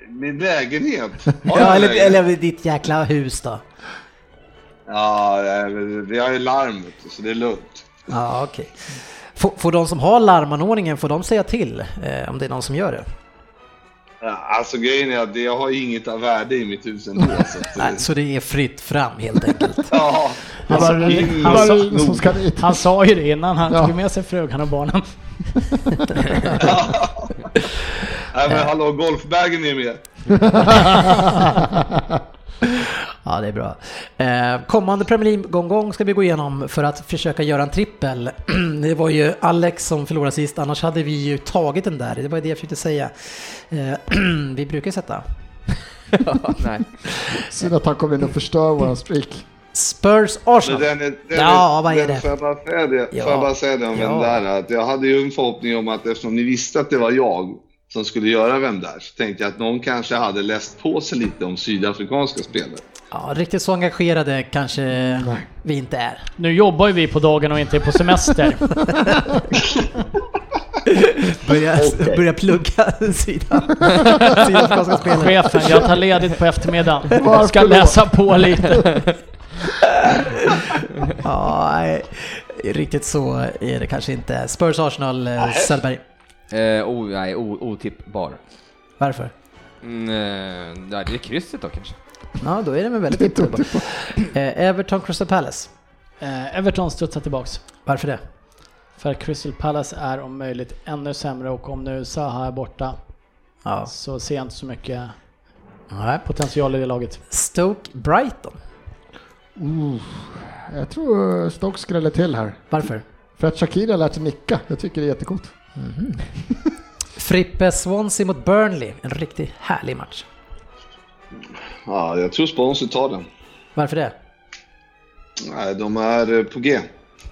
Min lägenhet? <laughs> Ja, eller, lägenhet? eller ditt jäkla hus då? Ja, eh, vi har ju larm, vet du, så det är lugnt. Ja, okej. Får, får de som har larmanordningen, får de säga till eh, om det är någon som gör det? Ja, alltså grejen är att det- jag har inget av värde i mitt hus ändå. Så att, Nej, så det är fritt fram helt enkelt. <laughs> ja, Han, in bara sno. ska dit. han sa ju det innan, han Ja. tog med sig frugan och barnen. <laughs> Nej men hallå, golfbagen är med. <laughs> <laughs> Ja, det är bra. Eh, kommande Premier League-omgång ska vi gå igenom för att försöka göra en trippel. <clears throat> Det var ju Alex som förlorade sist, annars hade vi ju tagit den där. Det var det jag försökte säga. Eh, <clears throat> vi brukar sätta <laughs> Ja, nej. Synd att han kommer in och förstör våran streak. Spurs Arsenal. den är, den Ja, vad är den, det? Får jag bara säga det, Ja. bara säga det om Ja. vem där? Att jag hade ju en förhoppning om att eftersom ni visste att det var jag som skulle göra vem där, så tänkte jag att någon kanske hade läst på sig lite om sydafrikanska spelare. Ja, riktigt så engagerade kanske vi inte är. Nu jobbar ju vi på dagen och inte är på semester. <laughs> Börja, börja plugga sidan. Sydafrikanska spelare. Chefen, jag tar ledigt på eftermiddagen. Varför Ska läsa på lite. Ja, nej, riktigt så är det kanske inte. Spurs Arsenal, Söderberg. Eh, oh, nej, o- otippbar. Varför? Mm, eh, ja, det är krysset då kanske. Ja, då är det väl väldigt tippbart. <laughs> Eh, Everton Crystal Palace. Eh, Everton studsar tillbaks. Varför det? För att Crystal Palace är om möjligt ännu sämre och om nu Zaha är borta Ja. så ser jag inte så mycket Nej. potential i det laget. Stoke Brighton. Uh, jag tror Stoke skräller till här. Varför? För att Shakira lät sig nicka. Jag tycker det är jättecoolt. Frippe Swansea mot Burnley. En riktigt härlig match. Ja, jag tror sponsor tar den. Varför det? Nej, de är eh, på G.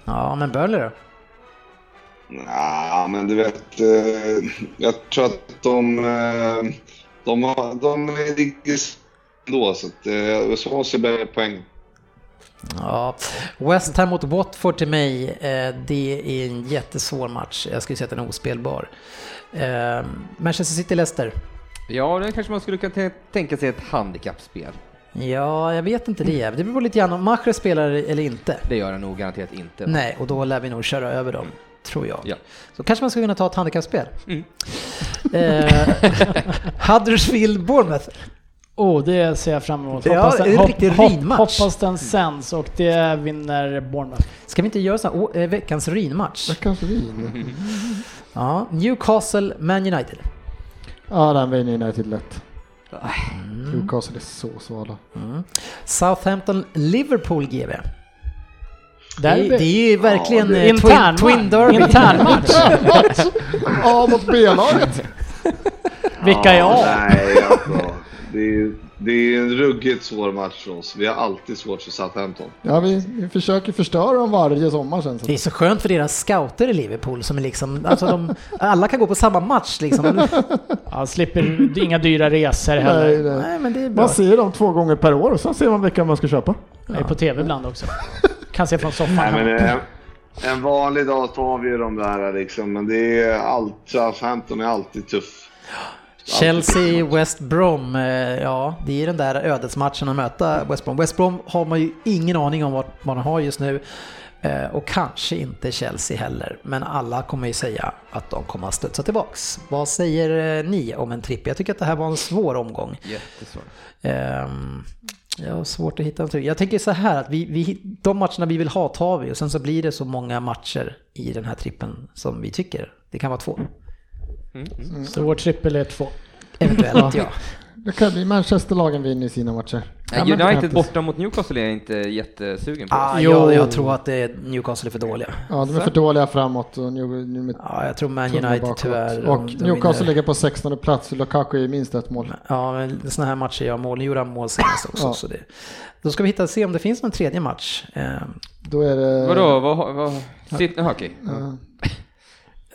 Ja, men Burnley då? Ja, men du vet, eh, jag tror att de, eh, de, har, de ligger ändå, så att Swansea behöver poäng. Ja, West Ham mot Watford till mig, eh, det är en jättesvår match. Jag skulle säga att den är ospelbar. Eh, Manchester City-Leicester. Ja, det kanske man skulle kunna tänka sig ett handikappspel. Ja, jag vet inte det. Det beror lite grann om Mahrez spelar eller inte. Det gör han nog garanterat inte. Nej, och då lär vi nog köra över dem, tror jag. Ja. Så kanske man skulle kunna ta ett handikappspel. Mm. Eh, <laughs> Huddersfield Bournemouth. Oh, det ser jag fram emot. Ja, det är en hopp- riktig hopp- rinmatch. Hoppas den sänds och det vinner Bournemouth. Ska vi inte göra så här, eh, veckans rinmatch? Veckans vin. <laughs> Ja, Newcastle, Man United. Ja, den vinner United lätt. Newcastle är så svala. Mm. Southampton, Liverpool GV. Det, är- det är ju verkligen det eh, twin, Intern twin derby. Internmatch. A mot <laughs> B-laget. Vilka är A? Det är, det är en ruggigt svår match för oss. Vi har alltid svårt för Southampton. Ja, vi, vi försöker förstöra dem varje sommar sen. Så. Det är så skönt för deras scouter i Liverpool som är liksom, alltså de, alla kan gå på samma match liksom. <laughs> Ja, slipper inga dyra resor heller. Nej, nej. Nej men det är bra. Man ser dem två gånger per år och sen ser man vilka man ska köpa. Jag är på TV ibland också. <laughs> Kan se från soffan. Nej, men, eh, en vanlig dag tar vi de där liksom, men det är allt, Southampton är alltid tuff. Chelsea, West Brom, eh, ja det är den där ödesmatchen att möta West Brom. West Brom har man ju ingen aning om vad man har just nu. Eh, Och kanske inte Chelsea heller, men alla kommer ju säga att de kommer att studsa tillbaks. Vad säger eh, ni om en tripp? Jag tycker att det här var en svår omgång. Jättesvårt. Ehm, Jag har svårt att hitta en tripp. Jag tänker så här att vi, vi, de matcherna vi vill ha tar vi och sen så blir det så många matcher i den här trippen som vi tycker. Det kan vara två. Så vår trippel är två. Eventuellt ja. Det kan bli Manchesterlagen vinner sina matcher. Men- United borta mot Newcastle är jag inte jättesugen på. Ah, Jo. jag, jag tror att det är Newcastle är för dåliga. Ja, de är för dåliga framåt och New, New, Ja, jag tror Man United bakåt. tyvärr. Och de- de Newcastle vinner. ligger på 16 plats och Lukaku är minst ett mål. Ja, men sådana här matcher gör mål. Nu gjorde han mål senast också. Ja. Så det, då ska vi hitta se om det finns någon tredje match. Ehm, Då är det... Vadå? Vad, vad, sitt, aha, okej. Ja.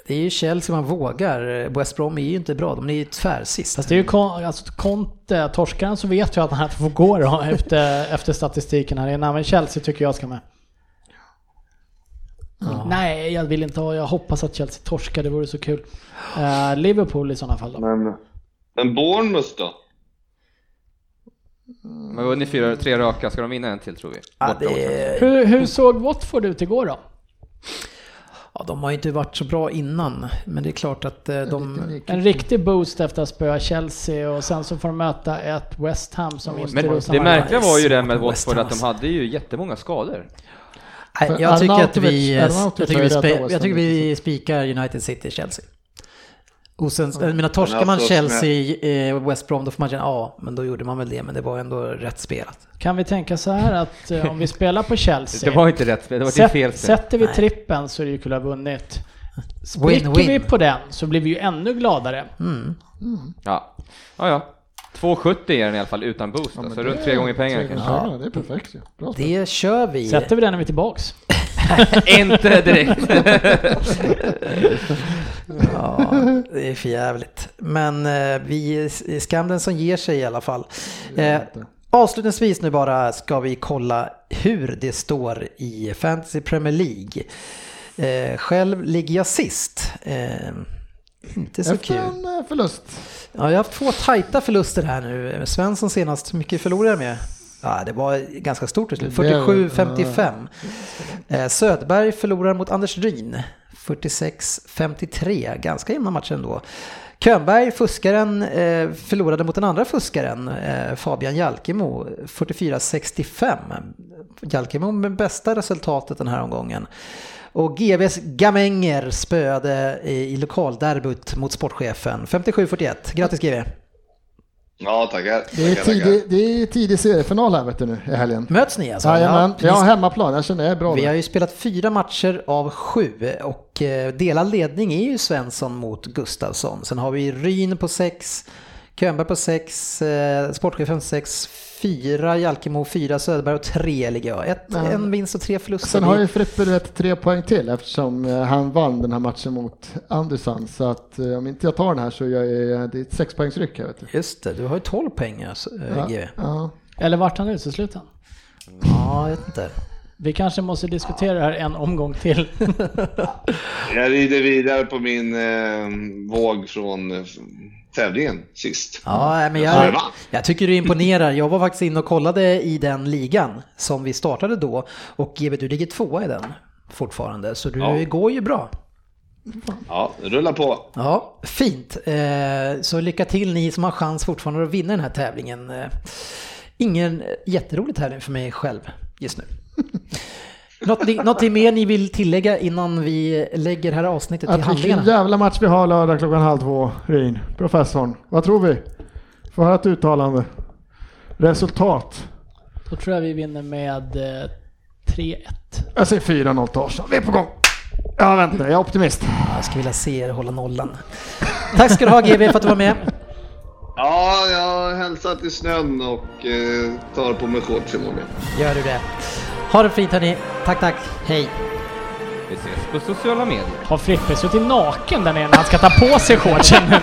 Det är ju Chelsea man vågar. West Brom är ju inte bra. De är ju tvärsist. Fast det är ju kon- alltså, Conte, torskaren så vet jag att han får gå då <laughs> efter, efter statistiken här innan. Men Chelsea tycker jag ska med. Nej, jag vill inte ha. Jag hoppas att Chelsea torskar, det vore så kul. Eh, Liverpool i sådana fall då. Men, men Bournemouth då? Men vi har vunnit fyra, tre raka, ska de vinna en till tror vi? Ja, det, Hur, hur såg Watford ut igår då? Ja, de har ju inte varit så bra innan. Men det är klart att eh, de... En riktig boost efter att spöa Chelsea och sen så får de möta ett West Ham som inte Men det märkliga var ju det med Watford att de hade ju jättemånga skador. Nej, jag tycker att vi, jag tycker vi, spe, jag tycker vi spikar United City Chelsea. Och sen, jag menar, torskar man alltså, Chelsea, eh, West Brom, då får man känna ja, men då gjorde man väl det, men det var ändå rätt spelat. Kan vi tänka så här att eh, om vi <laughs> spelar på Chelsea, Det var inte rätt spel, det var sätt, fel spel. sätter vi trippen så är det ju kul att ha vunnit. Spricker Win-win. vi på den så blir vi ju ännu gladare. Mm. Ja, ja. ja. 2,70 är den i alla fall utan boost, Ja, så det runt är tre gånger pengarna tre kanske. pengarna, Det är perfekt. Bra spel. Det kör vi. Sätter vi den när vi är tillbaks? <laughs> inte direkt. <laughs> Ja, det är för jävligt. Men eh, vi, skam den som ger sig i alla fall. Eh, avslutningsvis nu bara ska vi kolla hur det står i Fantasy Premier League. Eh, själv ligger jag sist. Eh, inte så Efter kul. en eh, förlust. Ja, jag har två tajta förluster här nu. Svensson senast, hur mycket förlorade jag med? Ja, det var ganska stort till slut. Det är- 47-55. Eh, Söderberg förlorar mot Anders Ryn. 46-53. Ganska jämna matcher ändå. Könberg, fuskaren, eh, förlorade mot den andra fuskaren, eh, Fabian Jalkemo, 44-65. Jalkemo med bästa resultatet den här omgången. Och GVs gamänger spöade i, i lokalderbyt mot sportchefen, 57-41. Grattis GV! Ja, tackar. Det är, tackar, tackar. tidig, det är tidig seriefinal här vet du nu i helgen. Möts ni alltså? Jajamän, Ja, vi har hemmaplan. Jag känner jag är bra vi har ju spelat fyra matcher av sju och eh, delad ledning är ju Svensson mot Gustafsson. Sen har vi Ryn på sex, Könberg på sex, eh, sportchefen sex, fyra Jalkemo, fyra Söderberg och tre ligger jag. Ett, Ja. En vinst och tre förluster. Sen har ju Frippe du vet, tre poäng till eftersom eh, han vann den här matchen mot Andersson. Så att eh, om inte jag tar den här så gör jag, det är ett sexpoängsryck vet du. Just det, du har ju 12 poäng alltså, eh, Ja, GV. ja. Eller vart han utesluten? Ja, jag vet inte. Vi kanske måste diskutera det här en omgång till. <laughs> Jag rider vidare på min eh, våg från eh, tävlingen sist. Ja, men Ja, jag, jag tycker du imponerar. Jag var faktiskt inne och kollade i den ligan som vi startade då och GB, du ligger tvåa i den fortfarande, så du Ja. går ju bra. Ja, rulla på. Ja, fint. Eh, Så lycka till ni som har chans fortfarande att vinna den här tävlingen. Eh, Ingen jätterolig tävling för mig själv just nu. Något, något mer ni vill tillägga innan vi lägger här avsnittet till Att vilken handlingarna? jävla match vi har lördag klockan halv två, Rin. Professorn. Vad tror vi? Får höra ett uttalande. Resultat. Då tror jag vi vinner med eh, 3-1. Jag säger 4-0 till Arsenal. Vi är på gång. Ja, vänta. Jag är optimist. Jag skulle vilja se er hålla nollan. Tack ska du ha GB för att du var med. Ja, jag hälsat i snön och eh, tar på mig shorts imorgon. Gör du det. Ha det fint hörni. Tack, tack. Hej. Vi ses på sociala medier. Har Frippe suttit naken där nere när han ska ta på sig shortsen? <laughs>